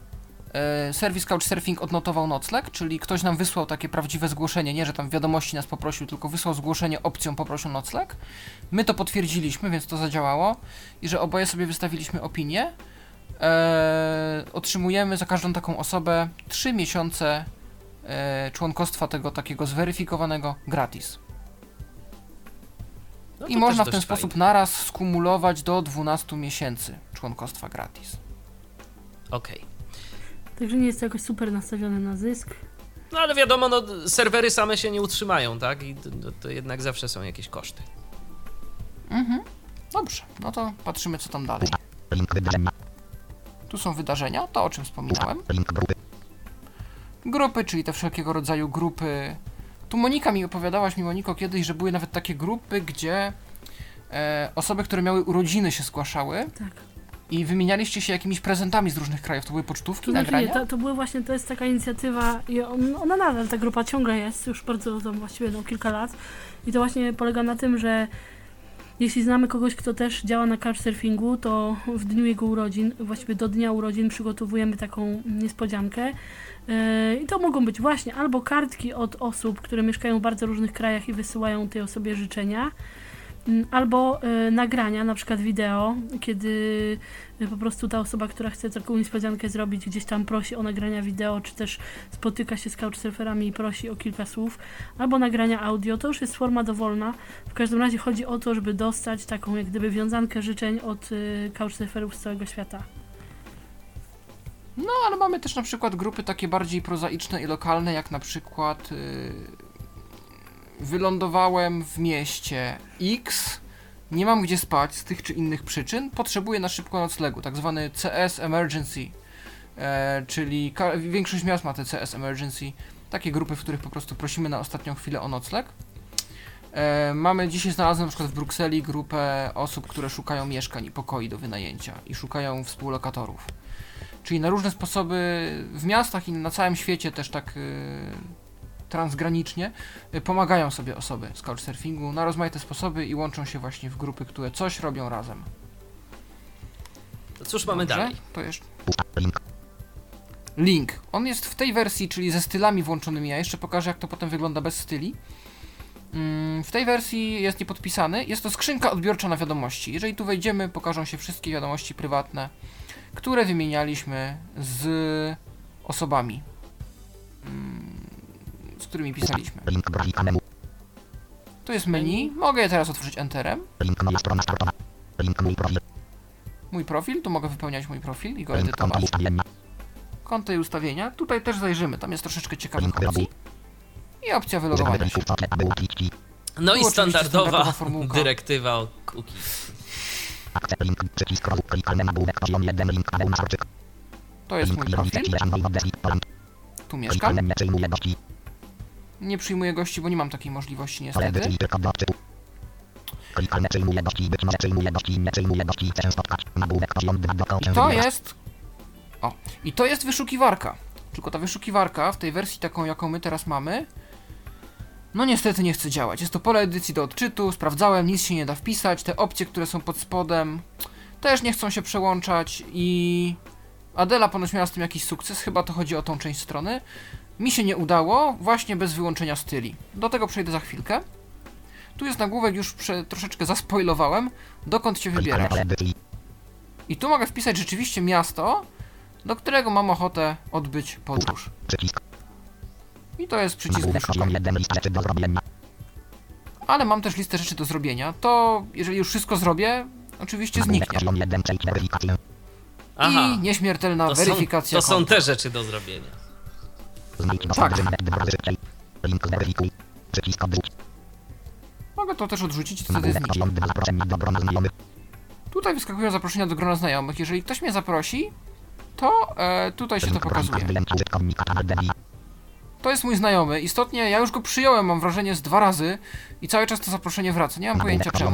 e, serwis Couchsurfing odnotował nocleg, czyli ktoś nam wysłał takie prawdziwe zgłoszenie, nie że tam wiadomości nas poprosił, tylko wysłał zgłoszenie opcją poprosił nocleg. My to potwierdziliśmy, więc to zadziałało i że oboje sobie wystawiliśmy opinię. Otrzymujemy za każdą taką osobę 3 miesiące e, członkostwa tego takiego zweryfikowanego gratis. No I to można w też ten dość sposób fajnie. naraz skumulować do 12 miesięcy członkostwa gratis. Okej. Także nie jest to jakoś super nastawione na zysk. No ale wiadomo, no, serwery same się nie utrzymają, tak? I to, to, to jednak zawsze są jakieś koszty. Mhm. Dobrze, no to patrzymy co tam dalej. Link wydarzenia. Tu są wydarzenia, to o czym wspominałem. Link grupy. Grupy, czyli te wszelkiego rodzaju grupy. Tu Monika mi opowiadałaś mi, Moniko, kiedyś, że były nawet takie grupy, gdzie e, osoby, które miały urodziny się zgłaszały Tak. i wymienialiście się jakimiś prezentami z różnych krajów. To były pocztówki, To znaczy nie, nagrania? to, to były właśnie, to jest taka inicjatywa i on, ona nadal, ta grupa ciągle jest, już bardzo, tam właściwie no, kilka lat i to właśnie polega na tym, że jeśli znamy kogoś, kto też działa na couchsurfingu, to w dniu jego urodzin, właściwie do dnia urodzin przygotowujemy taką niespodziankę. Yy, i to mogą być właśnie albo kartki od osób, które mieszkają w bardzo różnych krajach i wysyłają tej osobie życzenia, Albo y, nagrania, na przykład wideo, kiedy y, po prostu ta osoba, która chce taką niespodziankę zrobić, gdzieś tam prosi o nagrania wideo, czy też spotyka się z couchsurferami i prosi o kilka słów, albo nagrania audio, to już jest forma dowolna. W każdym razie chodzi o to, żeby dostać taką jak gdyby wiązankę życzeń od y, couchsurferów z całego świata. No, ale mamy też na przykład grupy takie bardziej prozaiczne i lokalne, jak na przykład yy, wylądowałem w mieście X, nie mam gdzie spać z tych czy innych przyczyn, potrzebuję na szybko noclegu, tak zwany CS Emergency, e, czyli większość miast ma te CS Emergency, takie grupy, w których po prostu prosimy na ostatnią chwilę o nocleg. E, mamy dzisiaj znalazłem na przykład w Brukseli grupę osób, które szukają mieszkań i pokoi do wynajęcia i szukają współlokatorów. Czyli na różne sposoby w miastach i na całym świecie też tak y, transgranicznie y, pomagają sobie osoby z couchsurfingu na rozmaite sposoby i łączą się właśnie w grupy, które coś robią razem. To cóż mamy Dobrze? dalej? To jeszcze link. On jest w tej wersji, czyli ze stylami włączonymi. Ja jeszcze pokażę, jak to potem wygląda bez styli. Mm, W tej wersji jest niepodpisany. Jest to skrzynka odbiorcza na wiadomości. Jeżeli tu wejdziemy, pokażą się wszystkie wiadomości prywatne, które wymienialiśmy z osobami, mm, z którymi pisaliśmy. To jest menu. Mogę je teraz otworzyć Enterem. Link moja strona startowa. Link mój profil. Mój profil, tu mogę wypełniać mój profil i go edytować. Konto i ustawienia. Tutaj też zajrzymy. Tam jest troszeczkę ciekawych opcji. I opcja wylogowania się. No Tu i standardowa standardowa formułka. dyrektywa o cookies. Akcept link. Przycisk rogu. Klikalny nagłówek. Poziom 1. Link. Paweł Nastorczyk. To jest mój profil. Tu mieszkam. Nie przyjmuję gości, bo nie mam takiej możliwości niestety. czyli tylko do odczytu. Klikalne przyjmuje gości. Być może przyjmuje gości. Nie przyjmuje gości. Chcę spotkać. Nagłówek. Poziom 2. Do I to jest... O, i to jest wyszukiwarka. Tylko ta wyszukiwarka w tej wersji taką, jaką my teraz mamy, no niestety nie chce działać. Jest to pole edycji do odczytu, sprawdzałem, nic się nie da wpisać. Te opcje, które są pod spodem, też nie chcą się przełączać i... Adela ponoć miała z tym jakiś sukces, chyba to chodzi o tą część strony. Mi się nie udało, właśnie bez wyłączenia styli. Do tego przejdę za chwilkę. Tu jest nagłówek, już prze, troszeczkę zaspoilowałem, dokąd się wybierasz. I tu mogę wpisać rzeczywiście miasto, do którego mam ochotę odbyć podróż. I to jest przycisk Nagłówek. Poziom wyszukaj. 1. Lista rzeczy do zrobienia. Ale mam też listę rzeczy do zrobienia. To jeżeli już wszystko zrobię, oczywiście zniknie. Poziom 1. Przejdź weryfikację. Aha, I nieśmiertelna to są, weryfikacja to są konta. te rzeczy do zrobienia. Odrzuć. Mogę to też odrzucić i wtedy Nagłówek. zniknie. Poziom 2. Zaproszenie do grona znajomych. Tutaj wyskakują zaproszenia do grona znajomych. Jeżeli ktoś mnie zaprosi, to e, tutaj się to pokazuje. To jest mój znajomy. Istotnie ja już go przyjąłem, mam wrażenie, z dwa razy i cały czas to zaproszenie wraca. Nie mam pojęcia czemu.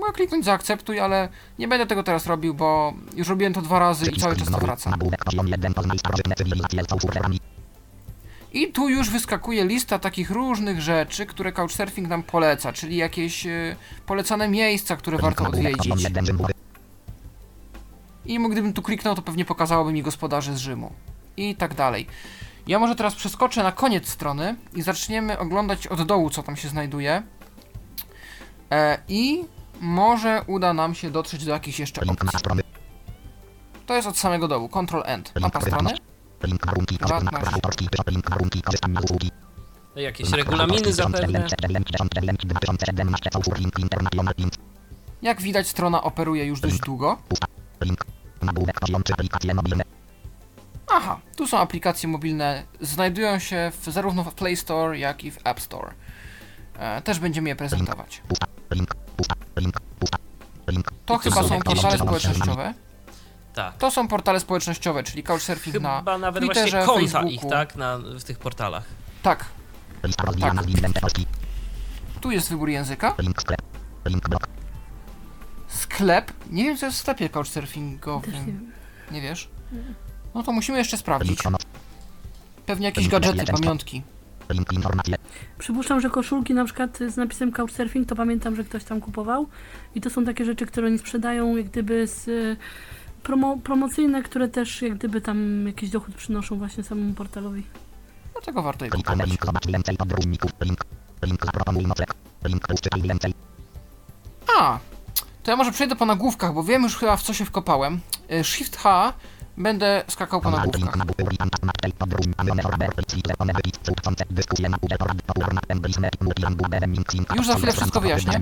Mogę kliknąć zaakceptuj, ale nie będę tego teraz robił, bo już robiłem to dwa razy i cały czas to znowu. wraca. Nagłówek. Poziom 1. Poznaj starożytne cywilizacje z fałszerami. I tu już wyskakuje lista takich różnych rzeczy, które Couchsurfing nam poleca, czyli jakieś e, polecane miejsca, które warto odwiedzić. 1. Rzym. I gdybym tu kliknął, to pewnie pokazałoby mi gospodarzy z Rzymu. I tak dalej. Ja może teraz przeskoczę na koniec strony i zaczniemy oglądać od dołu, co tam się znajduje. E, I może uda nam się dotrzeć do jakichś jeszcze opcji. To jest od samego dołu. Ctrl End. Mapa strony. Jakieś regulaminy zapewne. Jak widać, strona operuje już dość długo. Aha, tu są aplikacje mobilne. Znajdują się w, zarówno w Play Store, jak i w App Store. E, też będziemy je prezentować. To chyba są portale społecznościowe. Tak. To są portale społecznościowe, czyli Couchsurfing Chyba na nawet Twitterze, właśnie konta Facebooku. ich, tak? Na, w tych portalach. Tak, Polski. tu jest wybór języka. Sklep. Nie wiem, co jest w sklepie couchsurfingowym. Nie wiesz? No to musimy jeszcze sprawdzić. Pewnie jakieś gadżety, pamiątki. Informacje. Przypuszczam, że koszulki na przykład z napisem Couchsurfing, to pamiętam, że ktoś tam kupował. I to są takie rzeczy, które oni sprzedają jak gdyby z y, promo, promocyjne, które też jak gdyby tam jakiś dochód przynoszą właśnie samemu portalowi. Dlatego warto je kupować. link zobacz więcej podróżników. Link. Link zaproponuj. Link czytaj więcej. A, to ja może przejdę po nagłówkach, bo wiem już chyba w co się wkopałem. Y, Shift H będę skakał po nagłówkach. Już za chwilę wszystko wyjaśnię.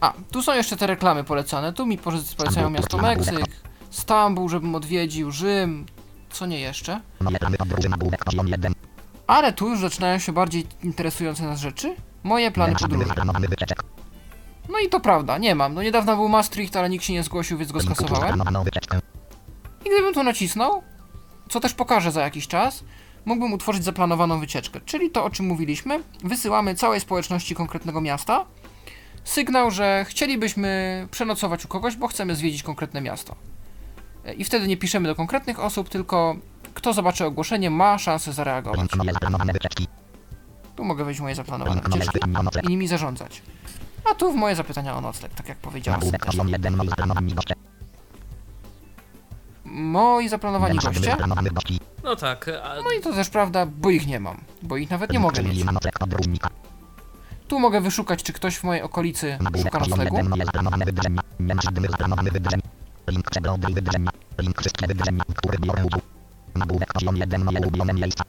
A, tu są jeszcze te reklamy polecane. Tu mi polecają miasto Meksyk, Stambuł, żebym odwiedził, Rzym, co nie jeszcze. Moje plany podróży Nagłówek Poziom 1 Ale tu już zaczynają się bardziej interesujące nas rzeczy. Moje plany podróży. No i to prawda, nie mam. No niedawno był Maastricht, ale nikt się nie zgłosił, więc go skasowałem. I gdybym tu nacisnął, co też pokażę za jakiś czas, mógłbym utworzyć zaplanowaną wycieczkę. Czyli to, o czym mówiliśmy, wysyłamy całej społeczności konkretnego miasta sygnał, że chcielibyśmy przenocować u kogoś, bo chcemy zwiedzić konkretne miasto. I wtedy nie piszemy do konkretnych osób, tylko kto zobaczy ogłoszenie, ma szansę zareagować. Tu mogę wejść w moje zaplanowane wycieczki i nimi zarządzać. A tu w moje zapytania o nocleg, tak jak powiedziałem. Nagłówek Poziom 1 Moi zaplanowani goście No tak, a No i to też prawda, bo ich nie mam. Bo ich nawet nie mogę mieć. Tu mogę wyszukać, czy ktoś w mojej okolicy szuka noclegu. 1 Moje zaplanowane wydarzenia Nie ma żadnych zaplanowanych wydarzeń Link przeglądaj wydarzenia Link wszystkie wydarzenia, w których biorę udział Nagłówek poziom 1 Moje ulubione miejsca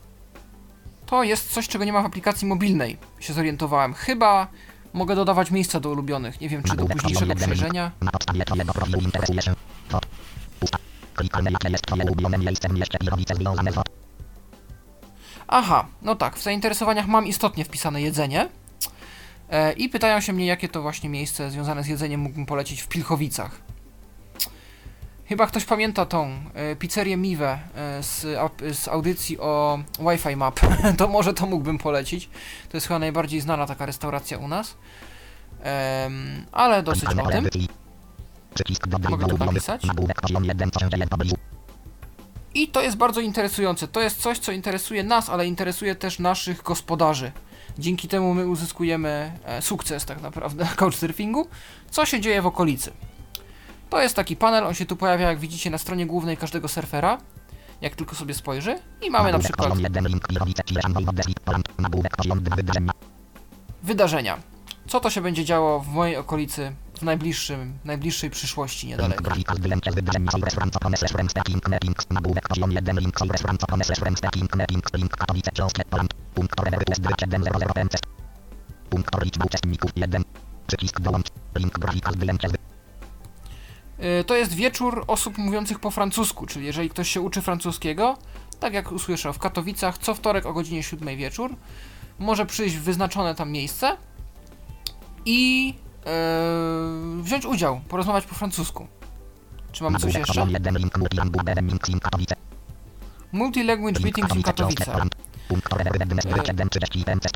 To jest coś, czego nie ma w aplikacji mobilnej, się zorientowałem. Chyba mogę dodawać miejsca do ulubionych. Nie wiem, czy do późniejszego poziom 1 przejrzenia. Aha, no tak, w zainteresowaniach mam istotnie wpisane jedzenie. E, I pytają się mnie, jakie to właśnie miejsce związane z jedzeniem mógłbym polecić w Pilchowicach. Chyba ktoś pamięta tą e, pizzerię Miwe e, z, ap- z audycji o Wi-Fi Map. to może to mógłbym polecić. To jest chyba najbardziej znana taka restauracja u nas. Ale dosyć o tym. Mogę ulubionych napisać? Nagłówek poziom 1 Co się dzieje w pobliżu I to jest bardzo interesujące. To jest coś, co interesuje nas, ale interesuje też naszych gospodarzy. Dzięki temu my uzyskujemy e, sukces tak naprawdę na couchsurfingu. Co się dzieje w okolicy? To jest taki panel, on się tu pojawia, jak widzicie, na stronie głównej każdego surfera. Jak tylko sobie spojrzy. I mamy na przykład poziom 1 Link Pirowice Cileżan Województwo Poland Nagłówek poziom 2 wydarzenia. Co to się będzie działo w mojej okolicy w najbliższym, najbliższej przyszłości Link niedalekiej. grafika zdjęcie wydarzenia Soul Restaurant Ocone slash Remstacking Mapping Nagłówek poziom 1 Link Soul Restaurant Ocone slash Remstacking Mapping Link Katowice Książkę Poland Punkt Revery West 2100 Test Punkt liczby uczestników 1 Przycisk dołącz Link grafika zdjęcie Y, To jest wieczór osób mówiących po francusku, czyli jeżeli ktoś się uczy francuskiego, tak jak usłyszał w Katowicach, co wtorek o godzinie 7 wieczór, może przyjść w wyznaczone tam miejsce i e, wziąć udział, porozmawiać po francusku. Czy mamy coś jeszcze? poziom 1 Link Multilan Budem Link Sim Katowice Multi-language Link meetings in Katowice Książkę Katowice. Poland Punkt Revery West 2130 Test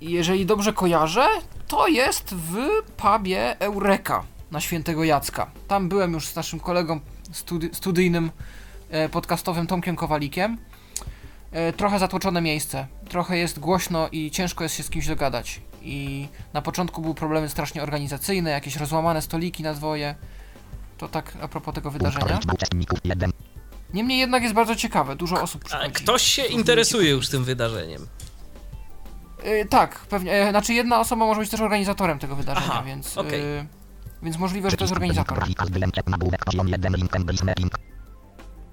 I Jeżeli dobrze kojarzę, to jest w pubie Eureka na Świętego Jacka. Tam byłem już z naszym kolegą studi- studyjnym, e, podcastowym Tomkiem Kowalikiem. E, trochę zatłoczone miejsce, trochę jest głośno i ciężko jest się z kimś dogadać. I na początku były problemy strasznie organizacyjne, jakieś rozłamane stoliki na dwoje. To tak a propos tego wydarzenia. liczby uczestników 1 Niemniej jednak jest bardzo ciekawe, dużo osób a przychodzi. ktoś się interesuje już tym wydarzeniem. Y, tak, pewnie. E, znaczy jedna osoba może być też organizatorem tego wydarzenia, Aha, więc. okej. y, więc możliwe, że to jest organizator. grafika zdjęcie Nagłówek poziom 1 Link Embris Mapping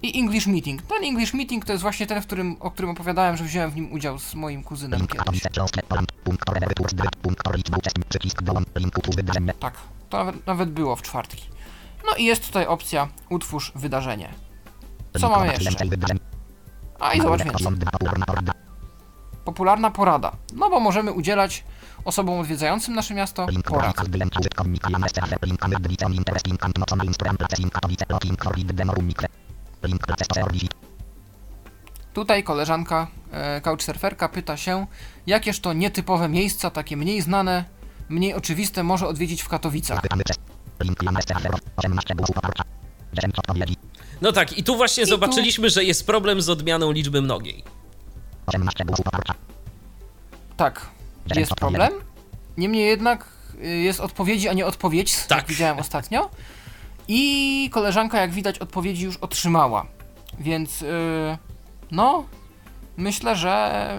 I English Meeting. Ten English Meeting to jest właśnie ten, w którym, o którym opowiadałem, że wziąłem w nim udział z moim kuzynem kiedyś. Tak, To nawet, nawet było w czwartki. No i jest tutaj opcja utwórz wydarzenie. Co mamy jeszcze? A i zobacz więcej. Popularna porada. No bo możemy udzielać osobom odwiedzającym nasze miasto. Porad. Tutaj koleżanka e, couchsurferka pyta się, jakież to nietypowe miejsca, takie mniej znane, mniej oczywiste może odwiedzić w Katowicach. No tak, i tu właśnie tu- zobaczyliśmy, że jest problem z odmianą liczby mnogiej. Tak, jest problem. Niemniej jednak y, jest odpowiedzi, a nie odpowiedź, Tak. jak widziałem ostatnio. I koleżanka, jak widać, odpowiedzi już otrzymała. Więc y, no, myślę, że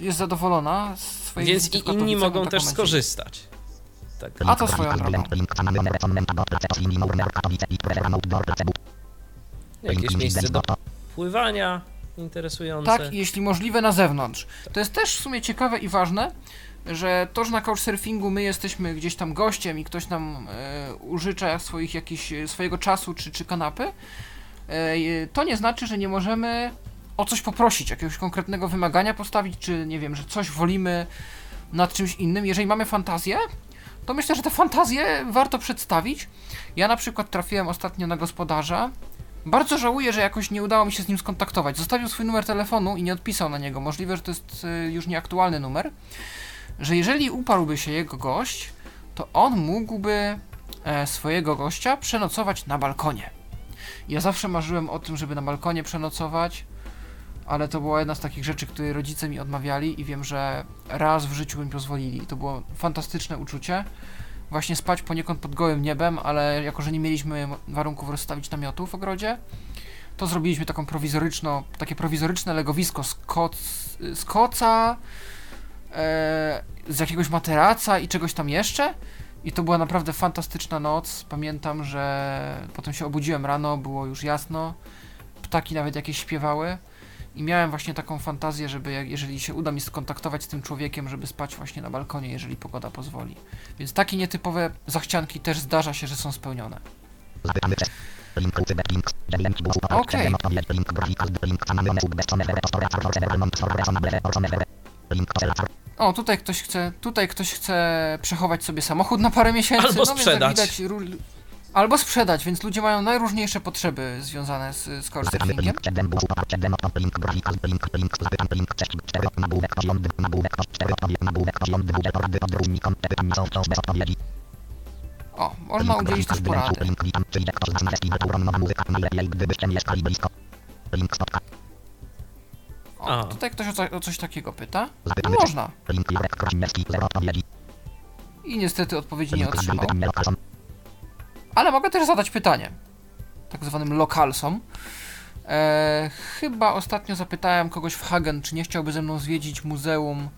y, jest zadowolona z swojej Więc i inni mogą też skorzystać. Tak. A to swoją drogą. Jakieś miejsce do pływania interesujące. Tak, jeśli możliwe na zewnątrz. To jest też w sumie ciekawe i ważne, że to, że na couchsurfingu my jesteśmy gdzieś tam gościem i ktoś nam e, użycza swoich jakiś, e, swojego czasu czy, czy kanapy, e, to nie znaczy, że nie możemy o coś poprosić, jakiegoś konkretnego wymagania postawić, czy nie wiem, że coś wolimy nad czymś innym. Jeżeli mamy fantazję, to myślę, że te fantazje warto przedstawić. Ja na przykład trafiłem ostatnio na gospodarza, bardzo żałuję, że jakoś nie udało mi się z nim skontaktować. Zostawił swój numer telefonu i nie odpisał na niego. Możliwe, że to jest y, już nieaktualny numer. Że jeżeli uparłby się jego gość, to on mógłby e, swojego gościa przenocować na balkonie. Ja zawsze marzyłem o tym, żeby na balkonie przenocować, ale to była jedna z takich rzeczy, które rodzice mi odmawiali i wiem, że raz w życiu mi pozwolili. To było fantastyczne uczucie. Właśnie spać poniekąd pod gołym niebem, ale jako, że nie mieliśmy warunków rozstawić namiotu w ogrodzie, to zrobiliśmy taką prowizoryczną, takie prowizoryczne legowisko z, koc, z koca, e, z jakiegoś materaca i czegoś tam jeszcze. I to była naprawdę fantastyczna noc. Pamiętam, że potem się obudziłem rano, było już jasno. Ptaki nawet jakieś śpiewały. I miałem właśnie taką fantazję, żeby jak, jeżeli się uda mi skontaktować z tym człowiekiem, żeby spać właśnie na balkonie, jeżeli pogoda pozwoli. Więc takie nietypowe zachcianki też zdarza się, że są spełnione. Okej. O, tutaj ktoś chce, tutaj ktoś chce przechować sobie samochód na parę miesięcy. Albo no, Więc sprzedać. jak widać, albo sprzedać, więc ludzie mają najróżniejsze potrzeby związane z, z couchsurfingiem. O, można udzielić też porady. O, A. tutaj ktoś o, co, o coś takiego pyta. No można. I niestety odpowiedzi nie otrzymał. Ale mogę też zadać pytanie. Tak zwanym lokalsom. E, chyba ostatnio zapytałem kogoś w Hagen, czy nie chciałby ze mną zwiedzić muzeum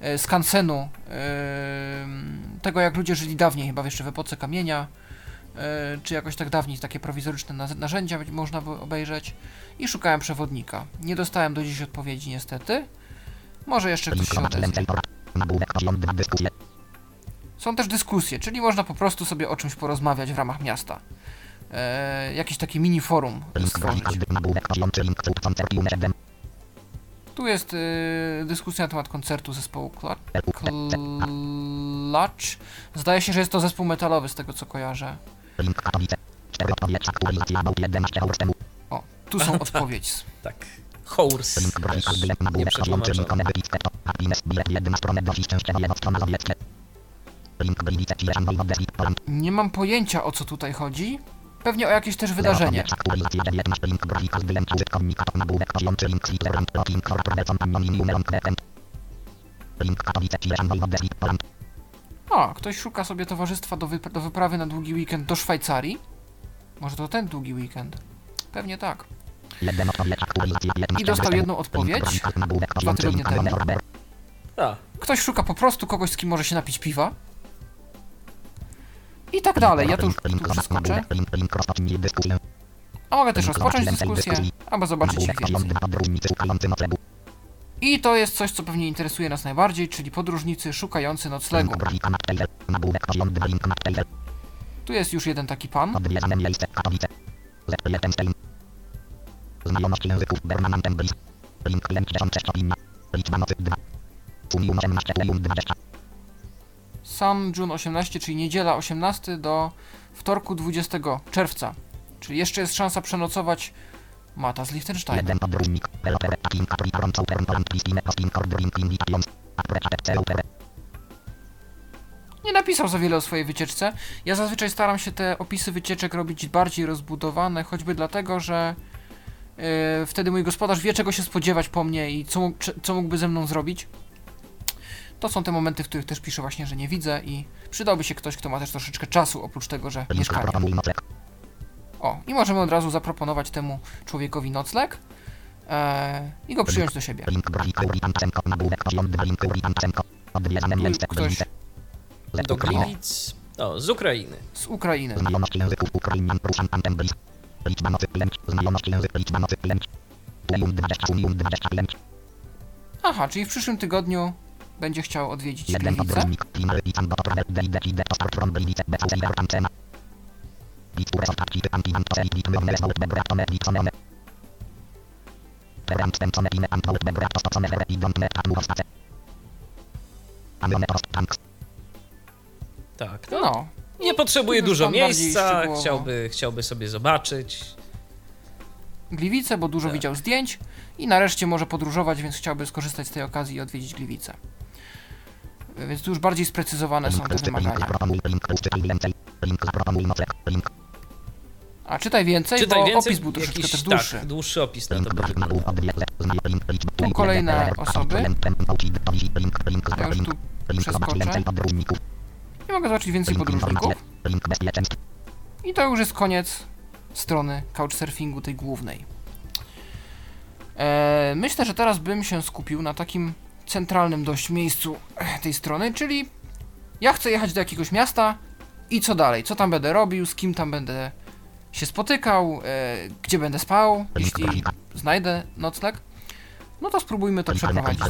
e, Skansenu. E, tego jak ludzie żyli dawniej, chyba jeszcze w epoce kamienia. E, czy jakoś tak dawniej takie prowizoryczne naz- narzędzia można by obejrzeć. I szukałem przewodnika. Nie dostałem do dziś odpowiedzi niestety. Może jeszcze ktoś się odezwie. Są też dyskusje, czyli można po prostu sobie o czymś porozmawiać w ramach miasta. E, jakieś takie mini forum stworzyć. Tu jest y, dyskusja na temat koncertu zespołu Clutch. Zdaje się, że jest to zespół metalowy z tego co kojarzę. O, tu są odpowiedzi. Tak. Horse. Nie. Nie mam pojęcia o co tutaj chodzi. Pewnie o jakieś też wydarzenie. O, ktoś szuka sobie towarzystwa do, wyp- do wyprawy na długi weekend do Szwajcarii. Może to ten długi weekend? Pewnie tak. I dostał jedną odpowiedź dwa tygodnie temu. Ktoś szuka po prostu kogoś, z kim może się napić piwa. I tak dalej. Ja tu już przeskoczę. A mogę też rozpocząć dyskusję, albo zobaczyć ich więcej. I to jest coś, co pewnie interesuje nas najbardziej, czyli podróżnicy szukający noclegu. Link grafika Nactail. Nagłówek poziom 2 link Nactail. Tu jest już jeden taki pan. Znajomość języków Berman Antemblis. Link klient 16 opina. Liczba nocy 2. Sumium 18 Plejum 20. Sam June 18, czyli niedziela 18 do wtorku 20 czerwca. Czyli jeszcze jest szansa przenocować Mata z Ceupere. Nie napisał za wiele o swojej wycieczce. Ja zazwyczaj staram się te opisy wycieczek robić bardziej rozbudowane, choćby dlatego, że yy, wtedy mój gospodarz wie, czego się spodziewać po mnie i co, co mógłby ze mną zrobić. To są te momenty, w których też piszę właśnie, że nie widzę i przydałby się ktoś, kto ma też troszeczkę czasu, oprócz tego, że nocleg. O, i możemy od razu zaproponować temu człowiekowi nocleg e, i go przyjąć do siebie. Link grafika Uritancenko. Nagłówek poziom 2 link Uritancenko. Odwiedzane Tu miejsce ktoś. Do. Gliwic. O, z Ukrainy. z Ukrainy. Znajomość języków Ukrainian Prusan Antemblis. Liczba nocy 5. Znajomość język liczba nocy 5. Plejum 20 Sumium 25. Aha, czyli w przyszłym tygodniu będzie chciał odwiedzić Gliwice. Tak, no. No, Nie potrzebuje dużo miejsca, chciałby, chciałby sobie zobaczyć. Gliwice, bo dużo Tak. widział zdjęć i nareszcie może podróżować, więc chciałby skorzystać z tej okazji i odwiedzić Gliwice. E, Więc tu już bardziej sprecyzowane są te wymagania. A czytaj więcej, Czytaj bo więcej, opis był troszeczkę jakiś, też dłuższy. Tak, dłuższy opis na to. Tu kolejne osoby. Ja już tu przeskoczę i mogę zobaczyć więcej podróżników. I to już jest koniec strony couchsurfingu tej głównej. E, myślę, że teraz bym się skupił na takim centralnym dość miejscu eh, tej strony, czyli ja chcę jechać do jakiegoś miasta i co dalej? Co tam będę robił? Z kim tam będę się spotykał? E, gdzie będę spał? Jeśli znajdę nocleg? No to spróbujmy to przeprowadzić.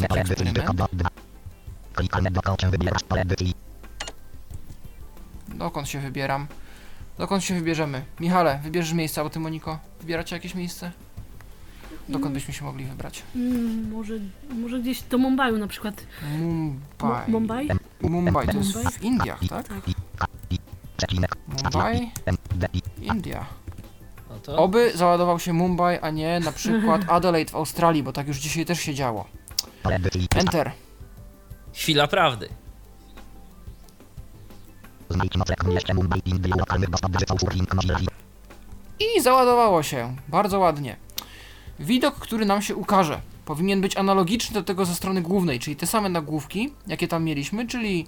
Dokąd się wybieram? Dokąd się wybierzemy? Michale, wybierzesz miejsce, albo ty Moniko? Wybieracie jakieś miejsce? Dokąd byśmy się mogli wybrać? Mm, może, może gdzieś do Mumbaiu na przykład. Mumbai. Mu- Mumbai? Mumbai, to jest w Indiach, tak? Tak. Mumbai. India. No to Oby załadował się Mumbai, a nie na przykład Adelaide w Australii, bo tak już dzisiaj też się działo. Enter. chwila prawdy. I załadowało się. Bardzo ładnie. Widok, który nam się ukaże, powinien być analogiczny do tego ze strony głównej, czyli te same nagłówki, jakie tam mieliśmy, czyli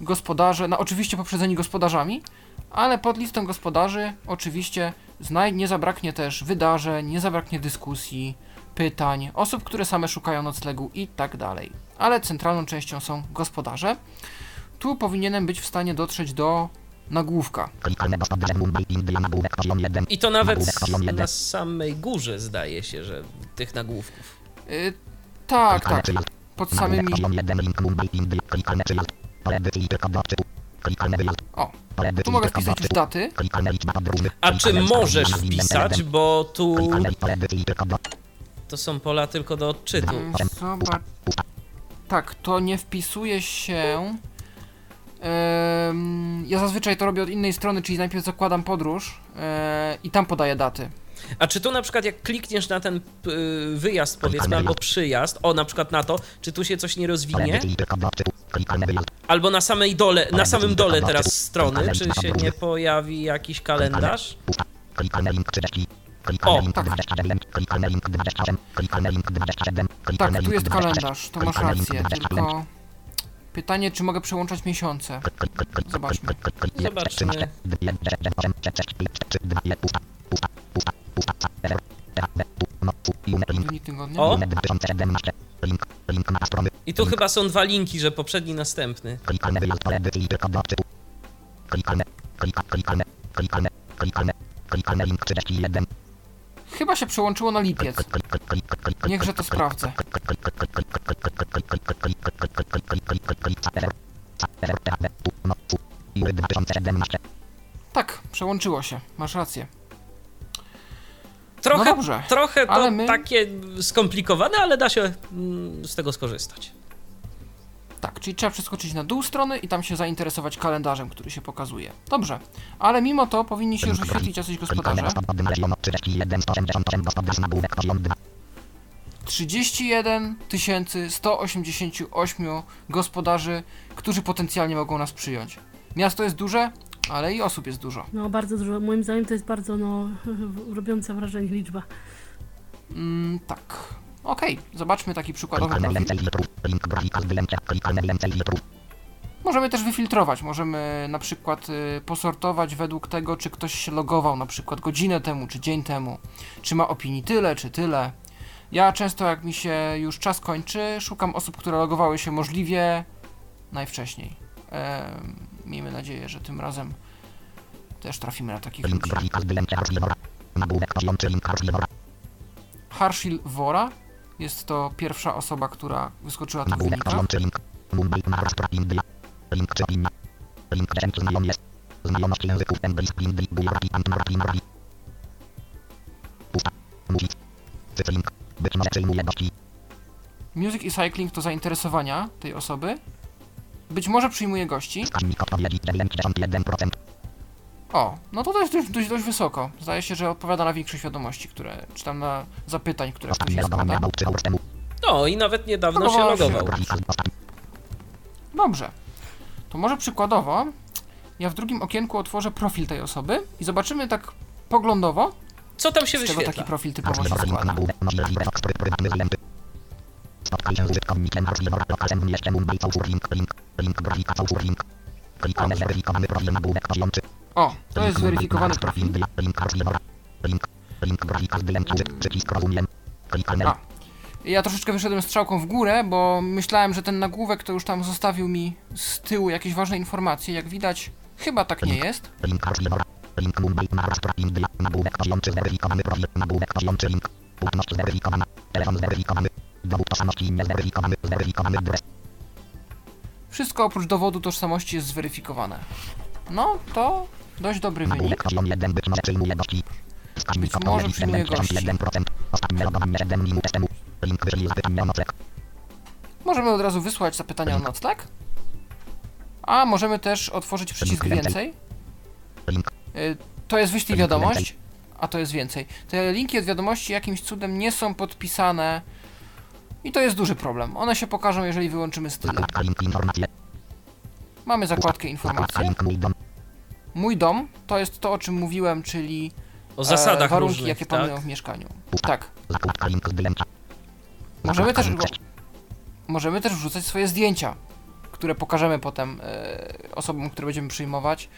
gospodarze, no oczywiście poprzedzeni gospodarzami, ale pod listą gospodarzy oczywiście znaj- nie zabraknie też wydarzeń, nie zabraknie dyskusji, pytań, osób, które same szukają noclegu i tak dalej. Ale centralną częścią są gospodarze. Tu powinienem być w stanie dotrzeć do nagłówka. Klikalne gospodarze Mumbai, India, nagłówek poziom 1. I to nawet Nagłówek poziom 1. na samej górze zdaje się, że tych nagłówków. Yy, tak, tak. Pod samymi poziom 1, link Mumbai, India. Klikalne przyjazd. Pole edycji tylko do odczytu. Klikalne wyjazd. O, tu mogę wpisać już daty. A czy możesz wpisać, bo tu to są pola tylko do odczytu. Mm, Zobacz. Tak, to nie wpisuje się. Ja zazwyczaj to robię od innej strony, czyli najpierw zakładam podróż e, i tam podaję daty. A czy tu na przykład jak klikniesz na ten y, wyjazd powiedzmy albo przyjazd, o na przykład na to, czy tu się coś nie rozwinie? Albo na samej dole, na samym dole teraz strony, czy się nie pojawi jakiś kalendarz? Pusta. Klikalne link 30. Klikalne O, tak. 29. Klikalne link 28. Klikalne link 27. Klikalne Tak, tu jest 26. kalendarz, to masz rację, 27. tylko pytanie, czy mogę przełączać miesiące? Zobaczmy. Zobaczmy. Dni tygodnia. O! I tu chyba są dwa linki, że poprzedni, następny. Klikalne klikalne, klikalne, klikalne, klikalne link 31. Chyba się przełączyło na lipiec. Niechże to sprawdzę. Jury 2017. Tak, przełączyło się. Masz rację. Trochę, No dobrze, trochę to ale my- takie skomplikowane, ale da się mm, z tego skorzystać. Tak, czyli trzeba przeskoczyć na dół strony i tam się zainteresować kalendarzem, który się pokazuje. Dobrze, ale mimo to powinni się już wyświetlić jacyś gospodarze. Gospodarze znaleziono 31 188 gospodarz nagłówek poziom 2. 31 188 gospodarzy, którzy potencjalnie mogą nas przyjąć. Miasto jest duże, ale i osób jest dużo. No bardzo dużo. Moim zdaniem to jest bardzo no, robiąca wrażenie liczba. Mm, tak. Okej, zobaczmy taki przykładowy profil. litrów. Możemy też wyfiltrować, możemy na przykład y, posortować według tego, czy ktoś się logował na przykład godzinę temu, czy dzień temu, czy ma opinii tyle, czy tyle. Ja często jak mi się już czas kończy, szukam osób, które logowały się możliwie najwcześniej. Miejmy nadzieję, że tym razem też trafimy na takich ludzi. grafika zdjęcia Harslivora. Nagłówek poziom 3 link Harslivora. Harshil Wora jest to pierwsza osoba, która wyskoczyła tu w Nagłówek wynikach. poziom 3 link. Mumbai, Maharashtra, India. Link czy opinia. Link 10 znajomy jest. Znajomość języków English, Hindi, Gujarati, Antmarathi, Marathi. Pusta. Music. Cycling. Być może przyjmuje gości. Music i cycling to zainteresowania tej osoby. Być może przyjmuje gości. Wskaźnik odpowiedzi 91%. O, no to to jest dość, dość, dość wysoko. Zdaje się, że odpowiada na większość wiadomości, które, czy tam na zapytań, które ktoś Ostatnie się logowanie składa. about 3 hours temu. No i nawet niedawno się Logował się. logował. Dobrze. To może przykładowo ja w drugim okienku otworzę profil tej osoby i zobaczymy tak poglądowo, Co tam się z czego taki wyświetla? profil typowo się Harslivora, link składa. nagłówek. Możliwe faktory prywatny zajęty. Spotkaj się z użytkownikiem Harslivora lokalem w mieście Mumbai. Całsur link. Link. Link grafika całsur link. Klikamy zweryfikowany profil nagłówek poziom 3. O, to jest zweryfikowany profil. A. Ja troszeczkę wyszedłem strzałką w górę, bo myślałem, że ten nagłówek to już tam zostawił mi z tyłu jakieś ważne informacje. Jak widać, chyba tak nie jest. Link Harslivora. Link Mumbai, Maharashtra, India. Nagłówek poziom 3 zweryfikowany profil. Nagłówek poziom 3 link. Płatność zweryfikowana. Telefon zweryfikowany. Dowód tożsamości niezweryfikowany. Zweryfikowany adres. Wszystko oprócz dowodu tożsamości jest zweryfikowane. No, to dość dobry wynik. Nagłówek poziom 1 być może przyjmuje gości. Wskaźnik Być może odpowiedzi przyjmuje gości. 71%. Ostatnie logowanie 7 minut temu. Link wyślij zapytanie o nocleg. Możemy od razu wysłać zapytania o nocleg. A możemy też otworzyć przycisk więcej. Y, To jest wyślij wiadomość, a to jest więcej. Te linki od wiadomości jakimś cudem nie są podpisane i to jest duży problem. One się pokażą, jeżeli wyłączymy informacje. Mamy zakładkę link mój dom. To jest to, o czym mówiłem, czyli O zasadach e, warunki, różnych, jakie tak? panują w mieszkaniu. Tak. Możemy też, możemy też wrzucać swoje zdjęcia, które pokażemy potem e, osobom, które będziemy przyjmować,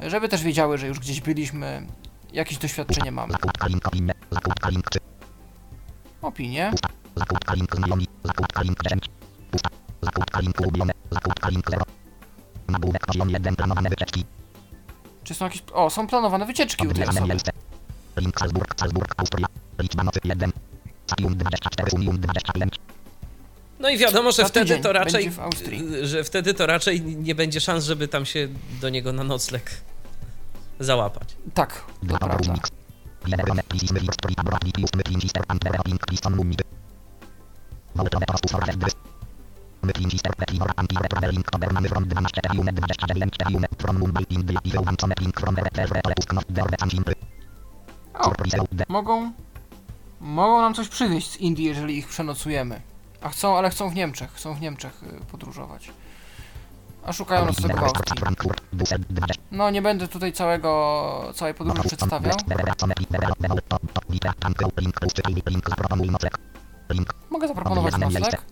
żeby też wiedziały, że już gdzieś byliśmy, jakieś doświadczenie mamy. Opinie. Zakładka link 3. Opinie. Pusta. Zakładka link znajomi. Zakładka link 10. Pusta. Zakładka link ulubione. Zakładka link 0. Nagłówek poziom 1 planowane wycieczki. Czy są jakieś... O, są planowane wycieczki u tej osoby. Link Salzburg, Salzburg, Austria. Liczba nocy 1. Sapium 24, Sumium 25. No i wiadomo, że wtedy to raczej, że wtedy to raczej nie będzie szans, żeby tam się do niego na nocleg załapać. Tak, to prawda. O, mogą... Mogą nam coś przywieźć z Indii, jeżeli ich przenocujemy. A chcą, ale chcą w Niemczech. Chcą w Niemczech y, podróżować. A szukają noclegu w Austrii. Frankfurt, Dussel 20. No, nie będę tutaj całego... całej podróży przedstawiał. Mogę zaproponować nocleg.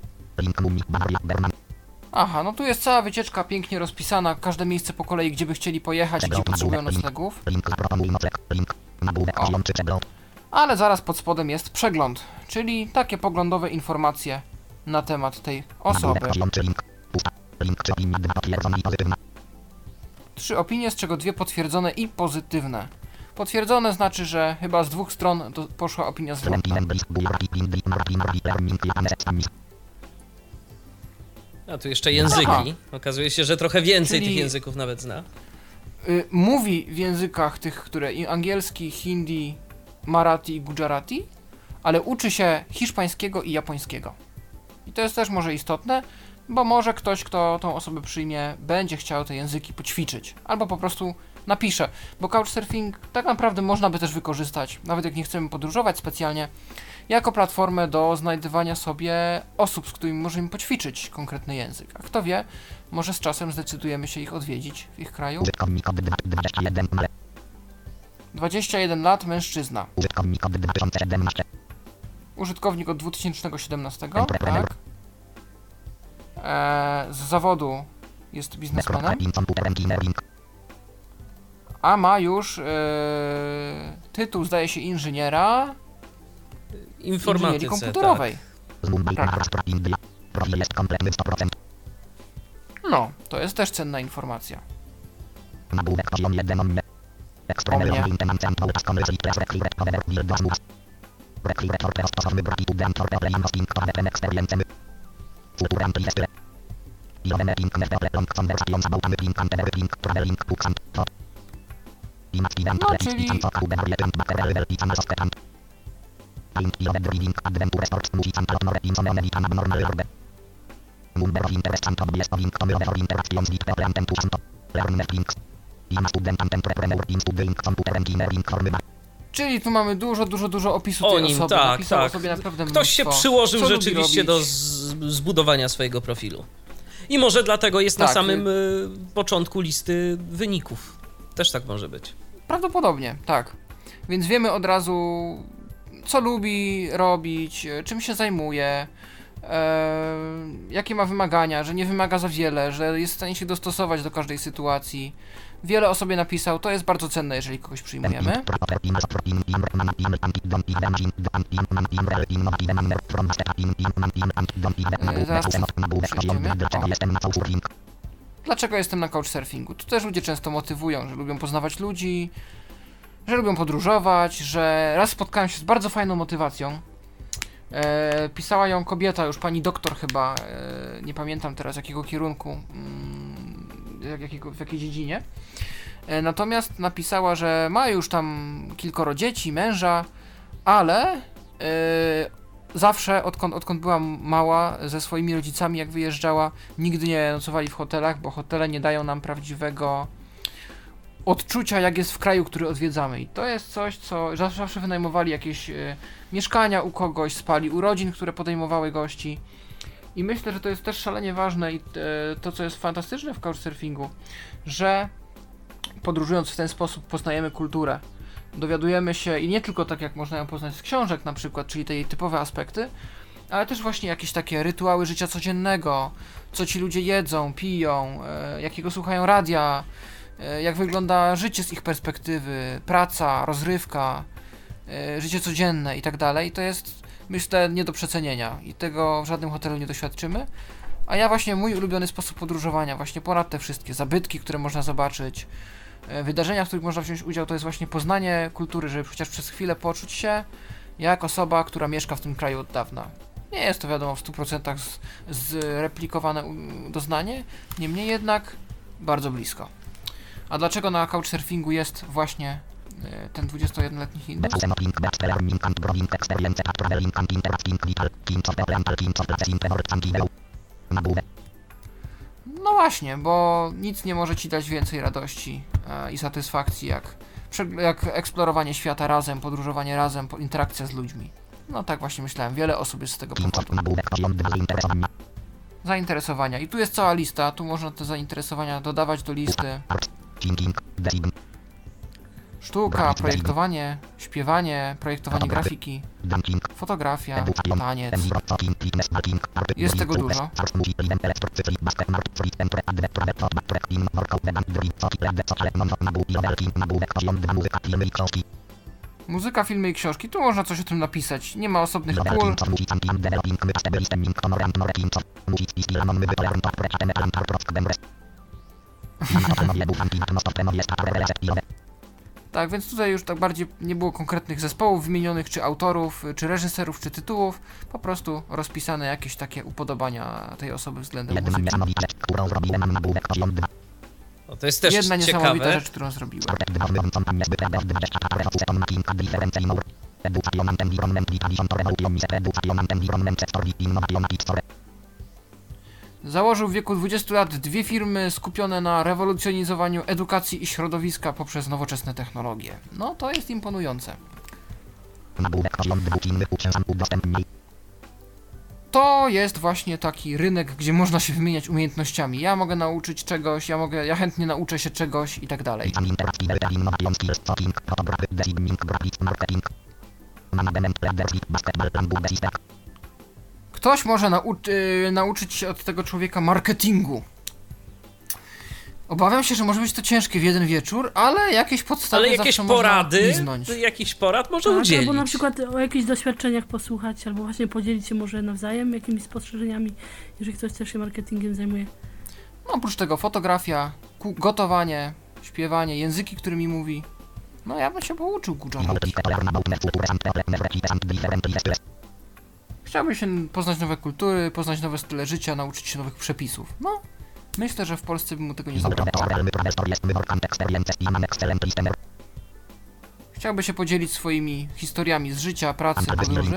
Aha, no tu jest cała wycieczka pięknie rozpisana, każde miejsce po kolei, gdzie by chcieli pojechać, gdzie potrzebują noclegów. O. Ale zaraz pod spodem jest przegląd, czyli takie poglądowe informacje na temat tej osoby. Trzy opinie, z czego dwie potwierdzone i pozytywne. Potwierdzone znaczy, że chyba z dwóch stron poszła opinia zwrotna. A tu jeszcze języki. Aha. Okazuje się, że trochę więcej Czyli- tych języków nawet zna. Y, mówi w językach tych, które angielski, hindi, marathi i gujarati, ale uczy się hiszpańskiego i japońskiego. I to jest też może istotne, bo może ktoś, kto tą osobę przyjmie, będzie chciał te języki poćwiczyć, albo po prostu napisze, bo couchsurfing tak naprawdę można by też wykorzystać, nawet jak nie chcemy podróżować specjalnie, jako platformę do znajdywania sobie osób, z którymi możemy poćwiczyć konkretny język. A kto wie, może z czasem zdecydujemy się ich odwiedzić w ich kraju. Użytkownik od 21 male. 21 lat, mężczyzna. Użytkownik od 2017. Użytkownik od 2017, Entrepreneur. tak. Eee, z zawodu jest biznesmenem, a ma już eee, tytuł, zdaje się, inżyniera Informatyce, komputerowej. Tak. Kompletny 100%. No, to jest też cenna informacja. Nabówek poziom 1 on O External mnie. maintenance and notas commerce class recruit over build was moves. Recruit or stosowny gratitude and or plain hosting to have experience. Futuram priestle. Jove meeting never long conversations about anything and everything traveling books and thought. Image event No, czyli- Number of interest and hobbies of income over interactions with people and enthusiasm. Learn things. I'm a student and entrepreneur in studying computer engineering formy Czyli tu mamy dużo, dużo, dużo opisu O tej nim, osoby. tak, Napisał tak. sobie naprawdę Ktoś się mnóstwo. przyłożył Co lubi rzeczywiście do zbudowania swojego profilu. I może dlatego jest na Tak, samym y, początku listy wyników. Też tak może być. Prawdopodobnie, tak. Więc wiemy od razu, co lubi robić, e, czym się zajmuje, e, jakie ma wymagania, że nie wymaga za wiele, że jest w stanie się dostosować do każdej sytuacji. Wiele o sobie napisał, to jest bardzo cenne, jeżeli kogoś przyjmujemy. Dlaczego jestem na couchsurfingu? Tu też ludzie często motywują, że lubią poznawać ludzi, że lubią podróżować, że raz spotkałem się z bardzo fajną motywacją. E, pisała ją kobieta, już pani doktor chyba, e, nie pamiętam teraz jakiego kierunku, mm, jak, jakiego, w jakiej dziedzinie. E, natomiast napisała, że ma już tam kilkoro dzieci, męża, ale e, zawsze, odkąd, odkąd była mała, ze swoimi rodzicami, jak wyjeżdżała, nigdy nie nocowali w hotelach, bo hotele nie dają nam prawdziwego odczucia, jak jest w kraju, który odwiedzamy. I to jest coś, co zawsze, wynajmowali jakieś e, mieszkania u kogoś, spali u rodzin, które podejmowały gości. I myślę, że to jest też szalenie ważne i e, to, co jest fantastyczne w couchsurfingu, że podróżując w ten sposób poznajemy kulturę. Dowiadujemy się i nie tylko tak jak można ją poznać z książek na przykład, czyli te jej typowe aspekty, ale też właśnie jakieś takie rytuały życia codziennego, co ci ludzie jedzą, piją, e, jakiego słuchają radia, jak wygląda życie z ich perspektywy, praca, rozrywka, e, życie codzienne i tak dalej. To jest, myślę, nie do przecenienia i tego w żadnym hotelu nie doświadczymy. A ja właśnie mój ulubiony sposób podróżowania, właśnie ponad te wszystkie zabytki, które można zobaczyć, e, wydarzenia, w których można wziąć udział, to jest właśnie poznanie kultury, żeby chociaż przez chwilę poczuć się jak osoba, która mieszka w tym kraju od dawna. Nie jest to wiadomo w 100% z, zreplikowane doznanie, niemniej jednak bardzo blisko. A dlaczego na couchsurfingu jest właśnie e, ten 21-letni Hindus? No właśnie, bo nic nie może ci dać więcej radości e, i satysfakcji jak, jak eksplorowanie świata razem, podróżowanie razem, interakcja z ludźmi. No tak właśnie myślałem, wiele osób jest z tego powodu. Zainteresowania. I tu jest cała lista, tu można te zainteresowania dodawać do listy. Sztuka, projektowanie, śpiewanie, projektowanie grafiki, fotografia, taniec. Jest tego dużo. Muzyka, filmy i książki, tu można coś o tym napisać. Nie ma osobnych pól. Tak, więc tutaj już tak bardziej nie było konkretnych zespołów wymienionych, czy autorów, czy reżyserów, czy tytułów. Po prostu rozpisane jakieś takie upodobania tej osoby względem muzyki. niesamowita rzecz, którą zrobiłem nagłówek poziom 2. O, to jest też Jedna niesamowita ciekawe. rzecz, którą zrobiłem. Założył w wieku 20 lat dwie firmy skupione na rewolucjonizowaniu edukacji i środowiska poprzez nowoczesne technologie. No, to jest imponujące. Nagłówek poziom 2 innych uczęszczam udostępnij. To jest właśnie taki rynek, gdzie można się wymieniać umiejętnościami. Ja mogę nauczyć czegoś, ja mogę, ja chętnie nauczę się czegoś i tak dalej. Management, Ktoś może nau- y, nauczyć się od tego człowieka marketingu. Obawiam się, że może być to ciężkie w jeden wieczór, ale jakieś podstawy Ale jakieś porady, jakiś porad może Tak, udzielić. albo na przykład o jakichś doświadczeniach posłuchać, albo właśnie podzielić się może nawzajem jakimiś spostrzeżeniami, jeżeli ktoś też się marketingiem zajmuje. No, oprócz tego fotografia, gotowanie, śpiewanie, języki, którymi mówi. No ja bym się pouczył kurczę. Chciałbym się poznać nowe kultury, poznać nowe style życia, nauczyć się nowych przepisów. No, myślę, że w Polsce by mu tego nie zabrakło. Chciałby się podzielić swoimi historiami z życia, pracy, podróży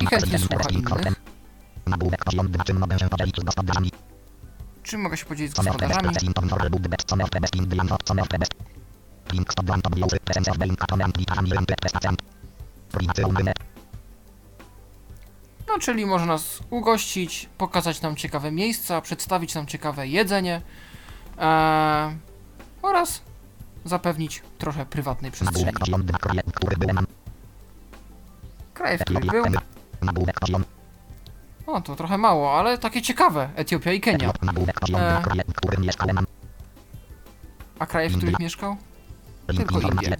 i chętnie słucha innych. Nagłówek poziom 2 czym mogę się podzielić z gospodarzami. No, czyli może nas ugościć, pokazać nam ciekawe miejsca, przedstawić nam ciekawe jedzenie eee, oraz zapewnić trochę prywatnej przestrzeni. Nagłówek poziom 2 kraje, który byłem. Kraje, w których był, o to trochę mało, ale takie ciekawe, Etiopia i Kenia. E. 2 kraje, w którym mieszkałem. A kraje, w których mieszkał? Tylko. Indie,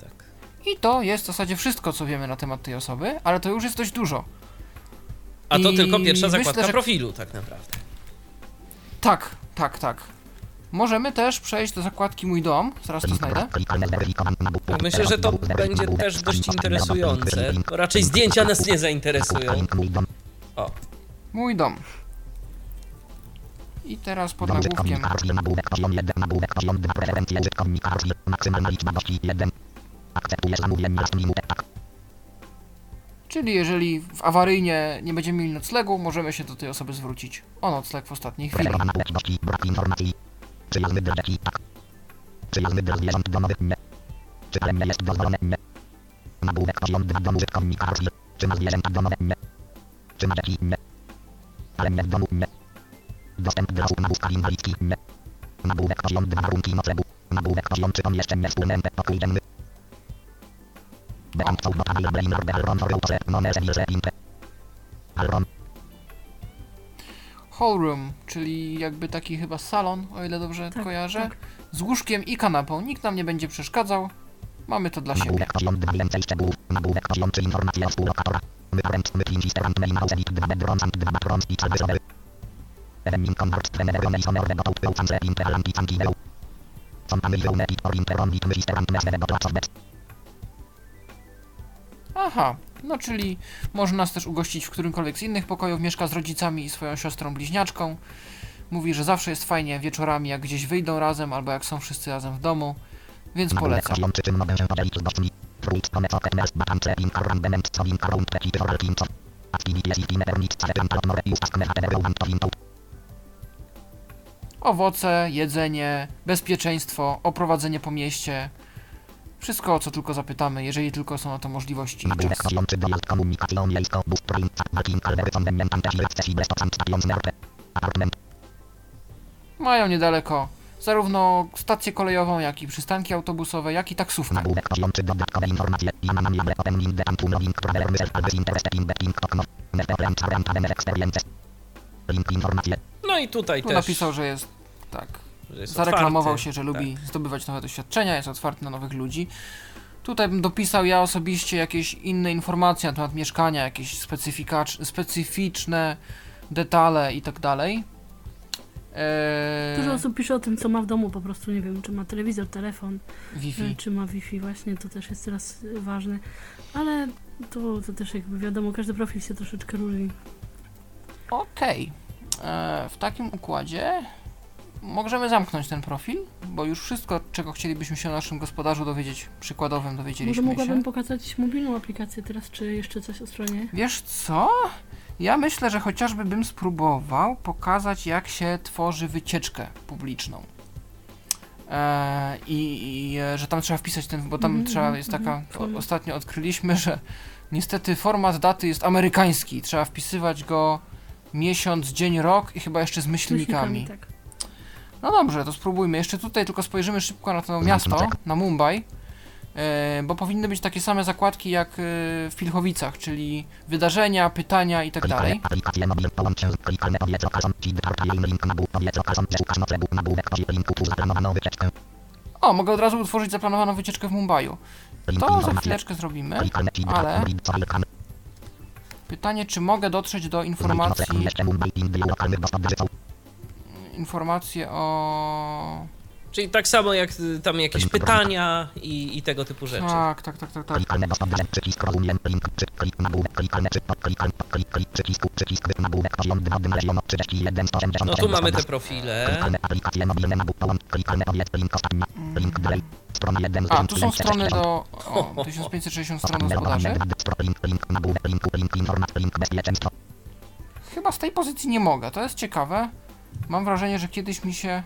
tak. I to jest w zasadzie wszystko, co wiemy na temat tej osoby, ale to już jest dość dużo. A to I tylko pierwsza myślę, zakładka że- profilu tak naprawdę. Tak, tak, tak. Możemy też przejść do zakładki Mój dom, zaraz to znajdę. Myślę, że to będzie też dość interesujące. Bo raczej zdjęcia nas nie zainteresują. O, Mój dom. I teraz pod nagłówkiem komunikacji, nagłówek poziom 1, nagłówek poziom 2, preferencje użyt komunikacji, maksymalna liczba gości 1. Akceptujesz zamówienie tak. Czyli jeżeli w awaryjnie nie będziemy mieli noclegu, możemy się do tej osoby zwrócić o nocleg w ostatniej chwili. Brak informacji. Przyjazny tak. Przyjazny zwierząt domowych, nie. Czy jest dozwolone, nie. Poziom 2, dom użyt komunikacji. Czy ma zwierzęta domowe, nie. Czy dzieci, nie. W domu, nie. Dostęp osób na inwalidzkich, nie. Poziom 2, warunki noclegu. Poziom 3, pomieszczenie wspólne, pokój dzienny. Hallroom, czyli jakby taki chyba salon, o ile dobrze Tak, kojarzę. tak. Z łóżkiem i kanapą. Nikt nam nie będzie przeszkadzał. Mamy to dla siebie. Aha, no czyli może nas też ugościć w którymkolwiek z innych pokojów. Mieszka z rodzicami i swoją siostrą bliźniaczką. Mówi, że zawsze jest fajnie wieczorami, jak gdzieś wyjdą razem, albo jak są wszyscy razem w domu. Więc polecam. poziom 3, czym mogę się podzielić z gośćmi. Fruit, pomeco, ketmers, batance, imka, rambement, co imka, round, peki, foral, kinco. Activities, if, never, cafe, temple, more, use, task, mech, whatever, want, to, input. Owoce, jedzenie, bezpieczeństwo, oprowadzenie po mieście. Wszystko, o co tylko zapytamy, jeżeli tylko są na to możliwości i Nagłówek czas. poziom 3, dojazd, komunikacją miejską, bus, train, chat, walking, calvery, convenient, accessible, stop, station, smerpe. Apartment. Mają niedaleko zarówno stację kolejową, jak i przystanki autobusowe, jak i taksówkę. Nagłówek poziom 3, dodatkowe informacje. Ja mam jable, opening, the tantum, login, traveler, myself, always interested in betting, tokno. Never, plan, plan, experiences. Link, informacje. no i tutaj Tu też. napisał, że jest tak. Że jest Zareklamował otwarty. się, że lubi zdobywać nowe doświadczenia, jest otwarty na nowych ludzi. Tutaj bym dopisał ja osobiście jakieś inne informacje na temat mieszkania, jakieś specyficzne detale i tak dalej. Eee, Dużo osób pisze o tym, co ma w domu, po prostu nie wiem, czy ma telewizor, telefon, Wi-Fi. e, czy ma Wi-Fi, właśnie to też jest teraz ważne. Ale to, to też jakby wiadomo, każdy profil się troszeczkę różni. Okej. Eee, W takim układzie możemy zamknąć ten profil, bo już wszystko, czego chcielibyśmy się o naszym gospodarzu dowiedzieć, przykładowym Może dowiedzieliśmy mogłabym się. pokazać mobilną aplikację teraz, czy jeszcze coś o stronie? Wiesz co? Ja myślę, że chociażby bym spróbował pokazać, jak się tworzy wycieczkę publiczną. Eee, I, i e, że tam trzeba wpisać ten, bo tam Mhm, trzeba, mhm, jest taka, format. o, ostatnio odkryliśmy, że niestety format daty jest amerykański. Trzeba wpisywać go miesiąc, dzień, rok i chyba jeszcze z myślnikami. tak. No dobrze, to spróbujmy. Jeszcze tutaj tylko spojrzymy szybko na to miasto, na Mumbai, e, bo powinny być takie same zakładki jak e, w Pilchowicach, czyli wydarzenia, pytania i tak dalej. O, mogę od razu utworzyć zaplanowaną wycieczkę w Mumbaiu. To za chwileczkę zrobimy. Ale-. Pytanie, czy mogę dotrzeć do informacji, informacje o... Czyli tak samo jak y, tam jakieś pytania i, i tego typu rzeczy. Tak, tak, tak, tak, tak. Klikalne dostaw digital. Przycisk rozumiem. Link. Przy, klik nagłówek. Klikalne przy, klikal, klik, klik, przycisku, przycisk, wy- nagłówek, poziom 2, dymlezion, 31, 180, No tu mamy te profile. Klikalne aplikacje mobilne na połącz. Klikalne powiedz link ostatni. Link dalej. Strona 1 z A, tu są strony 560. do... O, 1560 stron link, bezpieczeństwo. Chyba z tej pozycji nie mogę, to jest ciekawe. Mam wrażenie, że kiedyś mi się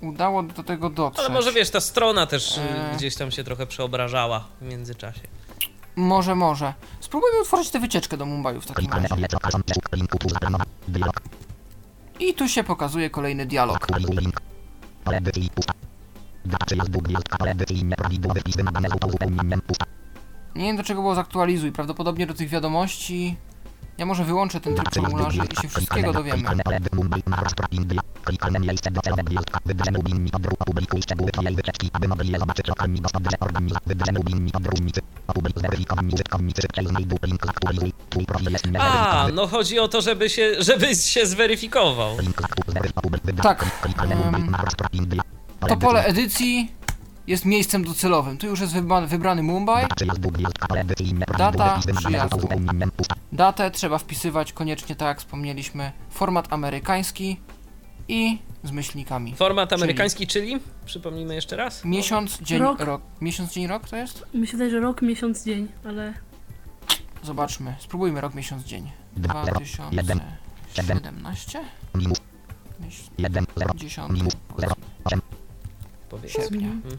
udało do tego dotrzeć. Ale może wiesz, ta strona też y, Eee. gdzieś tam się trochę przeobrażała w międzyczasie. Może, może. Spróbujmy utworzyć tę wycieczkę do Mumbaiu w takim razie. I tu się pokazuje kolejny dialog. Nie wiem do czego było zaktualizuj, prawdopodobnie do tych wiadomości. Ja może wyłączę ten tryb formularzy i się wszystkiego dowiemy. Klikalne pole edy- Mumbai, Maharashtra, India. Klikalne miejsce docelowe, gwiazdka. Wybierzemy ubinni podróż, opublikuj szczegóły twojej wycieczki, aby mogli je zobaczyć lokalni gospodarze organizacji. Wybierzemy ubinni podróżnicy. Opublikuj zweryfikowani użytkownicy, szybciej znajdą link, aktualizuj. Twój profil jest A, no chodzi o to, żeby się, żeby się zweryfikował. Tak, India. To pole edycji jest miejscem docelowym. Tu już jest wybrany, wybrany Mumbai. Data przyjazdu. Datę trzeba wpisywać koniecznie, tak jak wspomnieliśmy, format amerykański i z myślnikami. Format Czyli- amerykański, czyli? Przypomnijmy jeszcze raz. Miesiąc, dzień, Rok. rok. Miesiąc, dzień, rok to jest? Wydaje, że rok, miesiąc, dzień, ale Zobaczmy. Spróbujmy rok, miesiąc, dzień. Dwa, zero, jeden, 2017? Minus Myśl- 1, 0, 10. minus 0, 8. Powiedzmy. Sierpnia. Mhm.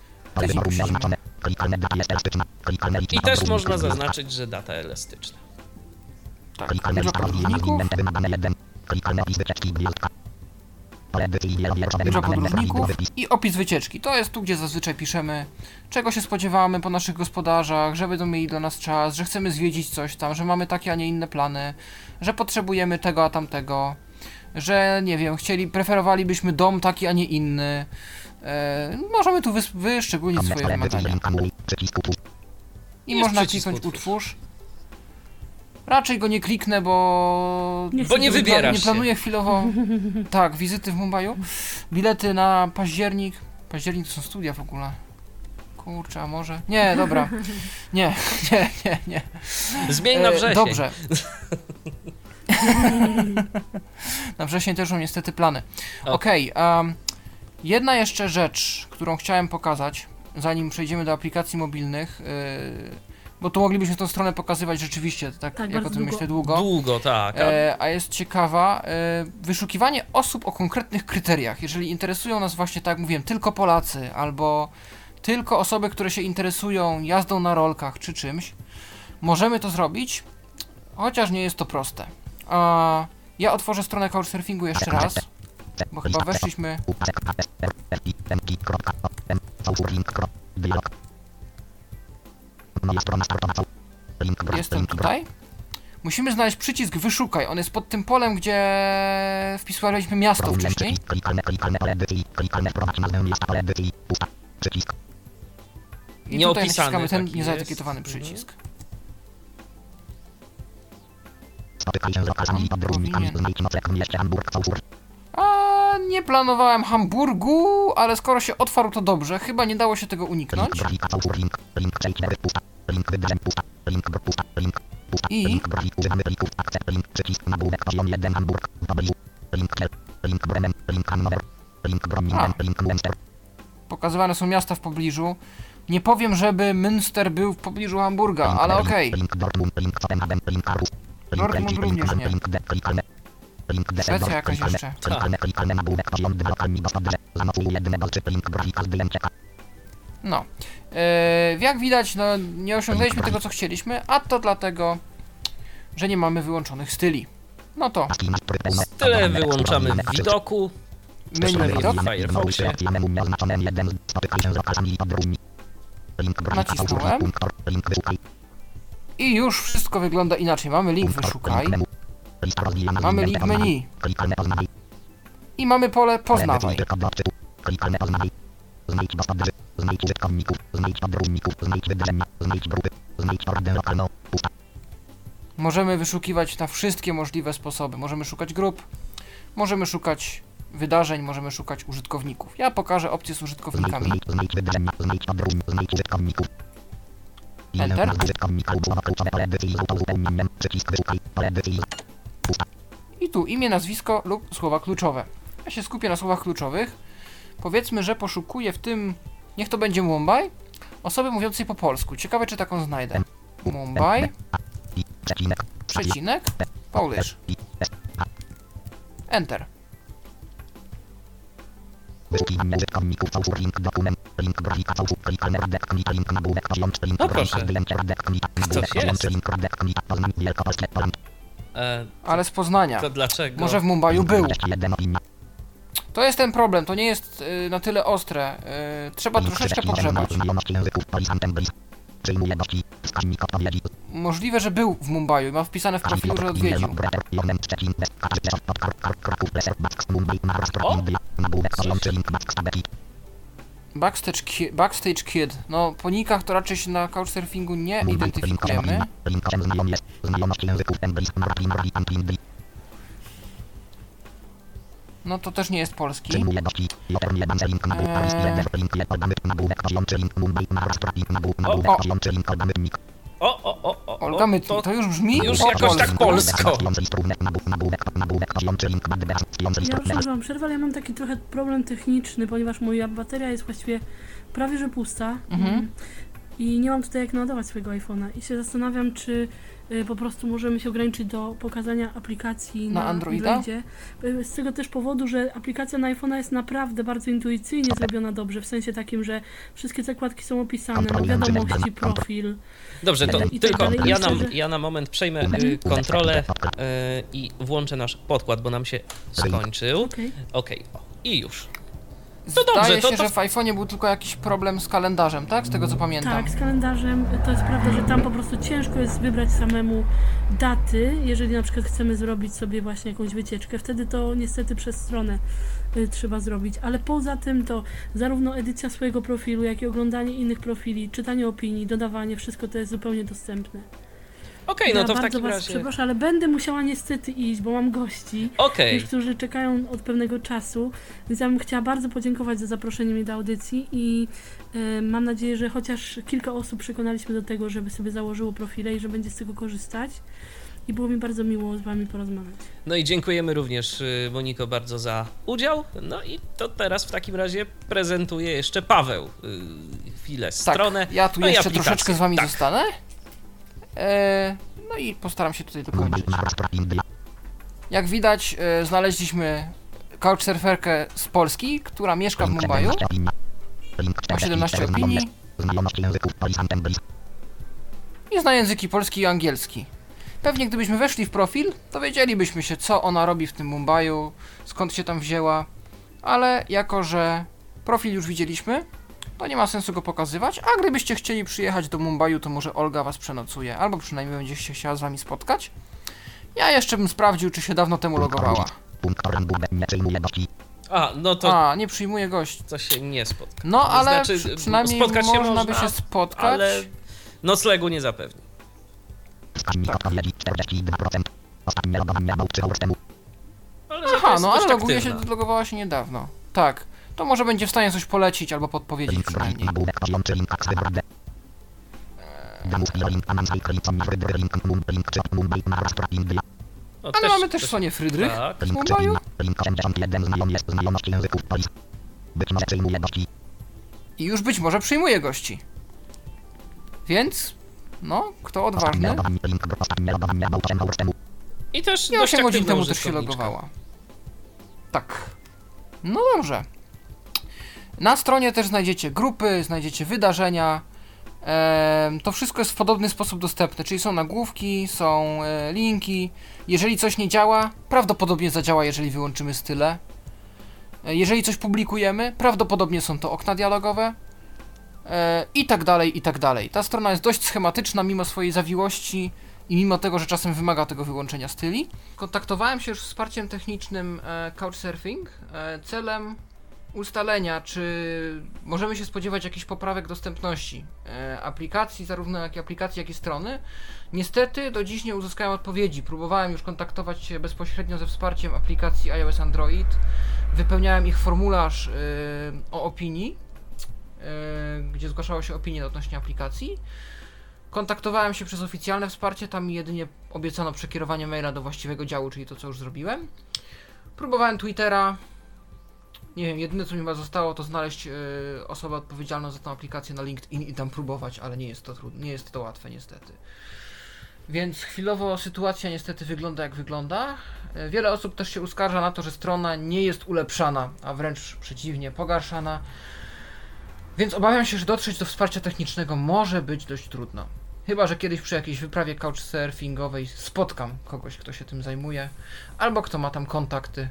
I też można zaznaczyć, że data elastyczna. Tak. I opis wycieczki. To jest tu, gdzie zazwyczaj piszemy, czego się spodziewamy po naszych gospodarzach, że będą mieli dla nas czas, że chcemy zwiedzić coś tam, że mamy takie, a nie inne plany, że potrzebujemy tego, a tamtego, że nie wiem, chcieli, preferowalibyśmy dom taki, a nie inny, E, możemy tu wys- wyszczególnić swoje wymagania. I Jest można przycisk kliknąć utwórz. utwórz. Raczej go nie kliknę, bo Nie Bo nie wybierasz nie się. planuję chwilowo. Tak, wizyty w Mumbaiu. Bilety na październik. Październik to są studia w ogóle. Kurczę, a może? Nie, dobra. Nie, nie, nie, nie. Zmień na E, wrzesień. Dobrze. na wrzesień też są niestety plany. Okej, em, jedna jeszcze rzecz, którą chciałem pokazać, zanim przejdziemy do aplikacji mobilnych, yy, bo tu moglibyśmy tą stronę pokazywać rzeczywiście, tak, Tak, jak o tym długo. myślę, długo. Długo, tak. A E, a jest ciekawa, e, wyszukiwanie osób o konkretnych kryteriach. Jeżeli interesują nas właśnie, tak jak mówiłem, tylko Polacy, albo tylko osoby, które się interesują jazdą na rolkach czy czymś, możemy to zrobić, chociaż nie jest to proste. A ja otworzę stronę Couchsurfingu jeszcze raz, bo chyba weszliśmy. Jestem tutaj. Musimy znaleźć przycisk wyszukaj. On jest pod tym polem, gdzie wpisywaliśmy miasto wcześniej. I Nieopisany tutaj naciskamy ten taki niezaetykietowany jest. przycisk. Spotykaj się z lokalami i podróżnikami. Znajdź nocleg w mieście Hamburg. Całfur. A nie planowałem Hamburgu, ale skoro się otwarł to dobrze. Chyba nie dało się tego uniknąć. I? Link grafik. Używamy plików. Akcept. Link. Przycisk. Nagłówek. Poziom 1. Hamburg. W pobliżu. Link Kiel. Link Bremen. Link Hannover. Link Groningen. A. Link Münster. Pokazywane są miasta w pobliżu. Nie powiem, żeby Münster był w pobliżu Hamburga, ale okej. Dortmund. Również nie. Jakaś Klikalne. jeszcze. Klikalne. Klikalne. Nagłówek. Poziom 2. Lokalni gospodarze. Zanocuj jednego czy link grafika z bylem czeka. No. Eee, jak widać, no nie osiągnęliśmy tego, co chcieliśmy, a to dlatego, że nie mamy wyłączonych styli. No to Paski masz tryb pełne. Tyle Obrane wyłączamy w widoku. menu Mamy widok. w Firefoxie. Nacisnąłem. I już wszystko wygląda inaczej. Mamy link wyszukaj, Mamy link menu i mamy pole poznawaj. Klikalne poznawaj. Znajdź gospodarzy. Znajdź użytkowników. Znajdź podróżników. Znajdź wydarzenia. Znajdź grupy. Znajdź poradę lokalną. Pusta. Możemy wyszukiwać na wszystkie możliwe sposoby. Możemy szukać grup, możemy szukać wydarzeń, możemy szukać użytkowników. Ja pokażę opcję z użytkownikami. znajdź, znajdź wydarzenia. Znajdź. Znajdź użytkowników. Enter. nazw użytkownika lub słowo kluczowe pole edycji z autouzupełnieniem. Przycisk wyszukaj. Pole edycji. Pusta. I tu imię, nazwisko lub słowa kluczowe. Ja się skupię na słowach kluczowych. Powiedzmy, że poszukuję w tym, niech to będzie Mumbai, osoby mówiącej po polsku. Ciekawe, czy taką znajdę. Mumbai, przecinek. Polish. Enter. No proszę. jest. E, Ale z Poznania. to dlaczego? Może w Mumbaiu był. 21 opinia. To jest ten problem, to nie jest y, na tyle ostre. Y, trzeba troszeczkę 37 pogrzebać. Możliwe, że był w Mumbaiu i ma wpisane w profilu, że odwiedził. Mumbai. O! Backstage, ki backstage Kid. No, po nikach to raczej się na couchsurfingu nie identyfikujemy. osiem. Link 8 znajom jest. Znajomość języków Emblis. Marathi. Marathi. Antindi. No to też nie jest polski. Przyjmuje gości. Jotern 1. Link nagłówek. Paris. Eee. Nagłówek o. O, o, o, o, Olga o, Mytnik, to, to już brzmi już po jakoś tak polsko. Ja już wam przerwę, ale ja mam taki trochę problem techniczny, ponieważ moja bateria jest właściwie prawie że pusta. Mhm. Mm. I nie mam tutaj jak naładować swojego iPhone'a. I się zastanawiam, czy po prostu możemy się ograniczyć do pokazania aplikacji Na na, Androida? Androidzie. Y, Z tego też powodu, że aplikacja na iPhone'a jest naprawdę bardzo intuicyjnie zrobiona dobrze, w sensie takim, że wszystkie zakładki są opisane, no wiadomości, profil. Dobrze, to I tak tylko dalej. ja, na, ja na moment przejmę y, kontrolę y, i włączę nasz podkład, bo nam się skończył. Okej. Okej, o, i już. To dobrze, Zdaje to- się, to- że w iPhone'ie był tylko jakiś problem z kalendarzem, tak? Z tego co pamiętam. Tak, z kalendarzem to jest prawda, że tam po prostu ciężko jest wybrać samemu daty, jeżeli na przykład chcemy zrobić sobie właśnie jakąś wycieczkę, wtedy to niestety przez stronę y, trzeba zrobić, ale poza tym to zarówno edycja swojego profilu, jak i oglądanie innych profili, czytanie opinii, dodawanie, wszystko to jest zupełnie dostępne. Okej, no ja to w bardzo takim was razie... przepraszam, ale będę musiała niestety iść, bo mam gości, Okej, już, którzy czekają od pewnego czasu, więc ja bym chciała bardzo podziękować za zaproszenie mnie do audycji i e, mam nadzieję, że chociaż kilka osób przekonaliśmy do tego, żeby sobie założyło profile i że będzie z tego korzystać. I było mi bardzo miło z Wami porozmawiać. no i dziękujemy również y, Moniko bardzo za udział. No i to teraz w takim razie prezentuje jeszcze Paweł y, chwilę Tak, stronę. ja tu no jeszcze troszeczkę z wami tak. zostanę. E, no i postaram się tutaj dokończyć. Jak widać, e, znaleźliśmy couchsurferkę z Polski, która mieszka w Mumbaiu. Ma 17 opinii i zna języki polski i angielski. Pewnie gdybyśmy weszli w profil, dowiedzielibyśmy się, co ona robi w tym Mumbaiu, skąd się tam wzięła, ale jako, że profil już widzieliśmy, to nie ma sensu go pokazywać, a gdybyście chcieli przyjechać do Mumbaiu, to może Olga was przenocuje, albo przynajmniej będzie się chciała z wami spotkać. Ja jeszcze bym sprawdził, czy się dawno temu logowała. A, no to, A, nie przyjmuje gości. to się nie spotka. No, ale Znaczy, przy, przynajmniej spotkać się można by można, się spotkać. Ale noclegu nie zapewni. Wskaźnik odpowiedzi 42%. Ostatnie logowanie był 3 hours temu. Ale Aha, no ale loguje się, logowała się niedawno. Tak. To może będzie w stanie coś polecić albo podpowiedzieć przynajmniej. O, Ale mamy też Sonię Frydrych Tak. z Link czy Mumbaiu. China. Link 81 znajom jest znajomość języków polis. Być może przyjmuje gości. I już być może przyjmuje gości. Więc, no, kto odważny? logowanie link ostatnie logowanie był 8 hours temu. I też I dość 8 godzin temu też się logowała. Tak. No dobrze. Na stronie też znajdziecie grupy, znajdziecie wydarzenia. To wszystko jest w podobny sposób dostępne, czyli są nagłówki, są e, linki. Jeżeli coś nie działa, prawdopodobnie zadziała, jeżeli wyłączymy style. E, jeżeli coś publikujemy, prawdopodobnie są to okna dialogowe. E, I tak dalej, i tak dalej. Ta strona jest dość schematyczna, mimo swojej zawiłości i mimo tego, że czasem wymaga tego wyłączenia styli. Kontaktowałem się już z wsparciem technicznym Couchsurfing celem ustalenia, czy możemy się spodziewać jakichś poprawek dostępności e, aplikacji, zarówno jak i aplikacji, jak i strony. Niestety do dziś nie uzyskałem odpowiedzi. Próbowałem już kontaktować się bezpośrednio ze wsparciem aplikacji iOS Android. Wypełniałem ich formularz e, o opinii, e, gdzie zgłaszało się opinie odnośnie aplikacji. Kontaktowałem się przez oficjalne wsparcie, tam mi jedynie obiecano przekierowanie maila do właściwego działu, czyli to, co już zrobiłem. Próbowałem Twittera. Nie wiem, jedyne co mi chyba zostało, to znaleźć e, osobę odpowiedzialną za tę aplikację na LinkedIn i tam próbować, ale nie jest to trudne, nie jest to łatwe niestety. Więc chwilowo sytuacja niestety wygląda jak wygląda. E, Wiele osób też się uskarża na to, że strona nie jest ulepszana, a wręcz przeciwnie, pogarszana. Więc obawiam się, że dotrzeć do wsparcia technicznego może być dość trudno. Chyba, że kiedyś przy jakiejś wyprawie couchsurfingowej spotkam kogoś, kto się tym zajmuje, albo kto ma tam kontakty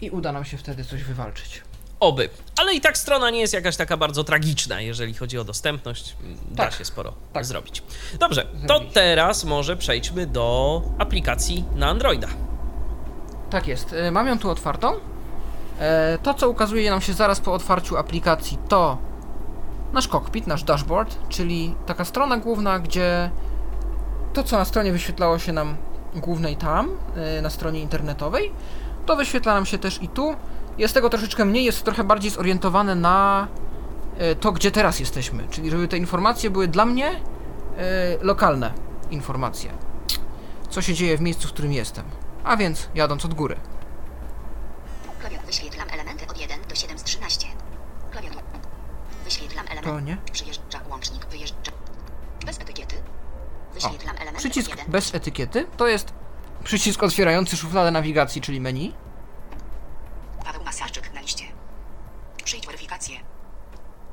i uda nam się wtedy coś wywalczyć. Oby. Ale i tak strona nie jest jakaś taka bardzo tragiczna, jeżeli chodzi o dostępność. Da Tak. się sporo Tak. zrobić. Dobrze, to teraz może przejdźmy do aplikacji na Androida. Tak jest, e, mam ją tu otwartą. E, To, co ukazuje nam się zaraz po otwarciu aplikacji, to nasz cockpit, nasz dashboard, czyli taka strona główna, gdzie to, co na stronie wyświetlało się nam głównej tam, e, na stronie internetowej, to wyświetla nam się też i tu. Jest tego troszeczkę mniej, jest trochę bardziej zorientowane na e, to, gdzie teraz jesteśmy, czyli żeby te informacje były dla mnie e, lokalne informacje. Co się dzieje w miejscu, w którym jestem. A więc jadąc od góry. Klawiat wyświetlam elementy od 1 do 7 z 13. Klawiatur. Wyświetlam To element. nie. Przyjeżdża łącznik, wyjeżdża. Bez etykiety. Wyświetlam elementy Przycisk od 1. bez etykiety to jest przycisk otwierający szufladę nawigacji, czyli menu. Paweł Masarczyk na liście. Przyjdź weryfikację.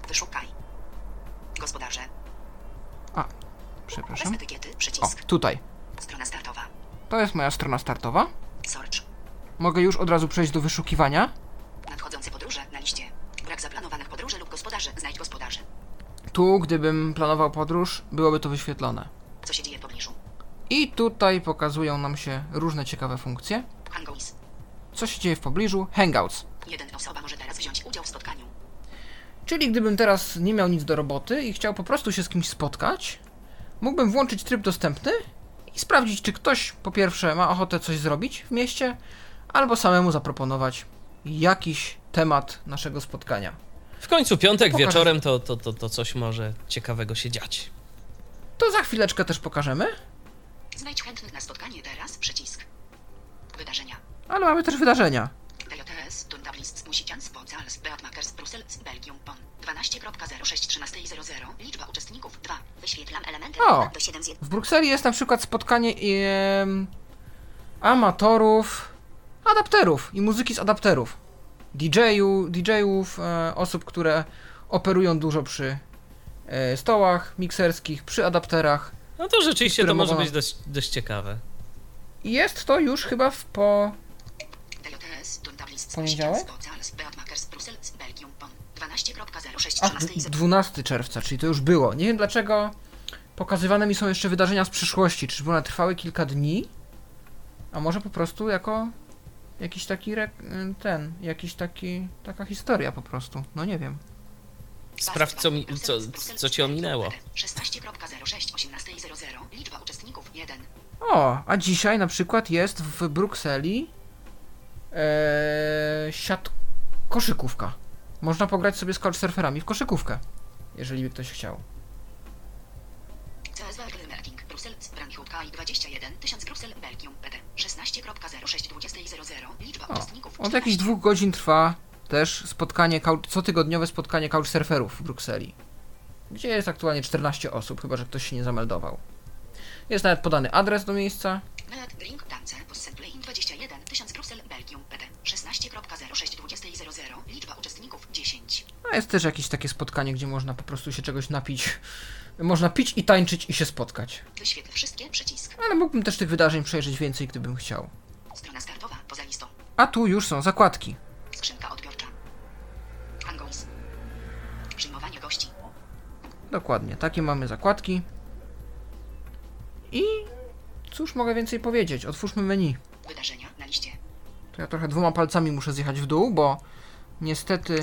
Wyszukaj. Gospodarze. A, Bez przepraszam. etykiety. O, Przycisk. tutaj. Strona startowa. To jest moja strona startowa. Search. Mogę już od razu przejść do wyszukiwania. Nadchodzące podróże na liście. Brak zaplanowanych podróży lub gospodarzy. Znajdź gospodarzy. Tu, gdybym planował podróż, byłoby to wyświetlone. Co się dzieje w pobliżu? I tutaj pokazują nam się różne ciekawe funkcje. Hangouts. Co się dzieje w pobliżu? Hangouts. Jeden osoba może teraz wziąć udział w spotkaniu. Czyli gdybym teraz nie miał nic do roboty i chciał po prostu się z kimś spotkać, mógłbym włączyć tryb dostępny i sprawdzić, czy ktoś po pierwsze ma ochotę coś zrobić w mieście, albo samemu zaproponować jakiś temat naszego spotkania. W końcu piątek Pokażę. wieczorem to, to, to, to coś może ciekawego się dziać. To za chwileczkę też pokażemy, Znajdź chętnych na spotkanie teraz. Przycisk. Wydarzenia. ale mamy też wydarzenia. DJTS, Dundablist, Musicians, Bocals, Beatmakers, Brussels, Belgium, Bonn. 12.06.13.00. Liczba uczestników 2. Wyświetlam elementy O! do 7 z 1. W Brukseli jest na przykład spotkanie em, amatorów, adapterów i muzyki z adapterów. DJ-u, DJ-ów, e, osób, które operują dużo przy e, stołach mikserskich, przy adapterach. No to rzeczywiście to może mogą- być dość, dość ciekawe. I jest to już chyba w po... Poniedziałek? Musicians, Bocals, Beatmakers, Brussels, Belgium, Bonn. 12.06 A, 13 12 czerwca, czyli to już było. Nie wiem dlaczego pokazywane mi są jeszcze wydarzenia z przyszłości. Czyżby one trwały kilka dni? A może po prostu jako jakiś taki re... ten, jakiś taki, taka historia po prostu. No nie wiem. Sprawdź, co, mi, co, co ci ominęło. 16.06 18.00 Liczba uczestników 1 O, a dzisiaj na przykład jest w Brukseli ee, siat koszykówka. Można pograć sobie z couchsurferami w koszykówkę, jeżeli by ktoś chciał. CSW Merking Bruksel Frankfurt KI 21 1000 Bruksel Belgium PT 16.06 20.00 Liczba O, uczestników od jakichś dwóch godzin trwa też spotkanie, cotygodniowe spotkanie couchsurferów w Brukseli. Gdzie jest aktualnie 14 osób, chyba że ktoś się nie zameldował. Jest nawet podany adres do miejsca. Met Drink Tance Possenplay 21 1000 Bruksel Belgium PT 16.06 20.00 Liczba uczestników 10 A jest też jakieś takie spotkanie, gdzie można po prostu się czegoś napić. Można pić i tańczyć i się spotkać. Wyświetl wszystkie przycisk Ale mógłbym też tych wydarzeń przejrzeć więcej, gdybym chciał. Strona startowa poza listą A tu już są zakładki. Skrzynka odbiorcza Dokładnie, takie mamy zakładki. I cóż mogę więcej powiedzieć? Otwórzmy menu. Wydarzenia na liście To ja trochę dwoma palcami muszę zjechać w dół, bo niestety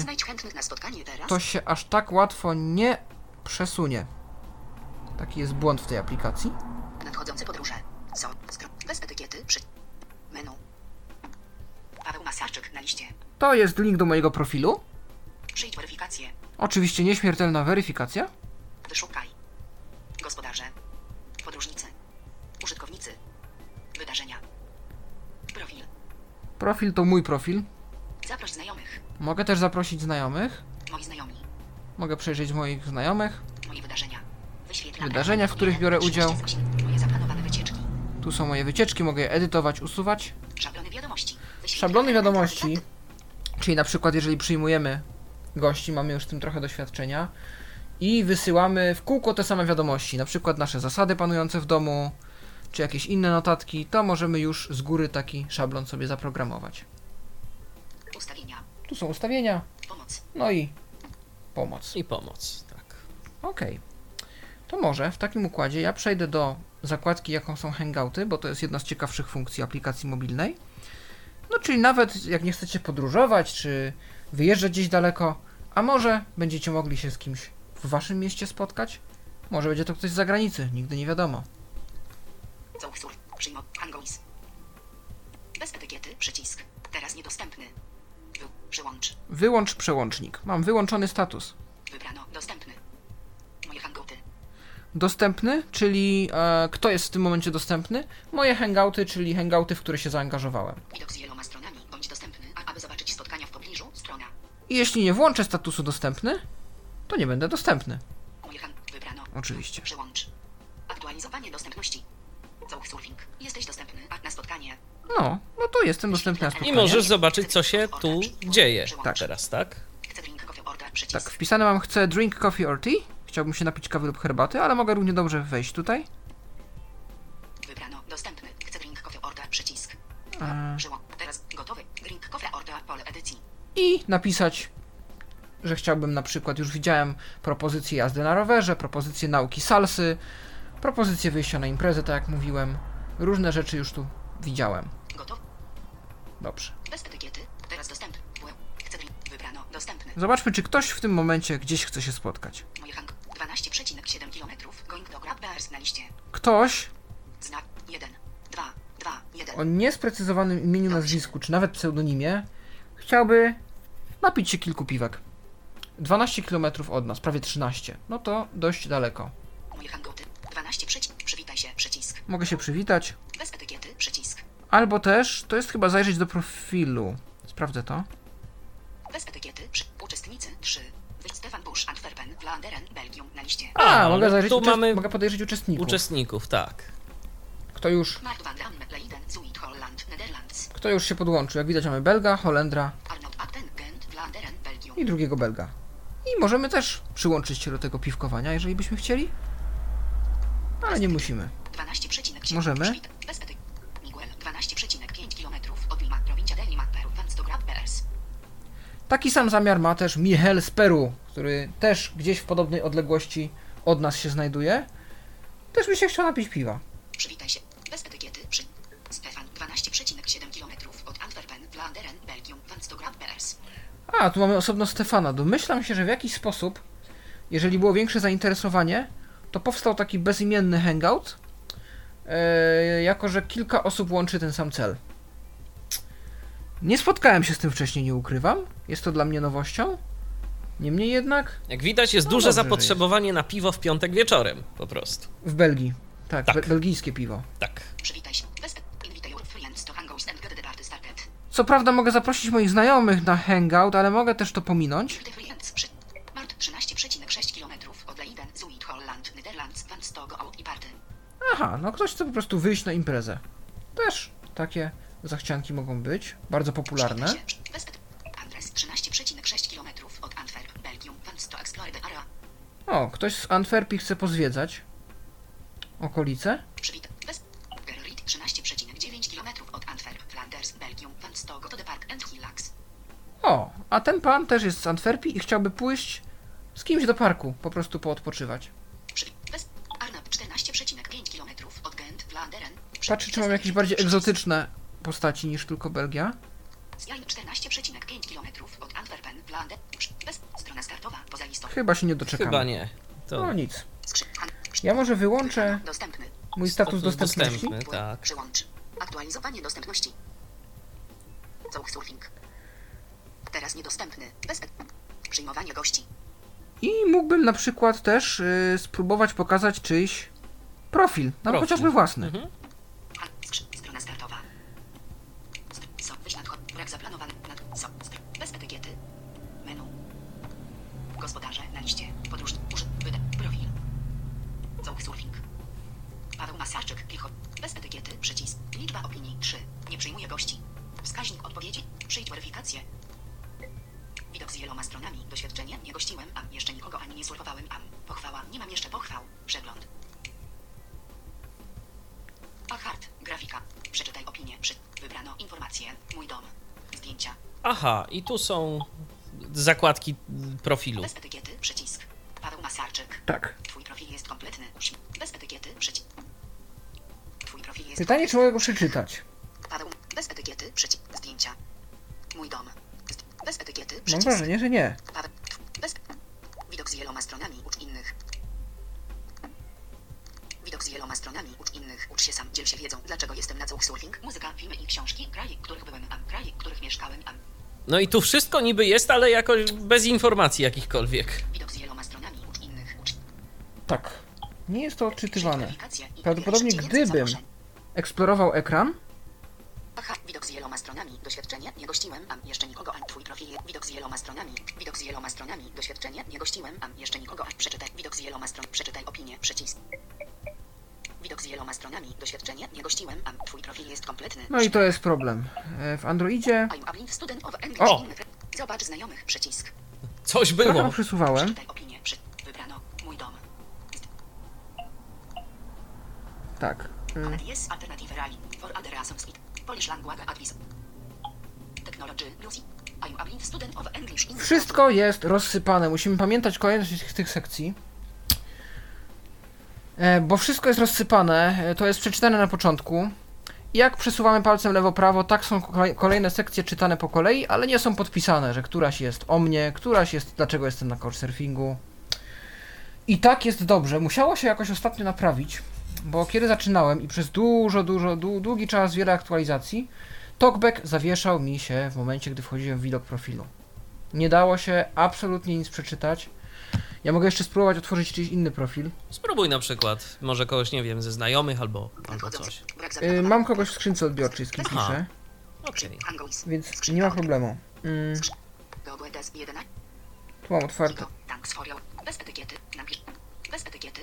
to się aż tak łatwo nie przesunie. Taki jest błąd w tej aplikacji. Nadchodzące podróże są bez etykiety przy menu Paweł Masarczyk na liście To jest link do mojego profilu. Przyjdź weryfikację Oczywiście nieśmiertelna weryfikacja. Wyszukaj. Gospodarze. Podróżnicy. Użytkownicy. Wydarzenia. Profil. Profil to mój profil. Zaproś znajomych. Mogę też zaprosić znajomych. Moi znajomi. Mogę przejrzeć moich znajomych. Moje wydarzenia. Wyświetlam Wydarzenia, w których biorę udział. Moje zaplanowane wycieczki. Tu są moje wycieczki, mogę je edytować, usuwać. Szablony wiadomości. Wyświetlam Szablony wiadomości, czyli na przykład jeżeli przyjmujemy gości, mamy już z tym trochę doświadczenia i wysyłamy w kółko te same wiadomości, na przykład nasze zasady panujące w domu, czy jakieś inne notatki, to możemy już z góry taki szablon sobie zaprogramować. Ustawienia. Tu są ustawienia, Pomoc. no i pomoc. I pomoc, tak. Okej. To może w takim układzie ja przejdę do zakładki, jaką są Hangouty, bo to jest jedna z ciekawszych funkcji aplikacji mobilnej. No, czyli nawet jak nie chcecie podróżować, czy wyjeżdżać gdzieś daleko, a może będziecie mogli się z kimś w waszym mieście spotkać? Może będzie to ktoś z zagranicy, nigdy nie wiadomo. Przyjmo. Bez etykiety. Przycisk. Teraz niedostępny. Wy. Przyłącz. Wyłącz przełącznik. Mam wyłączony status. Wybrano. Dostępny. Moje hangouty. Dostępny, czyli e, kto jest w tym momencie dostępny? Moje hangouty, czyli hangouty, w które się zaangażowałem. Widok z wieloma stronami. Bądź dostępny. A aby zobaczyć spotkania w pobliżu. Strona. I jeśli nie włączę statusu dostępny, to nie będę dostępny. Oczywiście. Przyłącz. Aktualizowanie dostępności. Surfing. Jesteś dostępny na spotkanie. No, no to jestem dostępny na I spotkanie. możesz zobaczyć, co się tu dzieje Tak. teraz, tak? Tak, wpisane mam chcę drink coffee or tea. Chciałbym się napić kawy lub herbaty, ale mogę równie dobrze wejść tutaj. Wybrano. Dostępny. Chcę drink coffee order przycisk. E. Teraz gotowy. Drink coffee order pole edycji. I napisać, że chciałbym na przykład, już widziałem propozycję jazdy na rowerze, propozycję nauki salsy, propozycję wyjścia na imprezę, tak jak mówiłem. Różne rzeczy już tu widziałem. Gotowy. Dobrze. Bez etykiety. Teraz dostępny. Łe. Chcę. Wybrano. Dostępny. Zobaczmy, czy ktoś w tym momencie gdzieś chce się spotkać. Moje hang. 12,7 km. Going do Grab Bears na liście. Ktoś Znak 1, 2, 2, 1. o niesprecyzowanym imieniu, nazwisku, czy nawet pseudonimie, chciałby napić się kilku piwek. 12 km od nas, prawie 13. No to dość daleko. Moje hangouty. 12 przycisk. Przywitaj się. Przycisk. Mogę się przywitać. Bez etykiety. Przycisk. Albo też, to jest chyba zajrzeć do profilu. Sprawdzę to. Bez etykiety. Przy... Uczestnicy 3. Wyjść Stefan Busch, Antwerpen, Vlaanderen, Belgium na liście. A, A, mogę ale zajrzeć, tu uczest- mamy mogę podejrzeć uczestników. Uczestników, tak. Kto już, Mark van Damme, Leiden, Zuid, Holland, Nederlands. kto już się podłączył. Jak widać mamy Belga, Holendra Arnold Acten, Gent, Vlaanderen, Belgium. i drugiego Belga. I możemy też przyłączyć się do tego piwkowania, jeżeli byśmy chcieli. Ale nie musimy. 12,7. Możemy? Przywitaj- Bez etykiety. Miguel, 12,5 km od Lima, prowincja del Lima, Peru, Vans do Grab Bears. Taki sam zamiar ma też Michel z Peru, który też gdzieś w podobnej odległości od nas się znajduje. Też by się chciał napić piwa. Przywitaj się. Bez etykiety. Przy... Stefan 12,7 km od Antwerpen, Vlaanderen, Belgium, Van Stograd, Beers. A, tu mamy osobno Stefana. Domyślam się, że w jakiś sposób, jeżeli było większe zainteresowanie, to powstał taki bezimienny hangout, e, jako że kilka osób łączy ten sam cel. Nie spotkałem się z tym wcześniej, nie ukrywam. Jest to dla mnie nowością. Niemniej jednak Jak widać, jest No duże dobrze, zapotrzebowanie na piwo w piątek wieczorem, po prostu. w Belgii. Tak, Tak. Be- belgijskie piwo. Tak. Przywitaj się. Co prawda mogę zaprosić moich znajomych na hangout, ale mogę też to pominąć. Invite friends przy... Mart 13,6 km od Leiden, Zuid, Holland, Nederlands, Van Stogo, Out i Party. Aha, no ktoś chce po prostu wyjść na imprezę. Też takie zachcianki mogą być. Bardzo popularne. Przywitaj się. Bez et- Adres 13,6 km od Antwerp, Belgium, Van Sto Explore the Area. O, ktoś z Antwerpii chce pozwiedzać okolice. Przywitaj. O, a ten pan też jest z Antwerpii i chciałby pójść z kimś do parku, po prostu poodpoczywać. Arnab 14,5 km od Gent, Vlaanderen. Patrzę, czy mam jakieś bardziej egzotyczne postaci niż tylko Belgia. Zjań 14,5 km od Antwerpen, Vlaanderen. Strona startowa, poza listą. Chyba się nie doczekamy. Chyba nie. To No nic. Ja może wyłączę Dostępny. mój status dostępności. dostępny. Tak. Przyłącz. Aktualizowanie dostępności. Surfing. Teraz niedostępny. Bez... Przyjmowanie gości. I mógłbym na przykład też y, spróbować pokazać czyjś profil, nawet Profil. chociażby własny. Mhm. Han... Skrzy... Strona startowa. St... So... Wyś nadchod... Brak zaplanowany... Nad... So... St... Bez etykiety. Menu. Gospodarze na liście. Podróż... Uży... Wyda... Profil. Surfing. Paweł Masarczyk. Klicho. Bez etykiety. Przycisk. Liczba opinii 3. Nie przyjmuje gości. Wskaźnik odpowiedzi. Przyjdź weryfikację. Z wieloma stronami. Doświadczenie. Nie gościłem. Am. Jeszcze nikogo ani nie surfowałem. Am. Pochwała. Nie mam jeszcze pochwał. Przegląd. Achart. Grafika. Przeczytaj opinię. Przy... Wybrano informacje. Mój dom. Zdjęcia. Aha, i tu są zakładki profilu. Bez etykiety. Przycisk. Paweł Masarczyk. Tak. Twój profil jest kompletny. Bez etykiety. Przycisk. Twój profil jest Pytanie, czy mogę go przeczytać? Paweł, bez etykiety, przycisk, zdjęcia. Mój dom. Bez etykiety, Mam przycisk. wrażenie, że nie. Bez... Widok z wieloma stronami, ucz innych. Widok z wieloma stronami, ucz innych, ucz się sam, dziel się wiedzą, dlaczego jestem na surfing, muzyka, filmy i książki, kraje, których byłem, am, kraje, których mieszkałem, am. No i tu wszystko niby jest, ale jakoś bez informacji jakichkolwiek. Widok z wieloma stronami, ucz innych, ucz... Tak. Nie jest to odczytywane. Prawdopodobnie gdybym eksplorował ekran, Aha, widok z wieloma stronami, doświadczenie, nie gościłem, am, jeszcze nikogo, am, twój profil, je- widok z wieloma stronami, widok z wieloma stronami, doświadczenie, nie gościłem, am, jeszcze nikogo, am, przeczytaj, widok z wieloma stron, przeczytaj opinię, przycisk. Widok z wieloma stronami, doświadczenie, nie gościłem, am, twój profil jest kompletny. no i to jest problem. E, W Androidzie I'm a blind student of English O! Zobacz znajomych, przycisk. Coś trochę było. przesuwałem. Przeczytaj opinię, przy... wybrano, mój dom. Tak. E, Wszystko jest rozsypane. Musimy pamiętać kolejność tych, sekcji. E, bo wszystko jest rozsypane. E, to jest przeczytane na początku. Jak przesuwamy palcem lewo-prawo, tak są kolej- kolejne sekcje czytane po kolei, ale nie są podpisane, że któraś jest o mnie, któraś jest dlaczego jestem na couchsurfingu. I tak jest dobrze. Musiało się jakoś ostatnio naprawić, bo kiedy zaczynałem i przez dużo, dużo, dłu- długi czas, wiele aktualizacji, Talkback zawieszał mi się w momencie, gdy wchodziłem w widok profilu. Nie dało się absolutnie nic przeczytać. Ja mogę jeszcze spróbować otworzyć czyjś inny profil. Spróbuj na przykład, może kogoś, nie wiem, ze znajomych albo, albo coś. Yy, mam kogoś w skrzynce odbiorczej, z kim Aha. piszę, Okej. Hangouts. więc nie ma problemu. Mm, Google Desk 11. tu mam otwarte. Bez etykiety. Bez etykiety.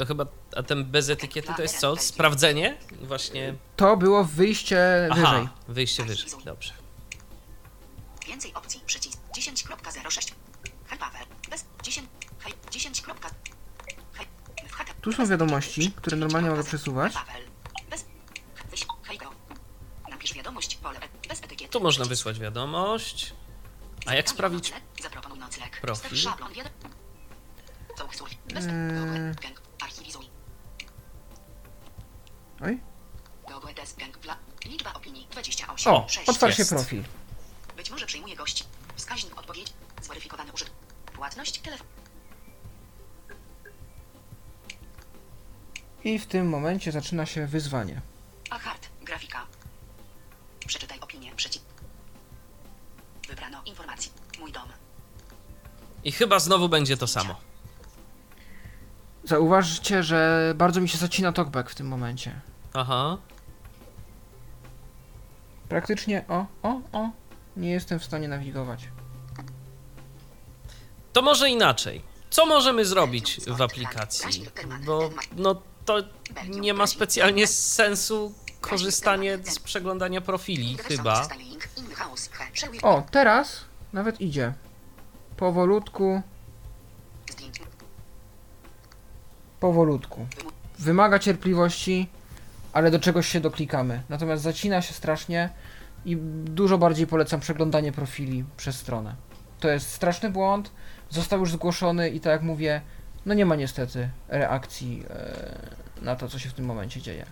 To chyba, a ten bez etykiety to jest co? Sprawdzenie? Właśnie. To było wyjście wyżej. Aha, wyjście wyżej, dobrze. Więcej opcji. Przycisk 10.06. Hej Paweł. Bez 10... Hej 10. Hej... Wchata- Tu są wiadomości, które normalnie mogę 10.0. przesuwać. Napisz wiadomość. Pole... e- Bez etykiety. Tu można wysłać wiadomość. A jak nocleg. profil? Ustaw szablon. Wied... Całk słów. Bez... Mm. Gang. Archiwizuj. Oj. Liczba opinii 28. O, 6. otwarł się profil. Być może przyjmuje gości. Wskaźnik odpowiedź. Zweryfikowany użyt. Płatność. Telefon. I w tym momencie zaczyna się wyzwanie. A hard. Grafika. Przeczytaj opinię. Przeciw. Wybrano informacje. Mój dom. I chyba znowu będzie to samo. Zauważcie, że bardzo mi się zacina talkback w tym momencie. Aha. Praktycznie o, o, o, nie jestem w stanie nawigować. To może inaczej. Co możemy zrobić w aplikacji? Bo no to nie ma specjalnie sensu korzystanie z przeglądania profili, chyba. O, teraz nawet idzie. Powolutku, Zdjęć. Powolutku. Wymaga cierpliwości, ale do czegoś się doklikamy. Natomiast zacina się strasznie i dużo bardziej polecam przeglądanie profili przez stronę. To jest straszny błąd, został już zgłoszony i tak jak mówię, no nie ma niestety reakcji e, na to, co się w tym momencie dzieje.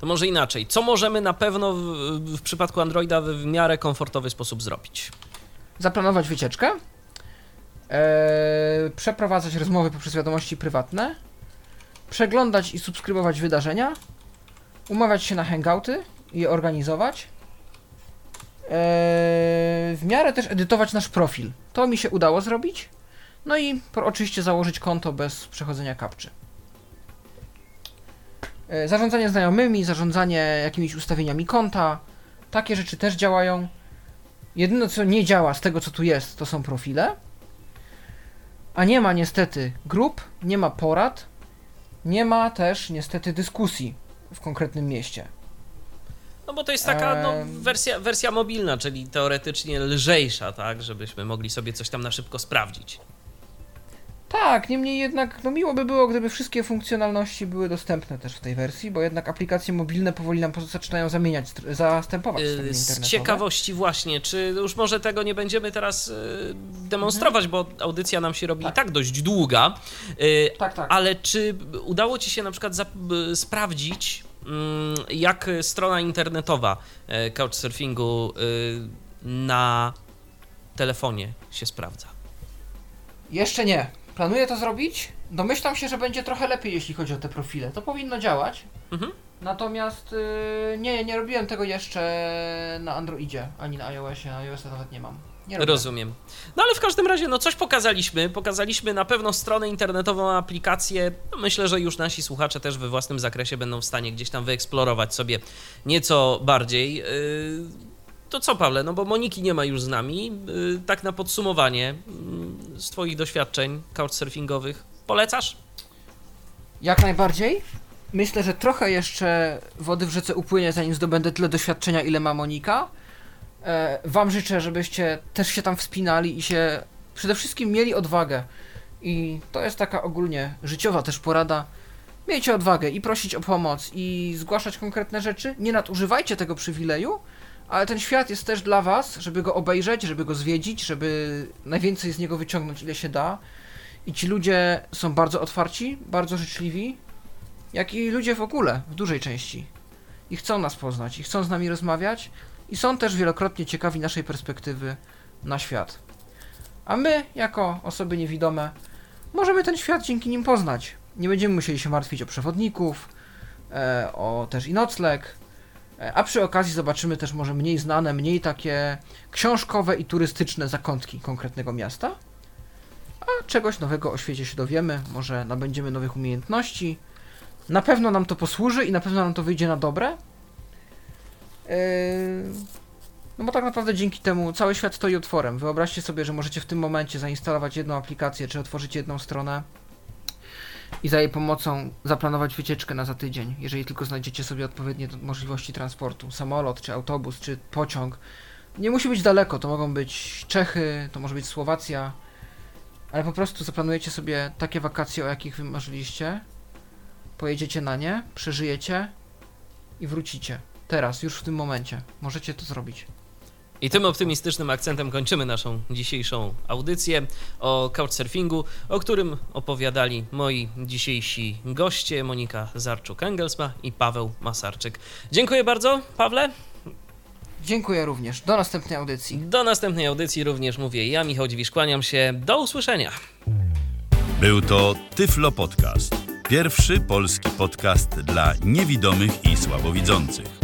To może inaczej. Co możemy na pewno w, w przypadku Androida w, w miarę komfortowy sposób zrobić? Zaplanować wycieczkę, e, przeprowadzać rozmowy poprzez wiadomości prywatne, przeglądać i subskrybować wydarzenia, umawiać się na hangouty i je organizować, e, w miarę też edytować nasz profil. To mi się udało zrobić. No i oczywiście założyć konto bez przechodzenia kapczy. E, Zarządzanie znajomymi, zarządzanie jakimiś ustawieniami konta, takie rzeczy też działają. Jedyne co nie działa z tego co tu jest, to są profile. A nie ma niestety grup, nie ma porad, nie ma też niestety dyskusji w konkretnym mieście. No bo to jest taka no, wersja, wersja mobilna, czyli teoretycznie lżejsza, tak? Żebyśmy mogli sobie coś tam na szybko sprawdzić. Tak, niemniej jednak, no miło by było, gdyby wszystkie funkcjonalności były dostępne też w tej wersji, bo jednak aplikacje mobilne powoli nam zaczynają zamieniać, zastępować Yy, Z ciekawości właśnie, czy już może tego nie będziemy teraz yy, demonstrować, bo audycja nam się robi Tak. i tak dość długa, Yy, Tak, tak. ale czy udało Ci się na przykład y, sprawdzić, mm, jak strona internetowa Couchsurfingu y, na telefonie się sprawdza? Jeszcze nie. Planuję to zrobić. Domyślam się, że będzie trochę lepiej, jeśli chodzi o te profile. To powinno działać. Mhm. Natomiast yy, nie, nie robiłem tego jeszcze na Androidzie, ani na iOSie. Na iOSie nawet nie mam. Nie. Rozumiem. No ale w każdym razie, no coś pokazaliśmy. Pokazaliśmy na pewno stronę internetową, aplikację. No, myślę, że już nasi słuchacze też we własnym zakresie będą w stanie gdzieś tam wyeksplorować sobie nieco bardziej. Yy, To co, Pawle, no bo Moniki nie ma już z nami. Yy, Tak na podsumowanie yy, z Twoich doświadczeń couchsurfingowych, polecasz? Jak najbardziej. Myślę, że trochę jeszcze wody w rzece upłynie, zanim zdobędę tyle doświadczenia, ile ma Monika. E, wam życzę, żebyście też się tam wspinali i się przede wszystkim mieli odwagę. I to jest taka ogólnie życiowa też porada. Miejcie odwagę i prosić o pomoc, i zgłaszać konkretne rzeczy. Nie nadużywajcie tego przywileju, ale ten świat jest też dla was, żeby go obejrzeć, żeby go zwiedzić, żeby najwięcej z niego wyciągnąć, ile się da. I ci ludzie są bardzo otwarci, bardzo życzliwi, jak i ludzie w ogóle, w dużej części. I chcą nas poznać, i chcą z nami rozmawiać, i są też wielokrotnie ciekawi naszej perspektywy na świat. A my, jako osoby niewidome, możemy ten świat dzięki nim poznać. Nie będziemy musieli się martwić o przewodników, e, o też i nocleg, a przy okazji zobaczymy też może mniej znane, mniej takie książkowe i turystyczne zakątki konkretnego miasta a czegoś nowego o świecie się dowiemy, może nabędziemy nowych umiejętności. Na pewno nam to posłuży i na pewno nam to wyjdzie na dobre. Yy, No bo tak naprawdę dzięki temu cały świat stoi otworem. Wyobraźcie sobie, że możecie w tym momencie zainstalować jedną aplikację, czy otworzyć jedną stronę i za jej pomocą zaplanować wycieczkę na za tydzień, jeżeli tylko znajdziecie sobie odpowiednie możliwości transportu. Samolot, czy autobus, czy pociąg. Nie musi być daleko, to mogą być Czechy, to może być Słowacja, ale po prostu zaplanujecie sobie takie wakacje, o jakich wy marzyliście, pojedziecie na nie, przeżyjecie i wrócicie. Teraz, już w tym momencie. Możecie to zrobić. I tym optymistycznym akcentem kończymy naszą dzisiejszą audycję o couchsurfingu, o którym opowiadali moi dzisiejsi goście Monika Zarczuk-Engelsma i Paweł Masarczyk. Dziękuję bardzo, Pawle. Dziękuję również. Do następnej audycji. Do następnej audycji również mówię ja, Michał Dziwisz, kłaniam się. Do usłyszenia. Był to Tyflo Podcast. Pierwszy polski podcast dla niewidomych i słabowidzących.